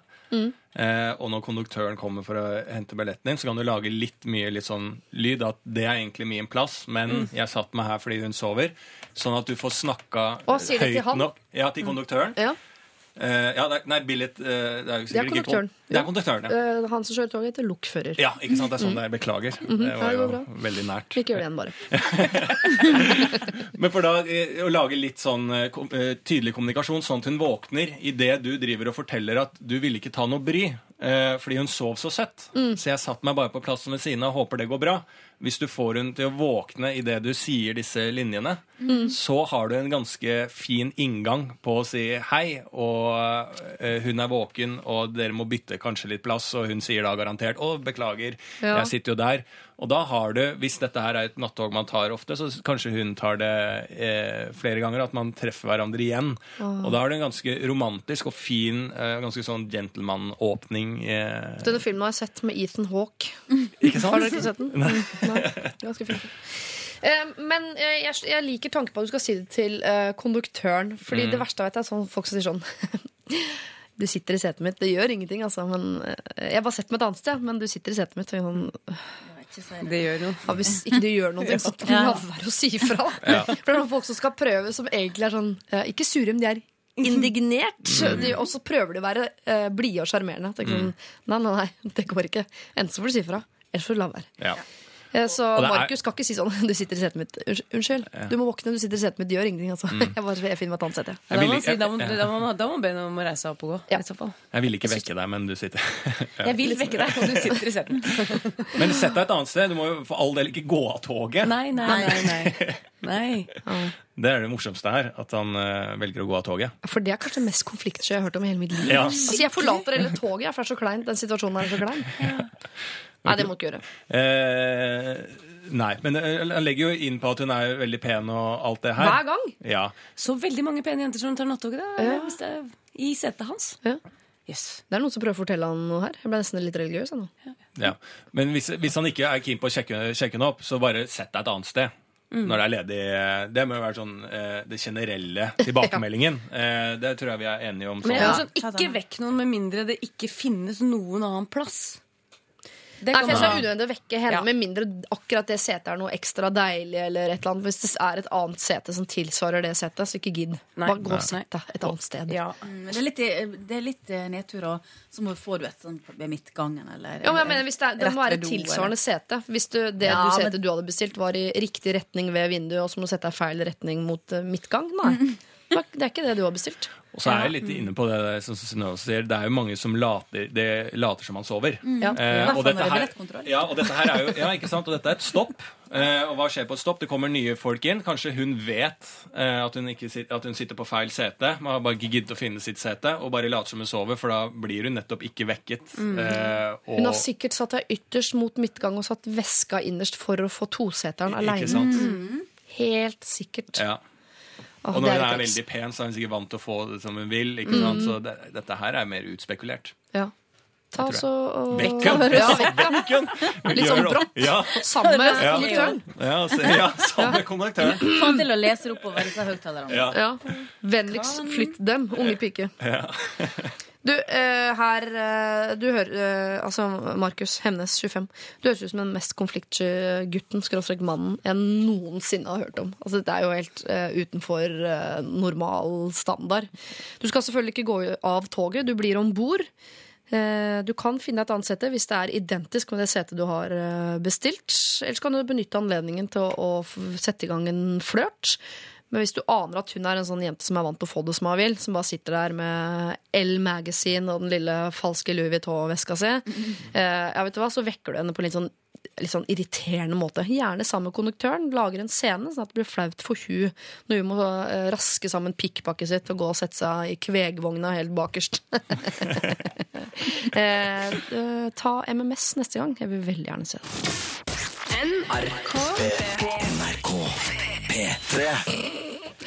Eh, og når konduktøren kommer for å hente billetten din, så kan du lage litt mye litt sånn lyd. At det er egentlig min plass, men jeg satt meg her fordi hun sover. Sånn at du får snakka høyt nok. Ja, til konduktøren. ja. Uh, ja, det nei, billet uh, Det er jo Det er ikke konduktøren. kon- Det er konduktøren, ja. Uh, han som kjører toget, heter lokfører. Ja, ikke sant? Det er sånn det er. Beklager. Det -hmm. Det var jo går veldig nært. Ikke gjør det igjen, bare. Men for da å lage litt sånn tydelig kommunikasjon, sånn at hun våkner idet du driver og forteller at du ville ikke ta noe bry, fordi hun sov så søtt. Så jeg satt meg bare på plassen ved siden av og håper det går bra. Hvis du får hun til å våkne idet du sier disse linjene, så har du en ganske fin inngang på å si hei, og eh, hun er våken, og dere må bytte kanskje litt plass, og hun sier da garantert 'Å, beklager, Ja. jeg sitter jo der'. Og da har du, hvis dette her er et nattog man tar ofte, så kanskje hun tar det eh, flere ganger, at man treffer hverandre igjen. Og da har du en ganske romantisk og fin, eh, ganske sånn gentleman-åpning. Eh, Denne filmen har jeg sett med Ethan Hawke. ikke sant? Har dere ikke sett den? Nei. Nei. Ganske fin. Eh, men eh, jeg, jeg liker tanken på at du skal si det til eh, konduktøren. Fordi Mm. det verste jeg vet er sånn folk som sier sånn Du sitter i setet mitt. Det gjør ingenting, altså. Men, eh, jeg bare sett meg et annet sted, men du sitter i setet mitt. Og sånn, Ikke det. Det gjør noe. ja, hvis ikke du gjør noe, så la være å si ifra. Ja. For det er noen folk som skal prøve, som egentlig er sånn eh, Ikke sure, men de er indignert. Mm. De, og så prøver de å være uh, blide og sjarmerende. Tenker Sånn, nei, nei, nei, det går ikke. Enten så får du si ifra, eller så får du la være. Ja. Eh, Så er- Markus skal ikke si sånn Du sitter i setet mitt. Unnskyld, du må våkne, du sitter i setet mitt. Gjør ingenting, altså. Mm. Jeg, bare, jeg finner meg et annet sete. Da må man si, da må, da må, da må be noen om å reise seg opp og gå. Ja. I så fall. Jeg vil ikke vekke deg, men du sitter. Jeg vil vekke deg, og du sitter i setet. Men sett deg et annet sted. Du må jo for all del ikke gå av toget. Nei, nei, nei. nei. Nei. Det er det morsomste her, at han uh, velger å gå av toget. For det er kanskje det mest konfliktsky jeg har hørt om i hele mitt liv. Ja. Altså, jeg forlater hele toget, for det er så kleint. Den situasjonen er så klein. Nei, det må du ikke gjøre. Eh, nei, men eh, han legger jo inn på at hun er veldig pen og alt det her. Hver gang. Ja. Så veldig mange pene jenter som tar nattoget da, Ja. hvis det er i setet hans. Ja. Yes. Det er noen som prøver å fortelle han noe her. Jeg ble nesten litt religiøs. nå. ja. Men hvis, hvis han ikke er keen på å sjekke, sjekke henne opp, så bare sett deg et annet sted. Mm. Når det er ledig. Det må jo være sånn eh, det generelle tilbakemeldingen. eh, det tror jeg vi er enige om. Men jeg Sånn. sånn, ikke vekk noen med mindre det ikke finnes noen annen plass. Det Nei, kan for jeg synes det er unødvendig å vekke henne, Ja. med mindre akkurat det setet er noe ekstra deilig. eller et eller annet. Hvis det er et annet sete som tilsvarer det setet, så ikke gidd. Nei. Bare gå Nei. og sett deg et annet sted. Ja. Mm, Men det er litt, det er litt eh, nedtur, og så må, får du et sånn ved midtgangen, eller Ja, men jeg mener, hvis det, er, det rett må være ved do, tilsvarende sete. Hvis du, det Ja, du men- setet du hadde bestilt, var i riktig retning ved vinduet, og så må du sette deg i feil retning mot eh, midtgang, nei. Det er ikke det du har bestilt. Og så er jeg litt inne på det der, som Synnøve sier. Det er jo mange som later, det later som man sover. Ja. Eh, og, dette er her, ja, og dette her er jo Ja, ikke sant? Og dette er et stopp. Eh, og hva skjer på et stopp? Det kommer nye folk inn. Kanskje hun vet eh, at, hun ikke sit, at hun sitter på feil sete. Man har bare ikke giddet å finne sitt sete, og bare later som hun sover, for da blir hun nettopp ikke vekket. Eh, og, Hun har sikkert satt deg ytterst mot midtgang og satt veska innerst for å få toseteren aleine. Mm. Helt sikkert. Ja. Åh, Og når hun er er veldig pen, så er hun sikkert vant til å få det som hun vil. Ikke sant? Så det, dette her er mer utspekulert. Ja. Ta altså og! Ja, vekken. Litt sånn brått. Ja. Samme med Ja. konduktøren. Ja, så, ja samme med konduktøren. Få til å lese oppover disse høyttalerne. Ja. Ja. Vennligst flytt dem, unge pike. Ja. Du, uh, her uh, Du hører uh, Altså, Markus Hemnes, 25. Du høres ut som den mest konfliktsky gutten, skråstrek mannen, jeg noensinne har hørt om. Altså, Dette er jo helt utenfor normal standard. Du skal selvfølgelig ikke gå av toget, du blir om bord. Du kan finne et annet sete hvis det er identisk med det setet du har bestilt. Ellers kan du benytte anledningen til å sette i gang en flørt. Men hvis du aner at hun er en sånn jente som er vant til å få det som hun vil, som bare sitter der med L Magazine og den lille falske Louis Vuitton-veska si, eh, ja, vet du hva, så vekker du henne på en litt sånn, litt sånn irriterende måte. Gjerne sammen med konduktøren. Lager en scene sånn at det blir flaut for hun når hun må eh, raske sammen pikkpakket sitt og gå og sette seg i kvegvogna helt bakerst. eh, eh, ta MMS neste gang. Jeg vil veldig gjerne se det. NRK P3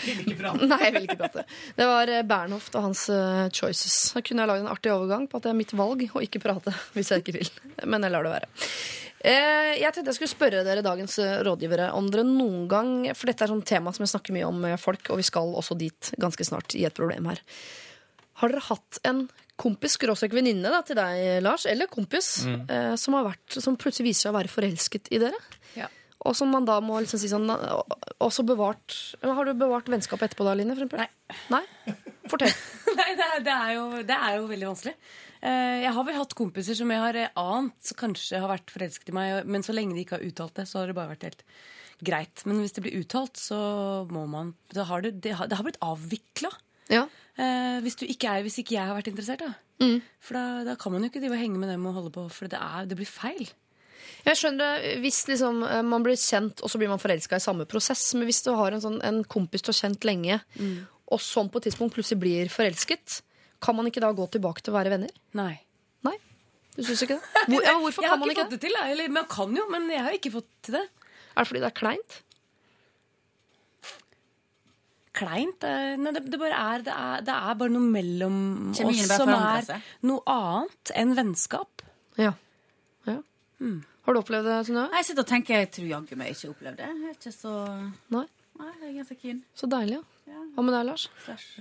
Nei, jeg vil ikke prate. Det var eh, Bernhoft og hans eh, choices. Da kunne jeg lagd en artig overgang på at det er mitt valg å ikke prate hvis jeg ikke vil. Men jeg lar det være. Eh, Jeg tenkte jeg skulle spørre dere dagens rådgivere om dere noen gang For dette er sånn tema som jeg snakker mye om med folk, og vi skal også dit ganske snart i et problem her. Har dere hatt en kompis, skråstrek venninne da, til deg, Lars, eller kompis, mm. som, har vært, som plutselig viser seg å være forelsket i dere? Ja. Og som man da må liksom si sånn Også bevart Har du bevart vennskapet etterpå da, Line? For eksempel? Nei. Nei? Fortell. Nei, det er, det, er jo, det er jo veldig vanskelig. Eh, Jeg har vel hatt kompiser som jeg har eh, ant kanskje har vært forelsket i meg, men så lenge de ikke har uttalt det, så har det bare vært helt greit. Men hvis det blir uttalt, så må man Da har det, det, har, det har blitt avvikla. Ja. hvis, du ikke er, hvis ikke jeg har vært interessert, da. Mm. For da, da kan man jo ikke drive og henge med dem og holde på, for det, er, det blir feil. Jeg skjønner det hvis liksom, eh, man blir kjent, og så blir man forelska i samme prosess. Men hvis du har en, sånn, en kompis du har kjent lenge, og sånn på et tidspunkt plutselig blir forelsket, kan man ikke da gå tilbake til å være venner? Nei. Nei? Du syns ikke det? Hvor, ja, hvorfor Jeg har kan man ikke ikke fått det? det til, eller man kan jo, men jeg har ikke fått til det. Er det fordi det er kleint? Kleint? eh, Nei, det, det bare er det, er det er bare noe mellom Kjemien oss som er noe annet enn vennskap. Ja. ja. Har du opplevd det, Synnøve? Jeg sitter og tenker jeg tror jaggu meg ikke opplevd det. Jeg er ikke så Nei. Nei, jeg er ganske keen. Så deilig, ja. Hva med deg, Lars?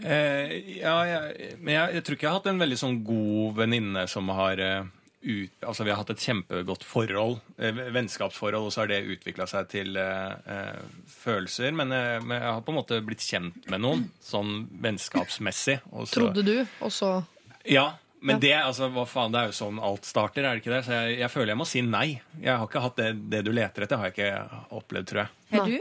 Eh, ja, jeg, men jeg, jeg tror ikke jeg har hatt en veldig sånn god venninne som har uh, ut, Altså, vi har hatt et kjempegodt forhold, uh, vennskapsforhold, og så har det utvikla seg til uh, eh, følelser. Men, men jeg har på en måte blitt kjent med noen, sånn vennskapsmessig. Og så, Trodde du, og så Ja, men Ja. det, altså, hva faen, det er jo sånn alt starter, er det ikke det? Så jeg, jeg føler jeg må si nei. Jeg har ikke hatt det, det du leter etter, har jeg ikke opplevd, tror jeg. Har du?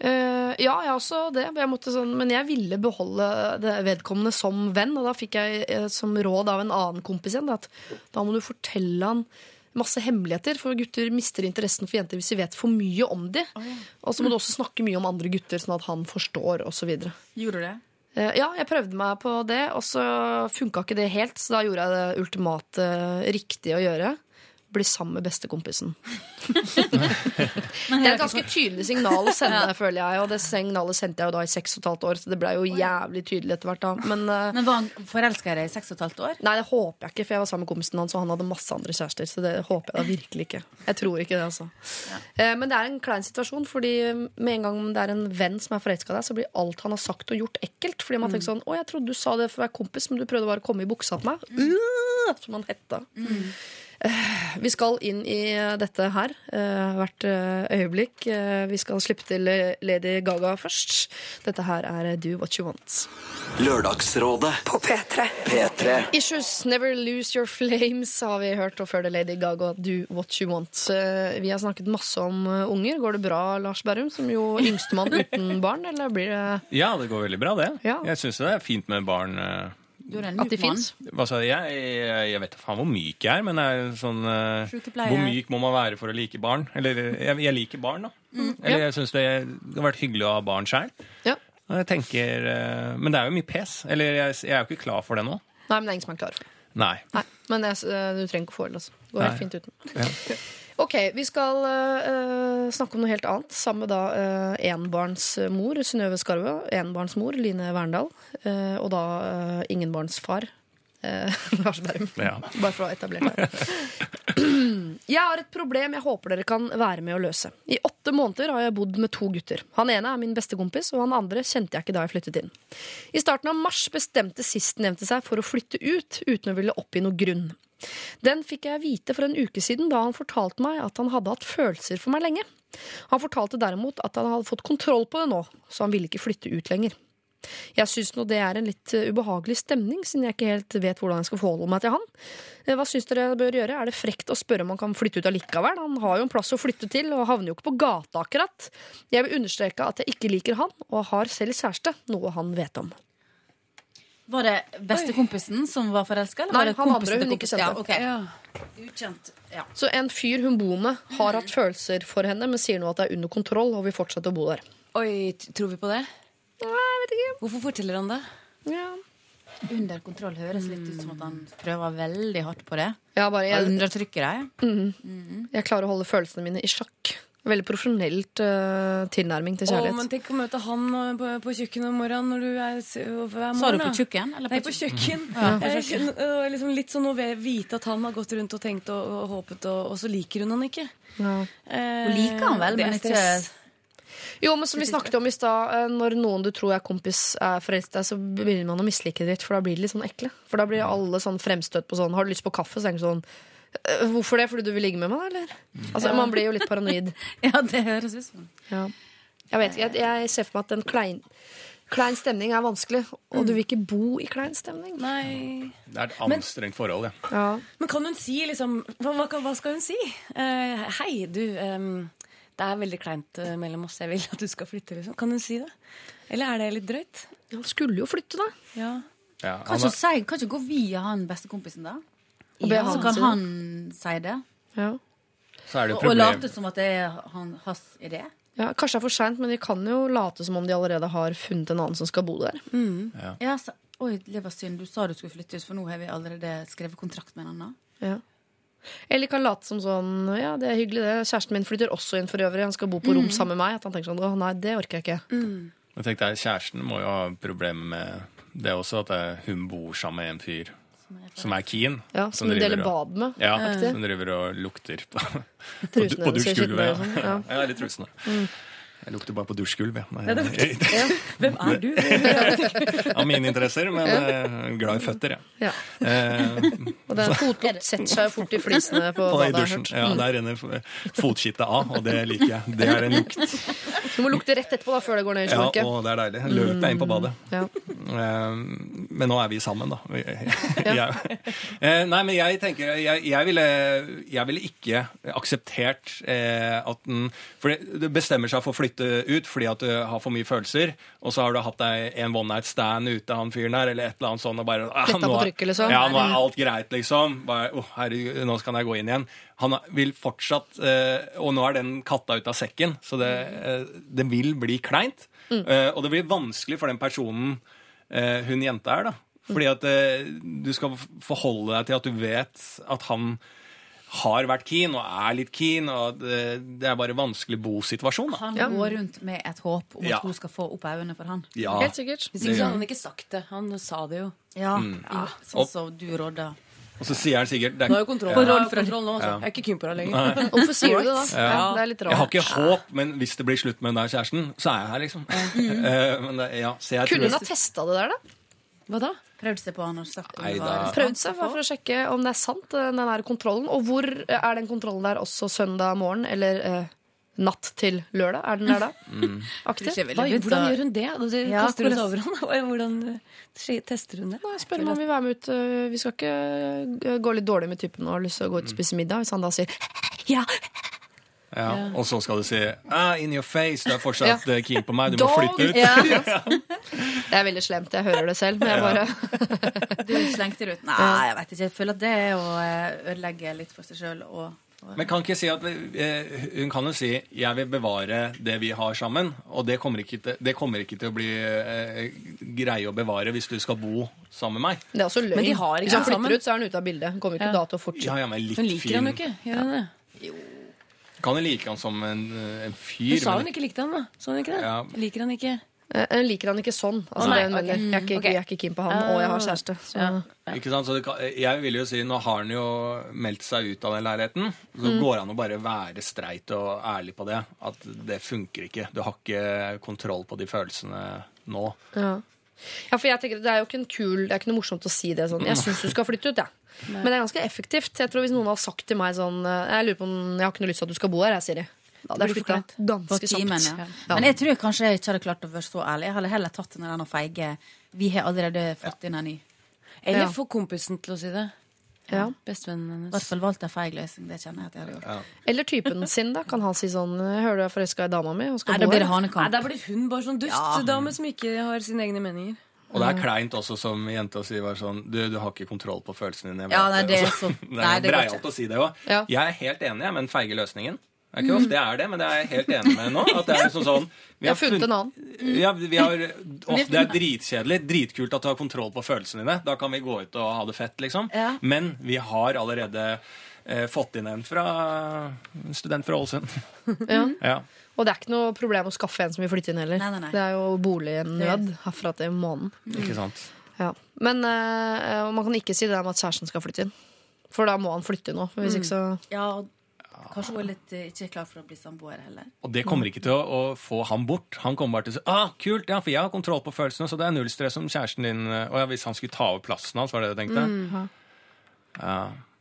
Uh, ja, jeg også det. Jeg måtte sånn, men jeg ville beholde det vedkommende som venn. Og da fikk jeg eh, som råd av en annen kompis igjen at da må du fortelle han masse hemmeligheter. For gutter mister interessen for jenter hvis de vet for mye om dem. Og så må du også snakke mye om andre gutter, sånn at han forstår osv. Gjorde du det? Eh, Ja, jeg prøvde meg på det, og så funka ikke det helt. Så da gjorde jeg det ultimate riktige å gjøre. Bli sammen med bestekompisen. Det er et ganske tydelig signal å sende, føler jeg. Og det signalet sendte jeg jo da i seks og et halvt år, så det ble jo jævlig tydelig etter hvert da. Men eh, Men var han forelska i deg i seks og et halvt år? nei, det håper jeg ikke, for jeg var sammen med kompisen hans, og han hadde masse andre kjærester. Så det håper jeg da virkelig ikke. Jeg tror ikke det, altså. Ja. Men det er en klein situasjon, fordi med en gang det er en venn som er forelska i deg, så blir alt han har sagt og gjort, ekkelt. Fordi man tenker sånn Å, jeg trodde du sa det for å være kompis, men du prøvde bare å komme i buksa til meg. Uh, som han hetta. Eh, Vi skal inn i dette her eh, hvert eh, øyeblikk. Eh, Vi skal slippe til Lady Gaga først. Dette her er Do What You Want. Lørdagsrådet På P3. P3 Issues, Never Lose Your Flames har vi hørt, og før det Lady Gaga, Do What You Want. Vi har snakket masse om unger. Går det bra, Lars Berrum, som jo yngstemann uten barn, eller blir det Ja, det går veldig bra, det. Ja. Jeg syns det er fint med barn. Du en at de fins? Hva sa jeg? Jeg, jeg vet da faen hvor myk jeg er, men jeg er sånn eh, Hvor myk må man være for å like barn? Eller jeg, jeg liker barn, da. Eller jeg syns det, det har vært hyggelig å ha barn sjøl. Ja. Tenker, eh, men det er jo mye pes. Eller jeg, jeg er jo ikke klar for det nå. Nei, men det er ingen som er klar for det. Nei. Nei, men jeg, eh, du trenger ikke å få det. Altså. Det går helt Nei. fint uten. Ja. Ok, vi skal uh, snakke om noe helt annet. Sammen med da uh, enbarnsmor Synnøve Skarve. Enbarnsmor Line Verndal. uh, og da uh, ingenbarnsfar Lars Berrum. Ja. Bare for å ha etablert det. Jeg har et problem jeg håper dere kan være med å løse. I åtte måneder har jeg bodd med to gutter. Han ene er min beste kompis, og han andre kjente jeg ikke da jeg flyttet inn. I starten av mars bestemte sistnevnte seg for å flytte ut, uten å ville oppgi noe grunn. Den fikk jeg vite for en uke siden, da han fortalte meg at han hadde hatt følelser for meg lenge. Han fortalte derimot at han hadde fått kontroll på det nå, så han ville ikke flytte ut lenger. Jeg syns nå det er en litt eh, ubehagelig stemning, siden jeg ikke helt vet hvordan jeg skal forholde meg til han. Eh, Hva syns dere jeg bør gjøre? Er det frekt å spørre om han kan flytte ut allikevel? Han har jo en plass å flytte til, og havner jo ikke på gata akkurat. Jeg vil understreke at jeg ikke liker han, og har selv kjæreste, noe han vet om. Var det bestekompisen som var forelska? Nei, han andre hun ikke kjente. Ja, okay. Ukjent. Ja. Så en fyr hun bor med, har hatt følelser for henne, men sier nå at det er under kontroll og vil fortsette å bo der. Oi, tror vi på det? Nei, jeg vet ikke. Hvorfor forteller han det? Ja. Under kontroll høres litt ut som at han prøver veldig hardt på det. Ja, bare jeg, undertrykker deg. Mhm. jeg klarer å holde følelsene mine i sjakk. Veldig profesjonelt uh, tilnærming til kjærlighet. Å, men tenk å møte han på, på kjøkkenet om morgenen når du er s- Sa du på kjøkken? Eller Nei, på kjøkken. Ja, på kjøkken. øh, liksom litt sånn å vite at han har gått rundt og tenkt og, og håpet, og, og så liker hun han ikke. Ja. Eh, Hun liker han vel, men ikke. Jo, men som vi snakket om i stad, eh, når noen du tror er kompis, er forelsket i deg, så begynner man å mislike det litt, for da blir det litt sånn ekle. For da blir alle sånn fremstøt på sånn Har du lyst på kaffe? Så tenker du sånn «Øh, Hvorfor det? Fordi du vil ligge med meg, eller? Altså, Man blir jo litt paranoid. Ja, det høres ut som Ja. Jeg vet ikke, jeg, jeg ser for meg at en klein, klein stemning er vanskelig, og du vil ikke bo i klein stemning. Nei. Det er et Men- anstrengt forhold, ja. Ja. Men kan hun si liksom Hva, hva, skal hun si? Uh, hei, du. ehm, det er veldig kleint eh, mellom oss. Jeg vil at du skal flytte. Liksom. Kan hun si det? Eller er det litt drøyt? Han skulle jo flytte, da. Ja. ja Kan ikke, si, kan ikke gå via han bestekompisen, da? Og be Ja, han så kan han si det. Ja. så er det jo Og, og late som at det er han, hans idé. Ja, kanskje det er for seint, men de kan jo late som om de allerede har funnet en annen som skal bo der. Ja, så, oi, det var synd. Du sa du skulle flytte ut, for nå har vi allerede skrevet kontrakt med en annen. Ja. Eller kan late som sånn Ja, det er hyggelig, det. Kjæresten min flytter også inn for øvrig. Han skal bo på rom sammen med meg. At han tenker sånn Å nei, det orker jeg ikke. Jeg tenkte, Kjæresten må jo ha problemer med det også, at hun bor sammen med en fyr som er keen. Ja, Som hun deler bad med. Ja, aktiv. som driver og lukter på, på, på er dusjgulvet. Ja. sånn, ja. Ja, litt trusene. Jeg lukter bare på dusjgulvet. Ja. Hvem er du? Av mine interesser, men eh, glad i føtter, jeg. Ja. Eh, den fotlukt setter seg jo fort i flisene på i badet. dusjen. Ja, der renner fotskittet av, og det liker jeg. Det er en lukt. Du må lukte rett etterpå da, før det går ned i Ja, slanket. og det er deilig. Løp jeg inn på badet. Ja. Eh, Men nå er vi sammen, da. Jeg, Eh, nei, men jeg tenker Jeg, jeg, ville, jeg ville ikke akseptert eh, at den For det- bestemmer seg for å flytte ut fordi at du har for mye følelser, og så har du hatt deg en one night stand ute av han fyren der, eller et eller annet sånt, og bare ah, nå er- liksom. Ja, nå er alt greit, liksom. Bare, oh, herregud, nå kan jeg gå inn igjen. Han vil fortsatt eh, Og nå er den katta ut av sekken, så det, eh, det vil bli kleint. Eh, og det blir vanskelig for den personen eh, hun jenta er, da. Fordi at eh, du skal forholde deg til at du vet at han har vært keen og er litt keen, og det er bare en vanskelig bosituasjon. Da. Han Ja. går rundt med et håp om Ja. at hun skal få opp øynene for han. Ja. Helt sikkert. Hvis ikke så hadde han ikke sagt det. Han sa det jo. Ja, Mm. ja Sånn som du rådde. Og så sier han sikkert det Nå er, er jo kontroll, ja. kontroll, kontroll nå, altså. Ja. Jeg er ikke keen på deg lenger. Hvorfor sier du det da? Ja. Ja. det er litt rart. Jeg har ikke håp, men hvis det blir slutt med den der kjæresten, så er jeg her, liksom. Mm. men det, ja, så jeg Kunne hun ha testa det der, da? Hva da? Prøvd seg på han og snakket om det Prøvd seg for å sjekke om det er sant, den der kontrollen. Og hvor er den kontrollen der også søndag morgen, eller eh, natt til lørdag? Er den der da? Aktiv? Hva, hvordan gjør hun det? Det Ja, kaster hun seg over ham? Hvordan eh, tester hun det? Nei, spør om han vil være med ut. øh, Vi skal ikke øh, gå litt dårlig med typen og har lyst til å gå ut og spise middag. Hvis han da sier ja, Ja, og så skal du si ah, 'in your face', du er fortsatt Ja. eh, keen på meg, du må flytte ut. Ja. Det er veldig slemt. Jeg hører det selv. Men jeg bare Du slengte det ut. Nei, jeg vet ikke. Jeg føler at det er å eh, ødelegge litt for seg sjøl. Og Men kan ikke si at eh, Hun kan jo si 'jeg vil bevare det vi har sammen', og det kommer ikke til, det kommer ikke til å bli eh, greie å bevare hvis du skal bo sammen med meg. Det er også løgn. Men de har ikke Hvis hun vært sammen. flytter ut, så er hun ute av bildet. Hun kommer ikke Ja. da til å fortsette. Ja, ja, men litt Hun liker fin. han jo ikke. Gjør hun det? Kan jo like han som en, eh, en fyr. Hun sa men- hun ikke likte han, da. Sa hun ikke det? Ja. Liker han ikke. Eh, Jeg liker han ikke sånn. Altså, nei, det er en ok. jeg, er ikke, okay. jeg er ikke keen på han, og jeg har kjæreste. Så. Ja. Ikke sant? Så det kan, jeg vil jo si, Nå har han jo meldt seg ut av den leiligheten. Så Mm. går det an å bare være streit og ærlig på det. At det funker ikke. Du har ikke kontroll på de følelsene nå. Ja. ja, for jeg tenker Det er jo ikke en kul Det er ikke noe morsomt å si det sånn. Jeg syns du skal flytte ut, jeg. Men det er ganske effektivt. Jeg tror Hvis noen har sagt til meg sånn eh, Jeg lurer på om jeg har ikke noe lyst til at du skal bo her, jeg, Siri. Da hadde jeg flytta ganske kjapt. ja. Ja. Men jeg tror kanskje jeg ikke hadde klart å være så ærlig. Jeg hadde heller tatt den der feige Vi har allerede fått inn en ny. Eller Ja. få kompisen til å si det. Ja. Bestevennen I hennes. hvert fall valgt en feil løsning. Det kjenner jeg at jeg hadde gjort. Eller typen sin, da. Kan han si sånn Jeg hører du er forelska i dama mi og skal Nei, da blir det hanekamp. Nei. Da blir hun bare sånn dustedame som ikke har sine egne meninger. Og det er kleint også som jente å si bare sånn Du, du har ikke kontroll på følelsene dine. Ja, nei, det er så- det nei, er det breialt å si det òg. Ja. Jeg er helt enig men med den feige løsningen. Det er ikke ofte jeg er det, men det er jeg helt enig med nå. At det er liksom sånn Vi har funnet en annen. Ja, vi har, åh, det er dritkjedelig. Dritkult at du har kontroll på følelsene dine. Da kan vi gå ut og ha det fett, liksom. Ja. Men vi har allerede eh, fått inn en fra en student fra Ålesund. Ja. Ja. Og det er ikke noe problem å skaffe en som vil flytte inn heller. Nei, nei, nei. Det er jo bolignød herfra til månen. Ikke sant? Ja. Men eh, man kan ikke si det der med at kjæresten skal flytte inn. For da må han flytte nå. Hvis ikke så Ja, og kanskje hun er litt eh, ikke klar for å bli samboer heller. Og det kommer ikke til å, å få ham bort. Han kommer bare til å si ah, kult, ja, for jeg har kontroll på følelsene, så det er null stress om kjæresten din eh, Å ja, hvis han skulle ta over plassen hans, var det det du tenkte? Mm. Ja.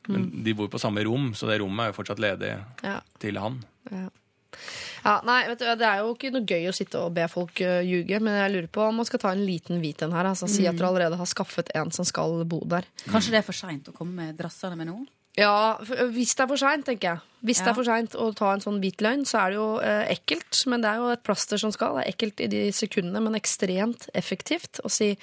Men de bor på samme rom, så det rommet er jo fortsatt ledig ja. til han. ja, nei, vet du, Det er jo ikke noe gøy å sitte og be folk uh, ljuge, men jeg lurer på om man skal ta en liten hvit en her. Altså, Si at dere allerede har skaffet en som skal bo der. Kanskje det er for seint å komme med drassene med noe? Ja, Hvis det er for seint, tenker jeg. Hvis det er for seint å ta en sånn hvit løgn, så er det jo eh, ekkelt. Men det er jo et plaster som skal. Det er ekkelt i de sekundene, men ekstremt effektivt å si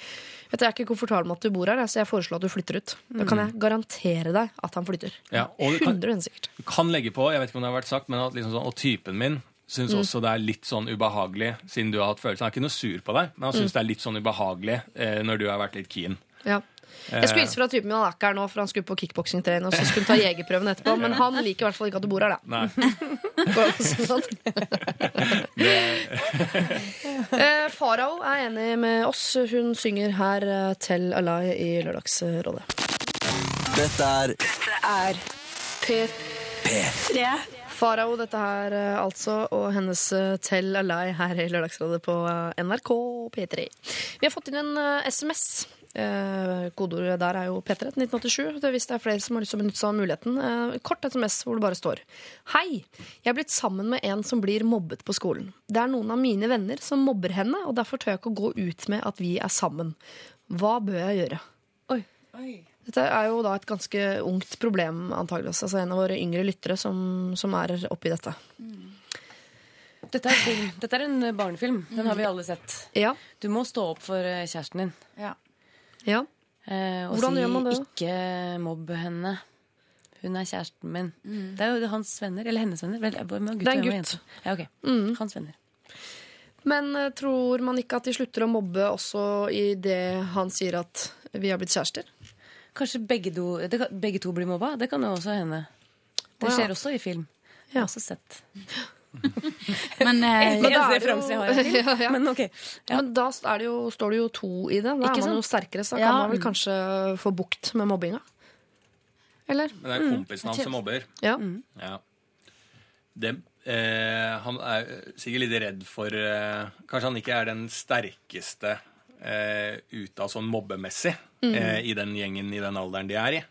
Vet du, Jeg er ikke komfortabel med at du bor her, så jeg foreslår at du flytter ut. Da kan jeg garantere deg at han flytter. Ja, og du kan, 100 sikkert. du kan legge på, jeg vet ikke om det har vært sagt, men at liksom sånn, og typen min syns Mm. også det er litt sånn ubehagelig, siden du har hatt følelsen. Han er ikke noe sur på deg, men han Mm. det er litt sånn ubehagelig eh, når du har vært litt keen. Ja. Jeg skulle hilse fra typen min, han er ikke her nå, for han skulle på kickboksingtrening og så skulle han ta jegerprøven etterpå. Men han liker i hvert fall ikke at du bor her, da. Eh, Farao er enig med oss. Hun synger her til 'Tell a i Lørdagsrådet. Dette er Er P3. P3. Farao, dette her eh, altså, og hennes eh, 'Tell Alai her i Lørdagsrådet på eh, NRK P3. Vi har fått inn en eh, SMS. Eh, Kodeordet der er jo P3 1987. Det er Hvis det er flere som har lyst til å benytte seg av muligheten. Eh, kort SMS hvor det bare står Hei! Jeg er blitt sammen med en som blir mobbet på skolen. Det er noen av mine venner som mobber henne, og derfor tør jeg ikke å gå ut med at vi er sammen. Hva bør jeg gjøre? Oi Dette er jo da et ganske ungt problem, antageligvis. Altså en av våre yngre lyttere som, som er oppi dette. Dette er, film. Dette er en barnefilm. Den har vi alle sett. Ja. Du må stå opp for eh, kjæresten din. Ja. Ja. Eh, og Hvordan si gjør man det? 'ikke mobb henne'. Hun er kjæresten min. Det er jo hans venner. Eller hennes venner. Vel, gutt, Det er en gutt. Ja, ok. Hans venner. Men eh, tror man ikke at de slutter å mobbe også i det han sier at vi har blitt kjærester? Kanskje begge, do, det, kan- begge to blir mobba? Det kan jo også hende. Det skjer også i film. Jeg Ja. har også sett. Men eh, Men da er det jo-. Ja, ja. Men okay. Ja. Men da er det jo, står det jo to i det. Da Ikke er man jo sterkere, så da Ja. kan man vel kanskje få bukt med mobbinga. Eller? Men det er kompisen hans som mobber. Ja. Ja. Det, eh, han er sikkert litt redd for eh, Kanskje han ikke er den sterkeste eh, ute av sånn mobbemessig eh, i den gjengen i den alderen de er i.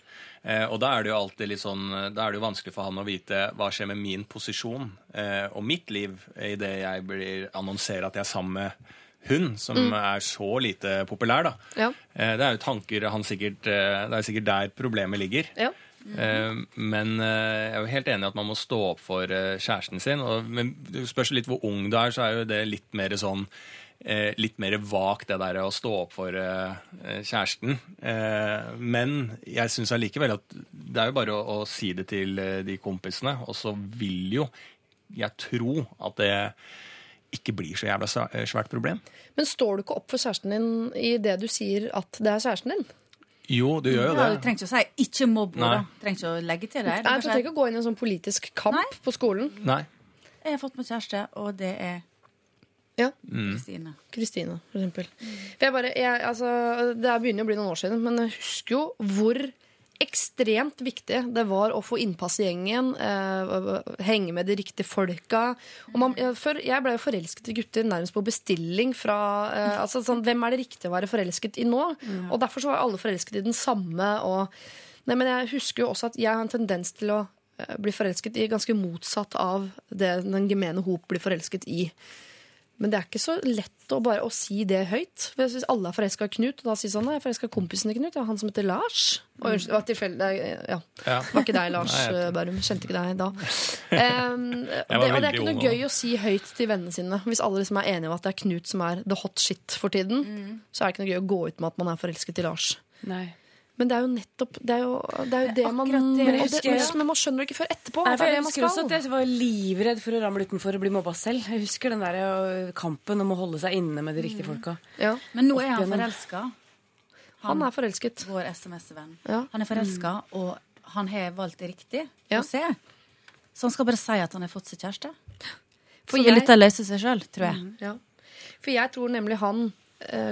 Eh, og da er det jo alltid litt sånn Da er det jo vanskelig for han å vite hva skjer med min posisjon eh, og mitt liv idet jeg blir annonserer at jeg er sammen med hun, som er så lite populær, da. Ja. Eh, det er jo tanker han sikkert eh, Det er sikkert der problemet ligger. Ja. Mm. Men jeg er jo helt enig i at man må stå opp for kjæresten sin. Og, men det spørs litt hvor ung du er, så er jo det litt mer sånn Litt mer vagt, det der å stå opp for eh, eh, kjæresten. Eh, Men jeg syns allikevel at det er jo bare å, å si det til eh, de kompisene, og så vil jo jeg tro at det ikke blir så jævla eh, svært problem. Men står du ikke opp for kjæresten din i det du sier at det er kjæresten din? Jo, du gjør jo ja, du det. trenger ikke å si 'ikke mobb Du. Trenger ikke å legge til det. det. Nei, Du trenger ikke å gå inn i en sånn politisk kamp Nei. på skolen. Nei. 'Jeg har fått meg kjæreste, og det er Ja. Kristine. mm. for eksempel. For jeg bare, jeg, altså, det er begynner å bli noen år siden, men jeg husker jo hvor ekstremt viktig det var å få innpass i gjengen, eh, henge med de riktige folka. Og man, jeg, før, jeg ble jo forelsket i gutter nærmest på bestilling fra eh, altså, sånn, Hvem er det riktig å være forelsket i nå? Og derfor så var alle forelsket i den samme. Og, nei, men jeg husker jo også at jeg har en tendens til å eh, bli forelsket i ganske motsatt av det den gemene hop blir forelsket i. Men det er ikke så lett å bare å si det høyt. For Hvis alle er forelska i Knut, og da sier sånn, jeg er forelska i kompisen til Knut, ja, han som heter Lars. Og unnskyld, det var tilfeldig. Ja. Ja. Det var ikke deg, Lars Nei, Bærum. Kjente ikke deg da. Um, det, og det er ikke noe gøy å si høyt til vennene sine. Hvis alle liksom er enige om at det er Knut som er the hot shit for tiden, så er det ikke noe gøy å gå ut med at man er forelsket i Lars. Nei. Men det er jo nettopp Det er jo det, er jo det man det. det, Husker jeg- Men man skjønner det ikke før etterpå. Nei, for jeg husker også at jeg var livredd for å ramle utenfor og bli mobba selv. Jeg husker den der kampen om å holde seg inne med de riktige folka. Ja. Men nå er han forelska. Han er forelsket. Vår SMS-venn. Ja. Han er forelska, og han har valgt det riktig Ja. å se. Så han skal bare si at han har fått seg kjæreste. For Så jeg- vil dette løse seg sjøl, tror jeg. Ja. For jeg tror nemlig han eh,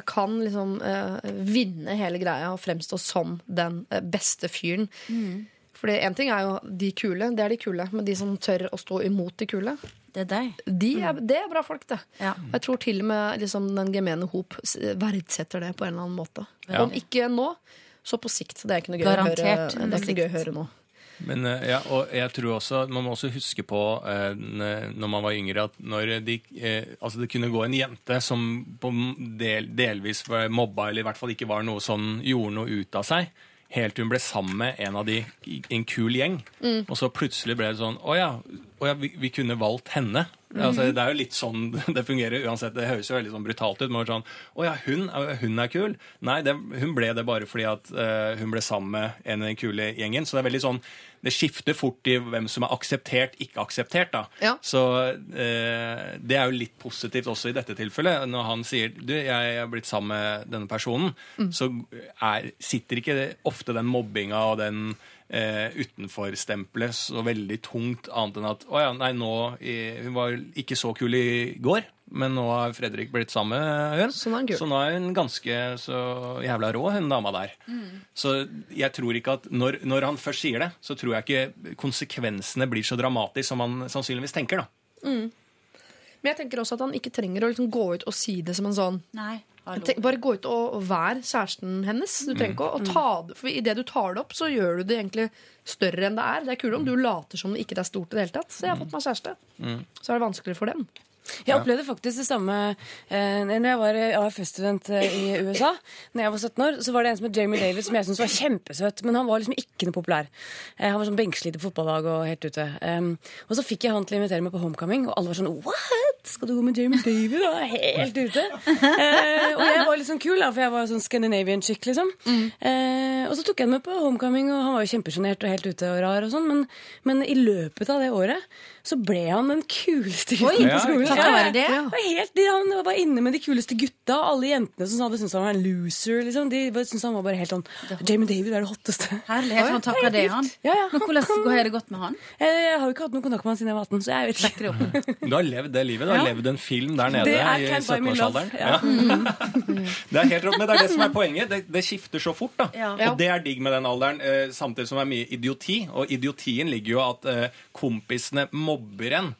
kan liksom eh, vinne hele greia og fremstå som den eh, beste fyren. Fordi en ting er jo de kule, det er de kule, men de som tør å stå imot de kule, Det er deg. de er, det er bra folk, det. Ja. Jeg tror til og med liksom, den gemene hop verdsetter det på en eller annen måte. Ja. Om ikke nå, så på sikt. Det er ikke noe gøy, å høre, det er ikke noe gøy å høre nå. Men eh, ja, og jeg tror også Man må også huske på eh, når man var yngre, at når de eh, Altså, det kunne gå en jente som del, delvis var mobba, eller i hvert fall ikke var noe sånn Gjorde noe ut av seg. Helt til hun ble sammen med en av de en kul gjeng. Og så plutselig ble det sånn Å ja, å ja vi, vi kunne valgt henne. Altså, det er jo litt sånn det fungerer uansett. Det høres jo veldig sånn brutalt ut. Men sånn, å ja, hun, hun er kul. Nei, det, hun ble det bare fordi at uh, hun ble sammen med en av den kule gjengen. Så det er veldig sånn Det skifter fort i hvem som er akseptert, ikke akseptert. da. Ja. Så eh, det er jo litt positivt også i dette tilfellet. Når han sier du, jeg er blitt sammen med denne personen, så er, sitter ikke ofte den mobbinga og den eh, utenfor-stempelet så veldig tungt, annet enn at å ja, nei, nå Hun var ikke så kul i går, men nå har Fredrik blitt sammen med hun. Så er. Så nå er hun ganske så jævla rå, hun dama der. Så jeg tror ikke at når, når han først sier det, så tror jeg ikke konsekvensene blir så dramatiske som han sannsynligvis tenker. da. Men jeg tenker også at han ikke trenger å liksom gå ut og si det som en sånn Nei. Tenk, bare gå ut og, og vær kjæresten hennes. Du trenger ikke mm. å ta det For idet du tar det opp, så gjør du det egentlig større enn det er. Det er kulere om du later som det ikke er stort i det hele tatt. Så jeg har fått meg kjæreste. Så er det vanskeligere for dem. Jeg opplevde faktisk det samme eh, når jeg var AFS-student eh, i USA. Når jeg var 17 år, så var det en som het Jamie David, som jeg syntes var kjempesøt. Men han var liksom ikke noe populær. Eh, han var sånn benkesliter på fotballag og helt ute. Um, og så fikk jeg han til å invitere meg på homecoming, og alle var sånn What? Skal du gå med Jamie David? Og er helt ute. Eh, og jeg var litt sånn kul, da, for jeg var sånn Scandinavian chick, liksom. Eh, og så tok jeg han med på homecoming, og han var jo kjempesjenert og helt ute og rar og sånn. Men, men i løpet av det året så ble han den kuleste gutten på skolen. Takket være det? Ja, var helt, de, han var inne med de kuleste gutta. og Alle jentene som hadde syntes han var en loser. Liksom. De syntes han var bare helt sånn Jamie David er det hotteste. Herlighet, han takker det, han. Ja, ja. Men hvordan har det gått med han? Jeg, jeg har jo ikke hatt noen kontakt med han siden jeg var 18, så jeg vet ikke. Du har levd det livet. Du har Ja. levd en film der nede i Can't Buy Love, 17-årsalderen. ja. Det er helt rått, men det er det som er poenget. Det, det skifter så fort. da. Ja. Og det er digg med den alderen, eh, samtidig som det er mye idioti. Og idiotien ligger jo at eh, kompisene mobber en.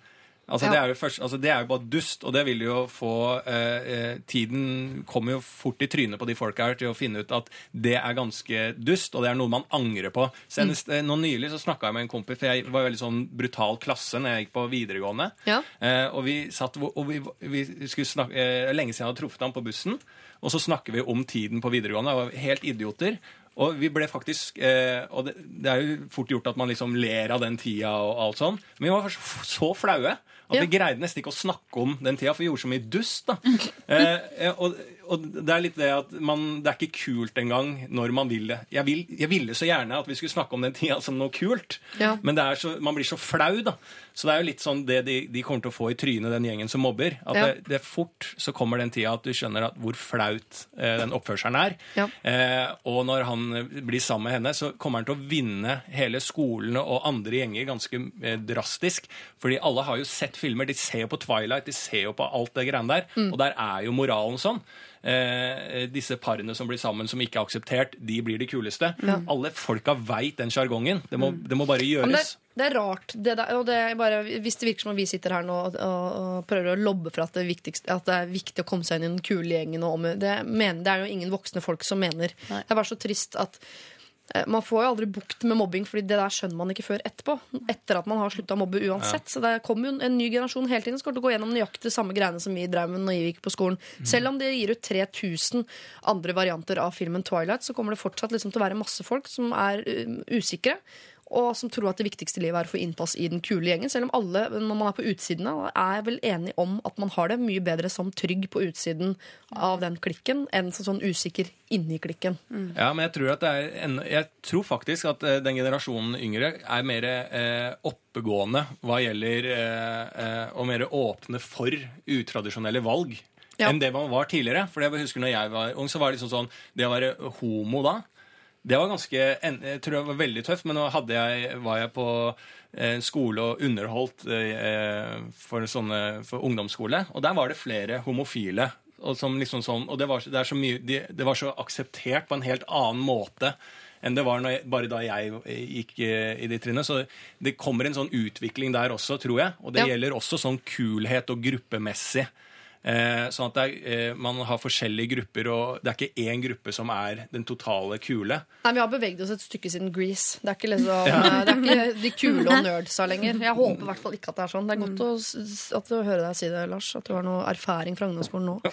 Altså, Ja. det, er jo først, altså, det er jo bare dust, og det vil jo få eh, eh, Tiden kommer jo fort i trynet på de folka her til å finne ut at det er ganske dust, og det er noe man angrer på. Senest mm. nå nylig så snakka jeg med en kompis, for jeg var veldig sånn brutal klasse når jeg gikk på videregående. Ja. Eh, og vi satt og vi, vi skulle snakke, eh, Lenge siden jeg hadde truffet ham på bussen. Og så snakker vi om tiden på videregående. Jeg var helt idioter. Og vi ble faktisk eh, Og det, det er jo fort gjort at man liksom ler av den tida og alt sånn. Men vi var så, så flaue at Ja. vi greide nesten ikke å snakke om den tida, for vi gjorde så mye dust. da. eh, eh, og, og det er litt det at man, det er ikke kult engang når man vil det. Jeg, vil, jeg ville så gjerne at vi skulle snakke om den tida som noe kult, Ja. men det er så, man blir så flau, da. Så det er jo litt sånn det de, de kommer til å få i trynet, den gjengen som mobber. At Ja. det, det fort så kommer den tida at du skjønner at hvor flaut eh, den oppførselen er. Ja. Eh, og når han blir sammen med henne, så kommer han til å vinne hele skolene og andre gjenger ganske eh, drastisk. Fordi alle har jo sett filmer. De ser jo på Twilight, de ser jo på alt det greiene der. Mm. Og der er jo moralen sånn. Eh, disse parene som blir sammen som ikke er akseptert, de blir de kuleste. Alle folka veit den sjargongen. Det, må- det må bare gjøres. Det, det er rart. Det der, og det er bare, hvis det virker som om vi sitter her nå og, og, og prøver å lobbe for at det, at det er viktig å komme seg inn i den kule gjengen og om, det, mener, det er jo ingen voksne folk som mener. Det er bare så trist at eh, man får jo aldri bukt med mobbing, Fordi det der skjønner man ikke før etterpå. Etter at man har slutta å mobbe uansett. Så det kommer jo en ny generasjon hele tiden som kommer til å gå gjennom nøyaktig samme greiene som vi drev med når vi gikk på skolen. Selv om det gir ut 3000 andre varianter av filmen Twilight, så kommer det fortsatt liksom til å være masse folk som er um, usikre. Og som tror at det viktigste i livet er å få innpass i den kule gjengen. Selv om alle når man er på utsiden av, er vel enige om at man har det mye bedre som trygg på utsiden av den klikken enn som sånn usikker inni klikken. Ja, men jeg tror, en, jeg tror faktisk at eh, den generasjonen yngre er mer eh, oppegående hva gjelder eh, eh, og mer åpne for utradisjonelle valg Ja. enn det man var tidligere. For jeg husker når jeg var ung, så var det liksom sånn Det å være homo da, det var ganske Jeg tror det var veldig tøft, men nå jeg, var jeg på eh, skole og underholdt eh, for, sånne, for ungdomsskole, og der var det flere homofile. Og, som liksom sånn, og det, var, det, mye, det, var så akseptert på en helt annen måte enn det var jeg, bare da jeg gikk eh, i det trinnet. Så det kommer en sånn utvikling der også, tror jeg. Og det Ja. gjelder også sånn kulhet og gruppemessig. Eh, sånn at er, eh, man har forskjellige grupper, og det er ikke én gruppe som er den totale kule. Nei, Vi har beveget oss et stykke siden Grease. Det er ikke, liksom, det er ikke de kule og nerdsa lenger. Jeg håper i hvert fall ikke at det er sånn. Det er godt å, du hører deg si det, Lars. At du har noe erfaring fra ungdomsskolen nå.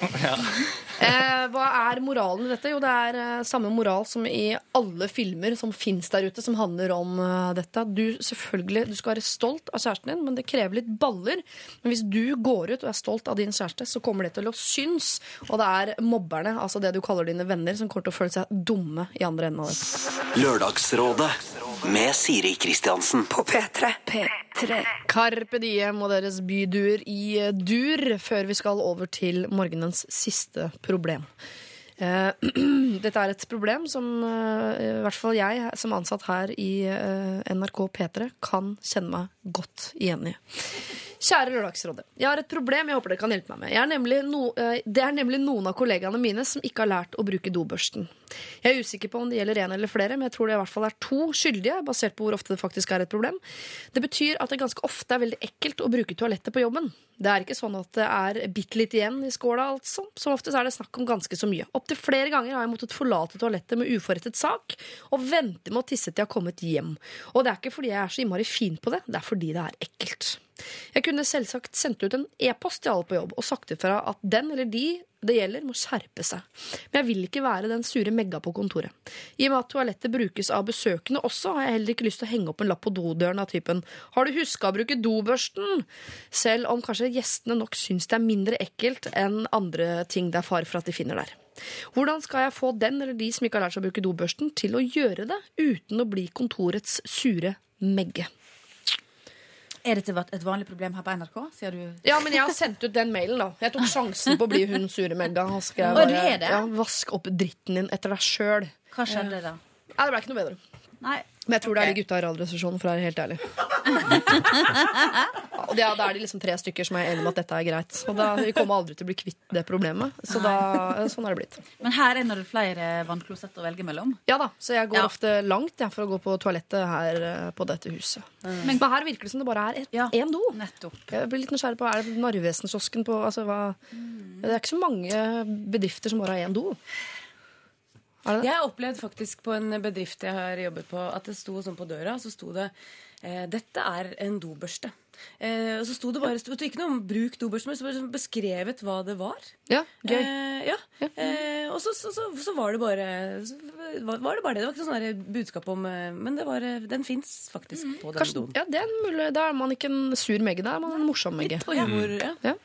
Eh, hva er moralen i dette? Jo, det er eh, samme moral som i alle filmer som fins der ute, som handler om dette. Du selvfølgelig, du skal være stolt av kjæresten din, men det krever litt baller. Men hvis du går ut og er stolt av din kjæreste, så kommer det til å synes. Og det er mobberne, altså det du kaller dine venner, som kommer til å føle seg dumme i andre enden av det. Lørdagsrådet med Siri Kristiansen. På P3. P3. Carpe Diem og deres byduer i dur, før vi skal over til morgenens siste problem. Eh, Dette er et problem som eh, i hvert fall jeg som ansatt her i eh, NRK P3 kan kjenne meg godt igjen i. Kjære Lørdagsrådet. Jeg har et problem jeg håper dere kan hjelpe meg med. Er no, eh, det er nemlig noen av kollegaene mine som ikke har lært å bruke dobørsten. Jeg er usikker på om det gjelder én eller flere, men jeg tror det i hvert fall er to skyldige, basert på hvor ofte det faktisk er et problem. Det betyr at det ganske ofte er veldig ekkelt å bruke toalettet på jobben. Det er ikke sånn at det er bitte litt igjen i skåla, altså. Som oftest er det snakk om ganske så mye. Opptil flere ganger har jeg måttet forlate toalettet med uforrettet sak og vente med å tisse til jeg har kommet hjem. Og det er ikke fordi jeg er så innmari fin på det, det er fordi det er ekkelt. Jeg kunne selvsagt sendt ut en e-post til alle på jobb og sagt ifra at den eller de det gjelder, må skjerpe seg. Men jeg vil ikke være den sure megga på kontoret. I og med at toalettet brukes av besøkende også, har jeg heller ikke lyst til å henge opp en lapp på dodøren av typen 'Har du huska å bruke dobørsten?' Selv om kanskje gjestene nok syns det er mindre ekkelt enn andre ting det er fare for at de finner der. Hvordan skal jeg få den eller de som ikke har lært seg å bruke dobørsten, til å gjøre det uten å bli kontorets sure megge? Er dette et vanlig problem her på NRK? Sier du Ja, men jeg har sendt ut den mailen, da. Jeg tok sjansen på å bli hun sure Megga. Ja, Vask opp dritten din etter deg sjøl. Hva skjedde da? Ja, det ble ikke noe bedre. Nei. Men jeg tror det er de gutta i Radioresepsjonen, for å være helt ærlig. Ja, og det er- Da er det liksom tre stykker som er enige om at dette er greit. Og da, Vi kommer aldri til å bli kvitt det problemet. Så da, sånn er det blitt. Men her er det flere vannklosett å velge mellom. Ja da, Så jeg går Ja. ofte langt jeg, for å gå på toalettet her eh, på dette huset. Men her virker det som det bare er én do. Nettopp. Jeg blir litt nysgjerrig på, Er det Narvesen-kiosken på altså, hva, Det er ikke så mange bedrifter som bare har én do. Er? Jeg har opplevd faktisk på en bedrift jeg har jobbet på, at det sto sånn på døra, så sto det eh, 'Dette er en dobørste'. Eh, og så sto det bare sto ikke noe om 'bruk dobbeltsmør, så bare sånn beskrevet hva det var. Ja, gøy. Eh, ja. Eh, og så, så, så, så var det bare var det bare det. Det var ikke noe sånn budskap om eh, Men det var, eh, den fins faktisk på den Kanskje, doen. ja, det er mulig. Da er man ikke en sur megge, da er man en morsom megge. Litt humor, ja. Ja.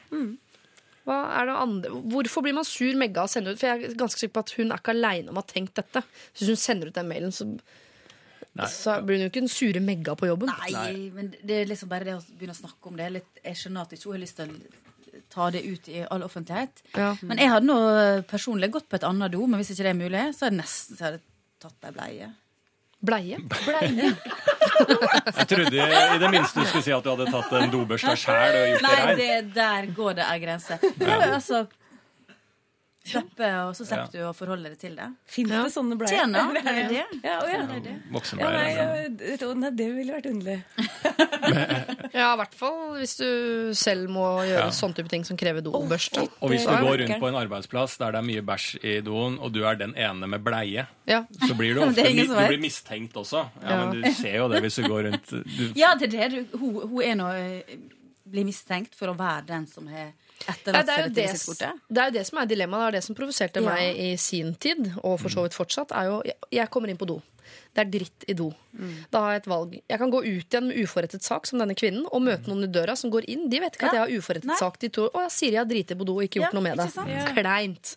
Er andre? Hvorfor blir man sur Megga av å sende ut? For jeg er ganske sikker på at hun er ikke aleine om å ha tenkt dette. Så hvis hun sender ut den mailen, så, så blir hun jo ikke den sure Megga på jobben. Nei, men det er liksom bare det å begynne å snakke om det. Litt, jeg skjønner at ikke hun har lyst til å ta det ut i all offentlighet. Ja. Men jeg hadde nå personlig gått på et annet do, men hvis ikke det er mulig, så hadde jeg nesten så hadde tatt ei bleie. Bleie? Bleie. Jeg trodde i det minste du skulle si at du hadde tatt en dobørste sjæl og gjort det Nei, rein. det, der går det ei grense. Ja, altså Slippe, og så slipper du å forholde deg til det. Fins det sånne bleier? Tjena, det er det. Ja, å, ja. Det er det. Voksenbleier. ja, nei, det ville vært underlig. Ja, i hvert fall hvis du selv må gjøre Ja. sånne type ting som krever dobørste. Og hvis du går rundt på en arbeidsplass der det er mye bæsj i doen, og du er den ene med bleie, Ja. så blir du ofte er du blir mistenkt også. Ja, Ja. Men du ser jo det hvis du går rundt du, Ja, det er det. Hun, hun er nå eh, blir mistenkt for å være den som har Ja, det, er det, det er jo det som er dilemmaet. Det er det som provoserte Ja. meg i sin tid, og for så vidt fortsatt. er jo, jeg- Jeg kommer inn på do. Det er dritt i do. Da har jeg et valg. Jeg kan gå ut igjen med uforrettet sak, som denne kvinnen, og møte noen i døra som går inn. De vet ikke at jeg har uforrettet Nei. sak. De tror å, Siri har driti på do og ikke gjort Ja, noe med det. Ja. Kleint.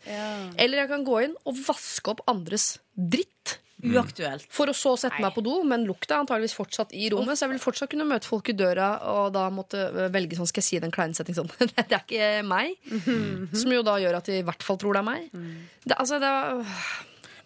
Eller jeg kan gå inn og vaske opp andres dritt. Uaktuelt. For å så sette meg på do, men lukta er antageligvis fortsatt i rommet. Så jeg vil fortsatt kunne møte folk i døra og da måtte øh, velge sånn, skal jeg si den kleine setning sånn Det er ikke meg. Som jo da gjør at de i hvert fall tror det er meg. Det, altså, det er,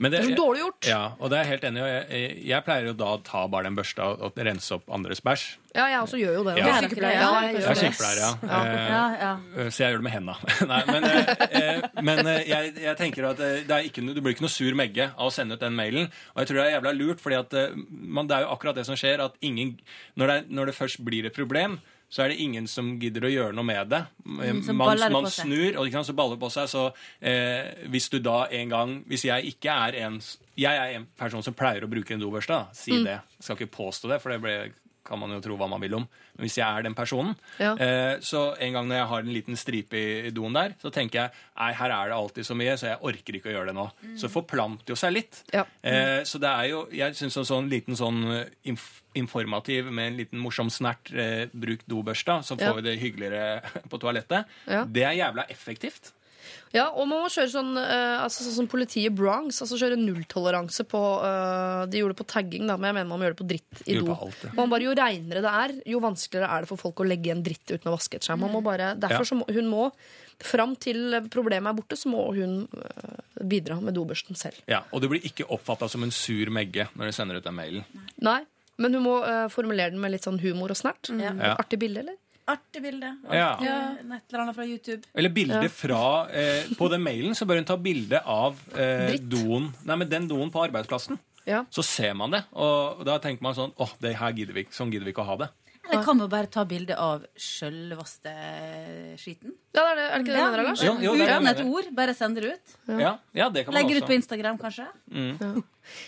Men det er så dårlig gjort. Ja, og det er jeg helt enig i. Jeg, jeg, pleier jo da å ta bare den børsta og, og rense opp andres bæsj. Ja, jeg også gjør jo det. Ja. Jeg er Det er sykepleier. Ja, jeg Jeg er sykepleier, ja. Eh, Ja, ja. Eh, Så jeg gjør det med henda. Nei, men eh, eh, men eh, jeg, jeg tenker at eh, det er ikke, du blir ikke noe sur megge av å sende ut den mailen. Og jeg tror det er jævla lurt, fordi at eh, man, det er jo akkurat det som skjer, at ingen Når det, når det først blir et problem, så er det ingen som gidder å gjøre noe med det. Mm, man man snur, og ikke sant, så baller det på seg. Så eh, hvis du da en gang Hvis jeg ikke er en Jeg er en person som pleier å bruke en dobørste, da. si Mm. det. Jeg skal ikke påstå det, for det ble, kan man jo tro hva man vil om. Men hvis jeg er den personen, Ja. Eh, så en gang når jeg har en liten stripe i doen der, så tenker jeg nei, her er det alltid så mye, så jeg orker ikke å gjøre det nå. Så forplanter jo seg litt. Ja. Eh, så det er jo, jeg syns en sånn liten sånn eh, inf informativ med en liten morsom snert, eh, bruk dobørsta, så får Ja. vi det hyggeligere på toalettet. Det er jævla effektivt. Ja, og man må kjøre sånn uh, altså, sånn som politiet i Bronx. Altså kjøre nulltoleranse på uh, De gjorde det på tagging, da, men jeg mener man må gjøre det på dritt i do. alt, ja. Man bare, jo reinere det er, jo vanskeligere er det for folk å legge igjen dritt uten å vaske etter seg. Man må bare, derfor Ja. så må hun må Fram til problemet er borte, så må hun eh, bidra med dobørsten selv. Ja, og du blir ikke oppfatta som en sur megge når du sender ut den mailen. Nei, men hun må uh, formulere den med litt sånn humor og snert. Ja. Ja. Artig bilde, eller? Artig bilde. Ja. Ja. Et eller annet fra YouTube. Eller bilde fra eh, På den mailen så bør hun ta bilde av eh, doen Nei, men den doen på arbeidsplassen. Ja. Så ser man det, og da tenker man sånn åh, det her gidder vi ikke, sånn gidder vi ikke å ha det. Eller kan man bare ta bilde av sjølvaste skiten? Ja, det er, det. er det ikke det du mener, Lars? Jo, jo, Uten et ord. Bare sende det ut. Ja, ja det kan man Legger også. ut på. Instagram, kanskje. Mm.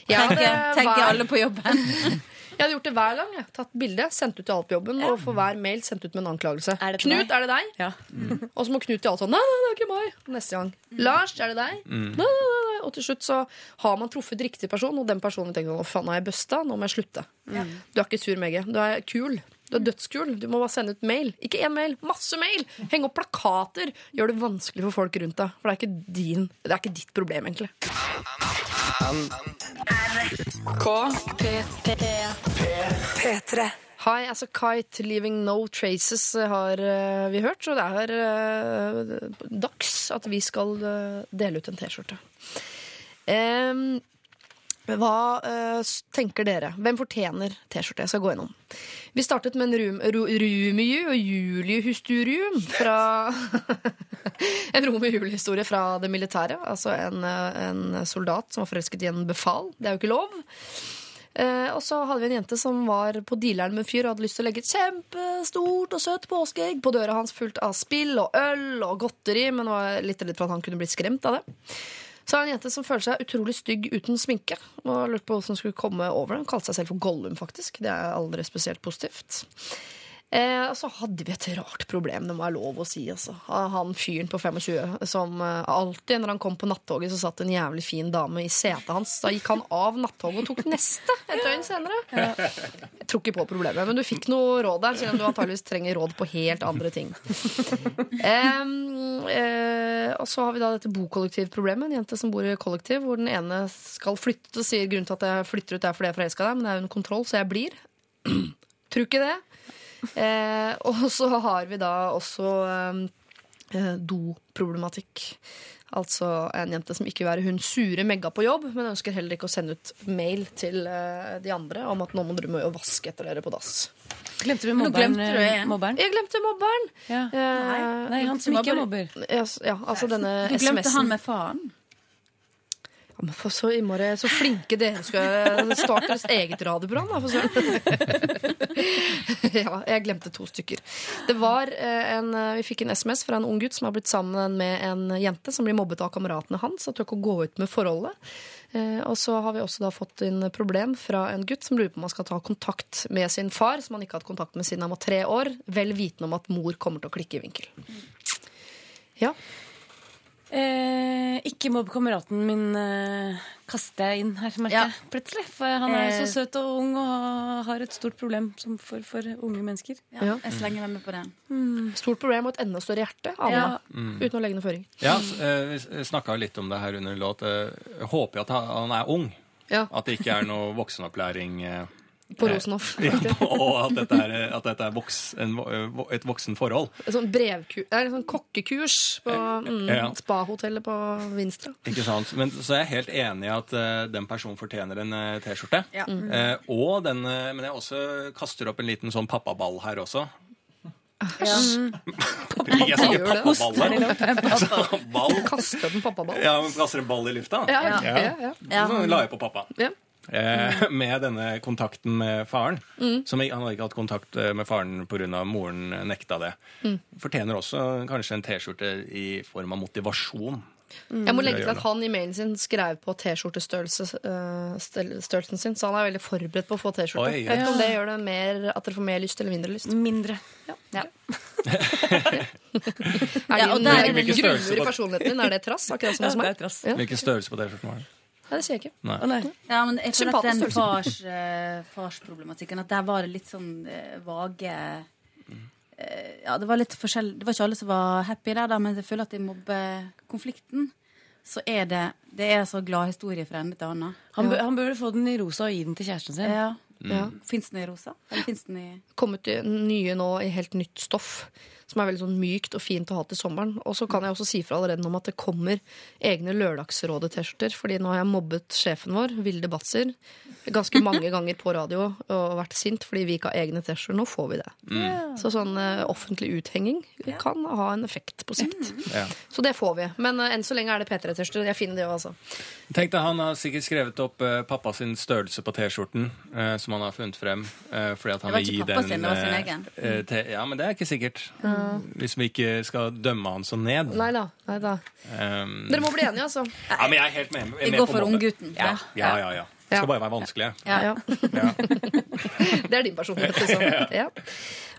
Ja. Tenker, tenker alle på jobben. Jeg hadde gjort det hver gang. Jeg. Tatt bilde, sendt ut til alt på jobben, og for hver mail sendt ut med en anklagelse. Er det Knut, meg? er det deg? Ja. Og så må Knut til alt sånn Nei, nei, det er ikke meg. Neste gang. Lars, er det deg? Nei, nei, nei, nei. Og til slutt så har man truffet riktig person, og den personen tenker sånn Å, faen, nå er jeg busta. Nå må jeg slutte. Du er ikke sur, Megge. Du er kul. Du er dødskul. Du må bare sende ut mail. Ikke én mail, masse mail! Henge opp plakater. Gjør det vanskelig for folk rundt deg. For det er ikke, din, det er ikke ditt problem, egentlig. P3. High as a kite, leaving no traces, har uh, vi hørt. Så det er uh, dags at vi skal uh, dele ut en T-skjorte. Em, hva uh, tenker dere? Hvem fortjener T-skjorte? Jeg skal gå gjennom. Vi startet med en rum, ru, Rumiju og fra En Romeo og Julie-historie fra det militære. Altså en, eh, en soldat som var forelsket i en befal. Det er jo ikke lov. Uh, og så hadde vi en jente som var på dealeren med fyr og hadde lyst til å legge et kjempestort og søtt påskeegg på døra hans fullt av spill og øl og godteri, men var litt redd for at han kunne blitt skremt av det. Så er det en jente som føler seg utrolig stygg uten sminke. Og lurte på hvordan hun skulle komme over det. Hun kalte seg selv for Gollum, faktisk. Det er aldri spesielt positivt. Eh, så hadde vi et rart problem, det må jeg lov å si. Altså. Han fyren på 25 som eh, alltid når han kom på nattoget, så satt en jævlig fin dame i setet hans. Da gikk han av nattoget og tok neste et døgn senere. Jeg tror ikke på problemet, men du fikk noe råd der, siden du antageligvis trenger råd på helt andre ting. Eh, eh, og så har vi da dette bokollektivproblemet. En jente som bor i kollektiv, hvor den ene skal flytte. og Sier grunnen til at jeg flytter ut er fordi jeg er forelska i deg, men det er under kontroll, så jeg blir. Tror ikke det. Eh, og så har vi da også eh, doproblematikk. Altså en jente som ikke vil være hun sure megga på jobb, men ønsker heller ikke å sende ut mail til eh, de andre om at nå må dere må jo vaske etter dere på dass. Glemte vi Nå mobberen? glemte du eh, mobberen? Jeg glemte mobberen! Ja. Eh, Nei, han som ikke mobber. ja, altså denne SMS-en. Du glemte han med faren. Ja, men for så innmari Så flinke dere skal starte deres eget radioprogram, da, for søren. ja, jeg glemte to stykker. Det var eh, en, eh, Vi fikk en SMS fra en ung gutt som har blitt sammen med en jente som blir mobbet av kameratene hans og tør ikke å gå ut med forholdet. Eh, Og så har vi også da fått inn problem fra en gutt som lurer på om han skal ta kontakt med sin far, som han ikke har hatt kontakt med siden han var tre år, vel vitende om at mor kommer til å klikke i vinkel. Ja. Eh, ikke mobb kameraten min, eh, kaster jeg inn her, merker Ja. jeg. Plutselig. For han er jo Eh. så søt og ung og har et stort problem som for, for unge mennesker. Ja, jeg slenger meg med på den. Stort problem og et enda større hjerte. Aner Ja. meg. Uten å legge noe føring. Ja, eh, Vi snakka litt om det her under låt. Eh, Jeg håper at han er ung. Ja, At det ikke er noe voksenopplæring. eh, På Eh, Rosenhoff. Ja, og at dette er, at dette er voks, en, et voksen forhold. Et sånn brevku- er et sånn kokkekurs på mm, Ja. spahotellet på Vinstra. Ikke sant? Men, så er jeg helt enig i at uh, den personen fortjener en uh, T-skjorte. Ja. Eh, og den, eh, men jeg også kaster opp en liten sånn pappaball her også. Jeg sa det, pappaball. Ball. Kaste den pappaball. Ja, men kaster en ball i lufta. Ja, ja, Ja. ja, ja. Ja. Så la jeg på pappa. Ja. Eh, med denne kontakten med faren. Mm. Som han hadde ikke hatt kontakt eh, med faren pga. moren nekta det. Mm. Fortjener også kanskje en T-skjorte i form av motivasjon. Jeg må legge til at han i mailen sin skrev på T-skjortestørrelsen sin, så han er veldig forberedt på å få T-skjorte. Jeg vet ikke om det gjør det mer, at dere får mer lyst eller mindre lyst. Mindre. Ja. Er Ja, og det der er eh, det størrelse gruver i personligheten din? Er det trass? Akkurat som hos meg? er trass. Ja. Hvilken størrelse på T-skjorten var det? Nei, det sier jeg ikke. Nei. Å nei. Ja, men jeg føler at den fars, eh, farsproblematikken At der var det litt sånn eh, vage eh, Ja, det var litt forskjell Det var ikke alle som var happy der, da, men jeg føler at i mobbekonflikten så er det Det er så glad historie fra ende til annen. Han, han burde få den i rosa og gi den til kjæresten sin. Ja. Mm. Fins den i rosa? Eller fins den i kommet nye nå i helt nytt stoff. Som er veldig sånn mykt og fint å ha til sommeren. Og så kan jeg også si fra allerede om at det kommer egne Lørdagsrådet-T-skjorter. Fordi nå har jeg mobbet sjefen vår, Vilde Batzer, ganske mange ganger på radio og vært sint fordi vi ikke har egne T-skjorter. Nå får vi det. Så sånn eh, offentlig uthenging kan ha en effekt på sikt. Ja. Så det får vi. Men eh, enn så lenge er det P3-T-skjorter. Jeg finner det òg, altså. Tenk deg, Han har sikkert skrevet opp uh, pappa sin størrelse på T-skjorten, uh, som han har funnet frem. Uh, fordi at han vil gi den egen. eh, Ja, men det er ikke sikkert. Hvis vi ikke skal dømme han så ned. Nei da. Nei da. Um, Dere må bli enige, altså. ja, men jeg er helt med, Vi med går for unggutten. Ja, ja, ja. ja. Det skal bare være vanskelig. Ja. Ja. Ja. Det er din personlighet. Liksom. Ja.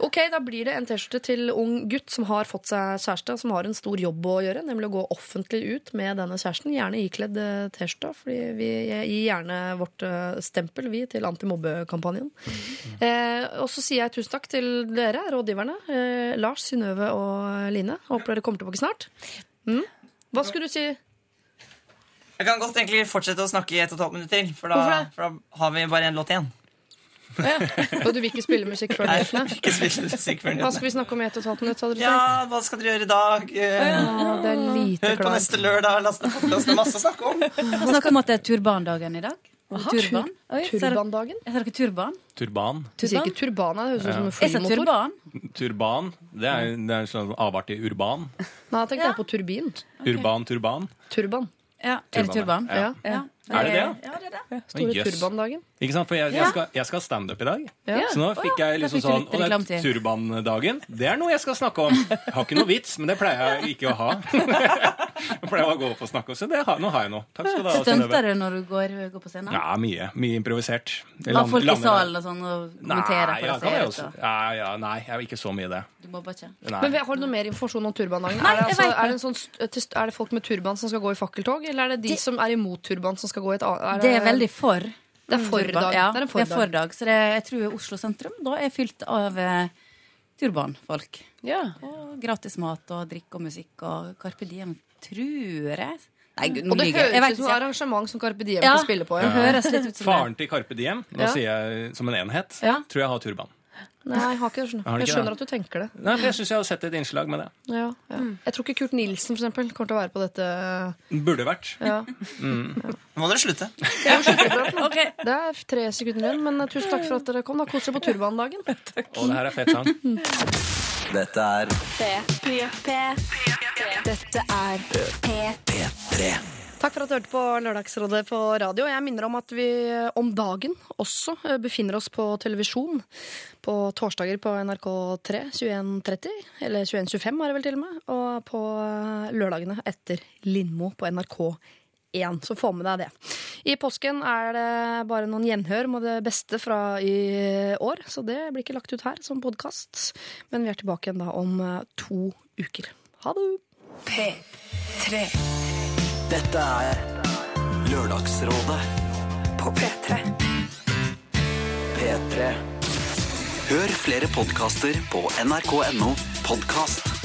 Ok, Da blir det en T-skjorte til ung gutt som har fått seg kjæreste, og som har en stor jobb å gjøre, nemlig å gå offentlig ut med denne kjæresten. Gjerne ikledd eh, T-skjorta, fordi vi gir gjerne vårt eh, stempel vi til antimobbekampanjen. Eh, og så sier jeg tusen takk til dere, rådgiverne. Eh, Lars, Synnøve og Line. Håper dere kommer tilbake snart. Mm. Hva skulle du si? Jeg kan godt egentlig fortsette å snakke i ett og et halvt minutt til, for da, for da har vi bare én låt igjen. Og du vil ikke spille musikk før nyhetene? Hva skal vi snakke om i ett og et halvt minutt? hadde du Ja, hva skal dere gjøre i dag? Ja, det er lite Hør på klart. neste lørdag. Last ned podkast. Masse å snakke om. Vi snakker om at det er turbandagen i dag. Turban. Oi, Turbandagen? Jeg sa dere turban? Turban. Du sier ikke turban, det høres ut som en flymotor. turban. Turban. Det er, det er en slags avart i urban. Nei, jeg tenkte ja. på turbin. Urban turban. Turban. Ja, er det turban? Ja. Er det det? Ja, det er det. Store Jøss. turbandagen. Ikke sant? For jeg, jeg skal, jeg skal standup i dag. Ja. Så nå fikk jeg liksom fikk sånn Og det er turbandagen. Det er noe jeg skal snakke om. Jeg har ikke noe vits, men det pleier jeg ikke å ha. Jeg pleier å gå opp og snakke, så det har, nå har jeg noe. Takk skal du ha. Stunter du når du går, går på scenen? Ja, mye. Mye improvisert. La Har land- folk i salen og sånn og kommenterer Nei, for ja, å jeg se også. ut? og- Ja, ja, nei, jeg er ikke så mye det. Du mobber ikke? Nei. Men Har du noe mer informasjon om turbandagen? Nei, er, det altså, er, det en sånn, er det folk med turban som skal gå i fakkeltog, eller er det de Det- som er imot turban, som skal gå i et annet Det er veldig for. Det er for dag. Ja, Det er en det er fordag. fordag. Så det, jeg tror Oslo sentrum da er fylt av eh, turbanfolk. Ja. Og gratis mat og drikk og musikk og Carpe Diem, tror jeg. Nei, gud, Og det høres ut som arrangement som Carpe Diem Ja, kan spille på. Ja. høres litt ut som. Faren til Carpe Diem, nå Ja. sier jeg som en enhet, Ja. tror jeg har turban. Nei, jeg har ikke det. skjønner Jeg skjønner det? at du tenker det. Nei, for Jeg syns jeg har sett et innslag med det. Ja, ja. Jeg tror ikke Kurt Nilsen for eksempel, kommer til å være på dette. Burde vært. Ja. Nå må dere slutte. Det er tre sekunder igjen, men eh, tusen takk for at dere kom. da Kos dere på turbandagen. Og det her er fett sang. Dette er P3. Dette er P3. Takk for at du hørte på Lørdagsrådet på radio. Jeg minner om at vi eh, om dagen også eh, befinner oss på televisjon. På torsdager på NRK3 21.30, eller 21.25 er det vel til og med. Og på eh, lørdagene etter Lindmo på NRK1. Så få med deg det. I påsken er det bare noen gjenhør med det beste fra i år, så det blir ikke lagt ut her som podkast. Men vi er tilbake igjen da om to uker. Ha det! P3 Dette er Lørdagsrådet på P3. P3. Hør flere podkaster på nrk.no podkast.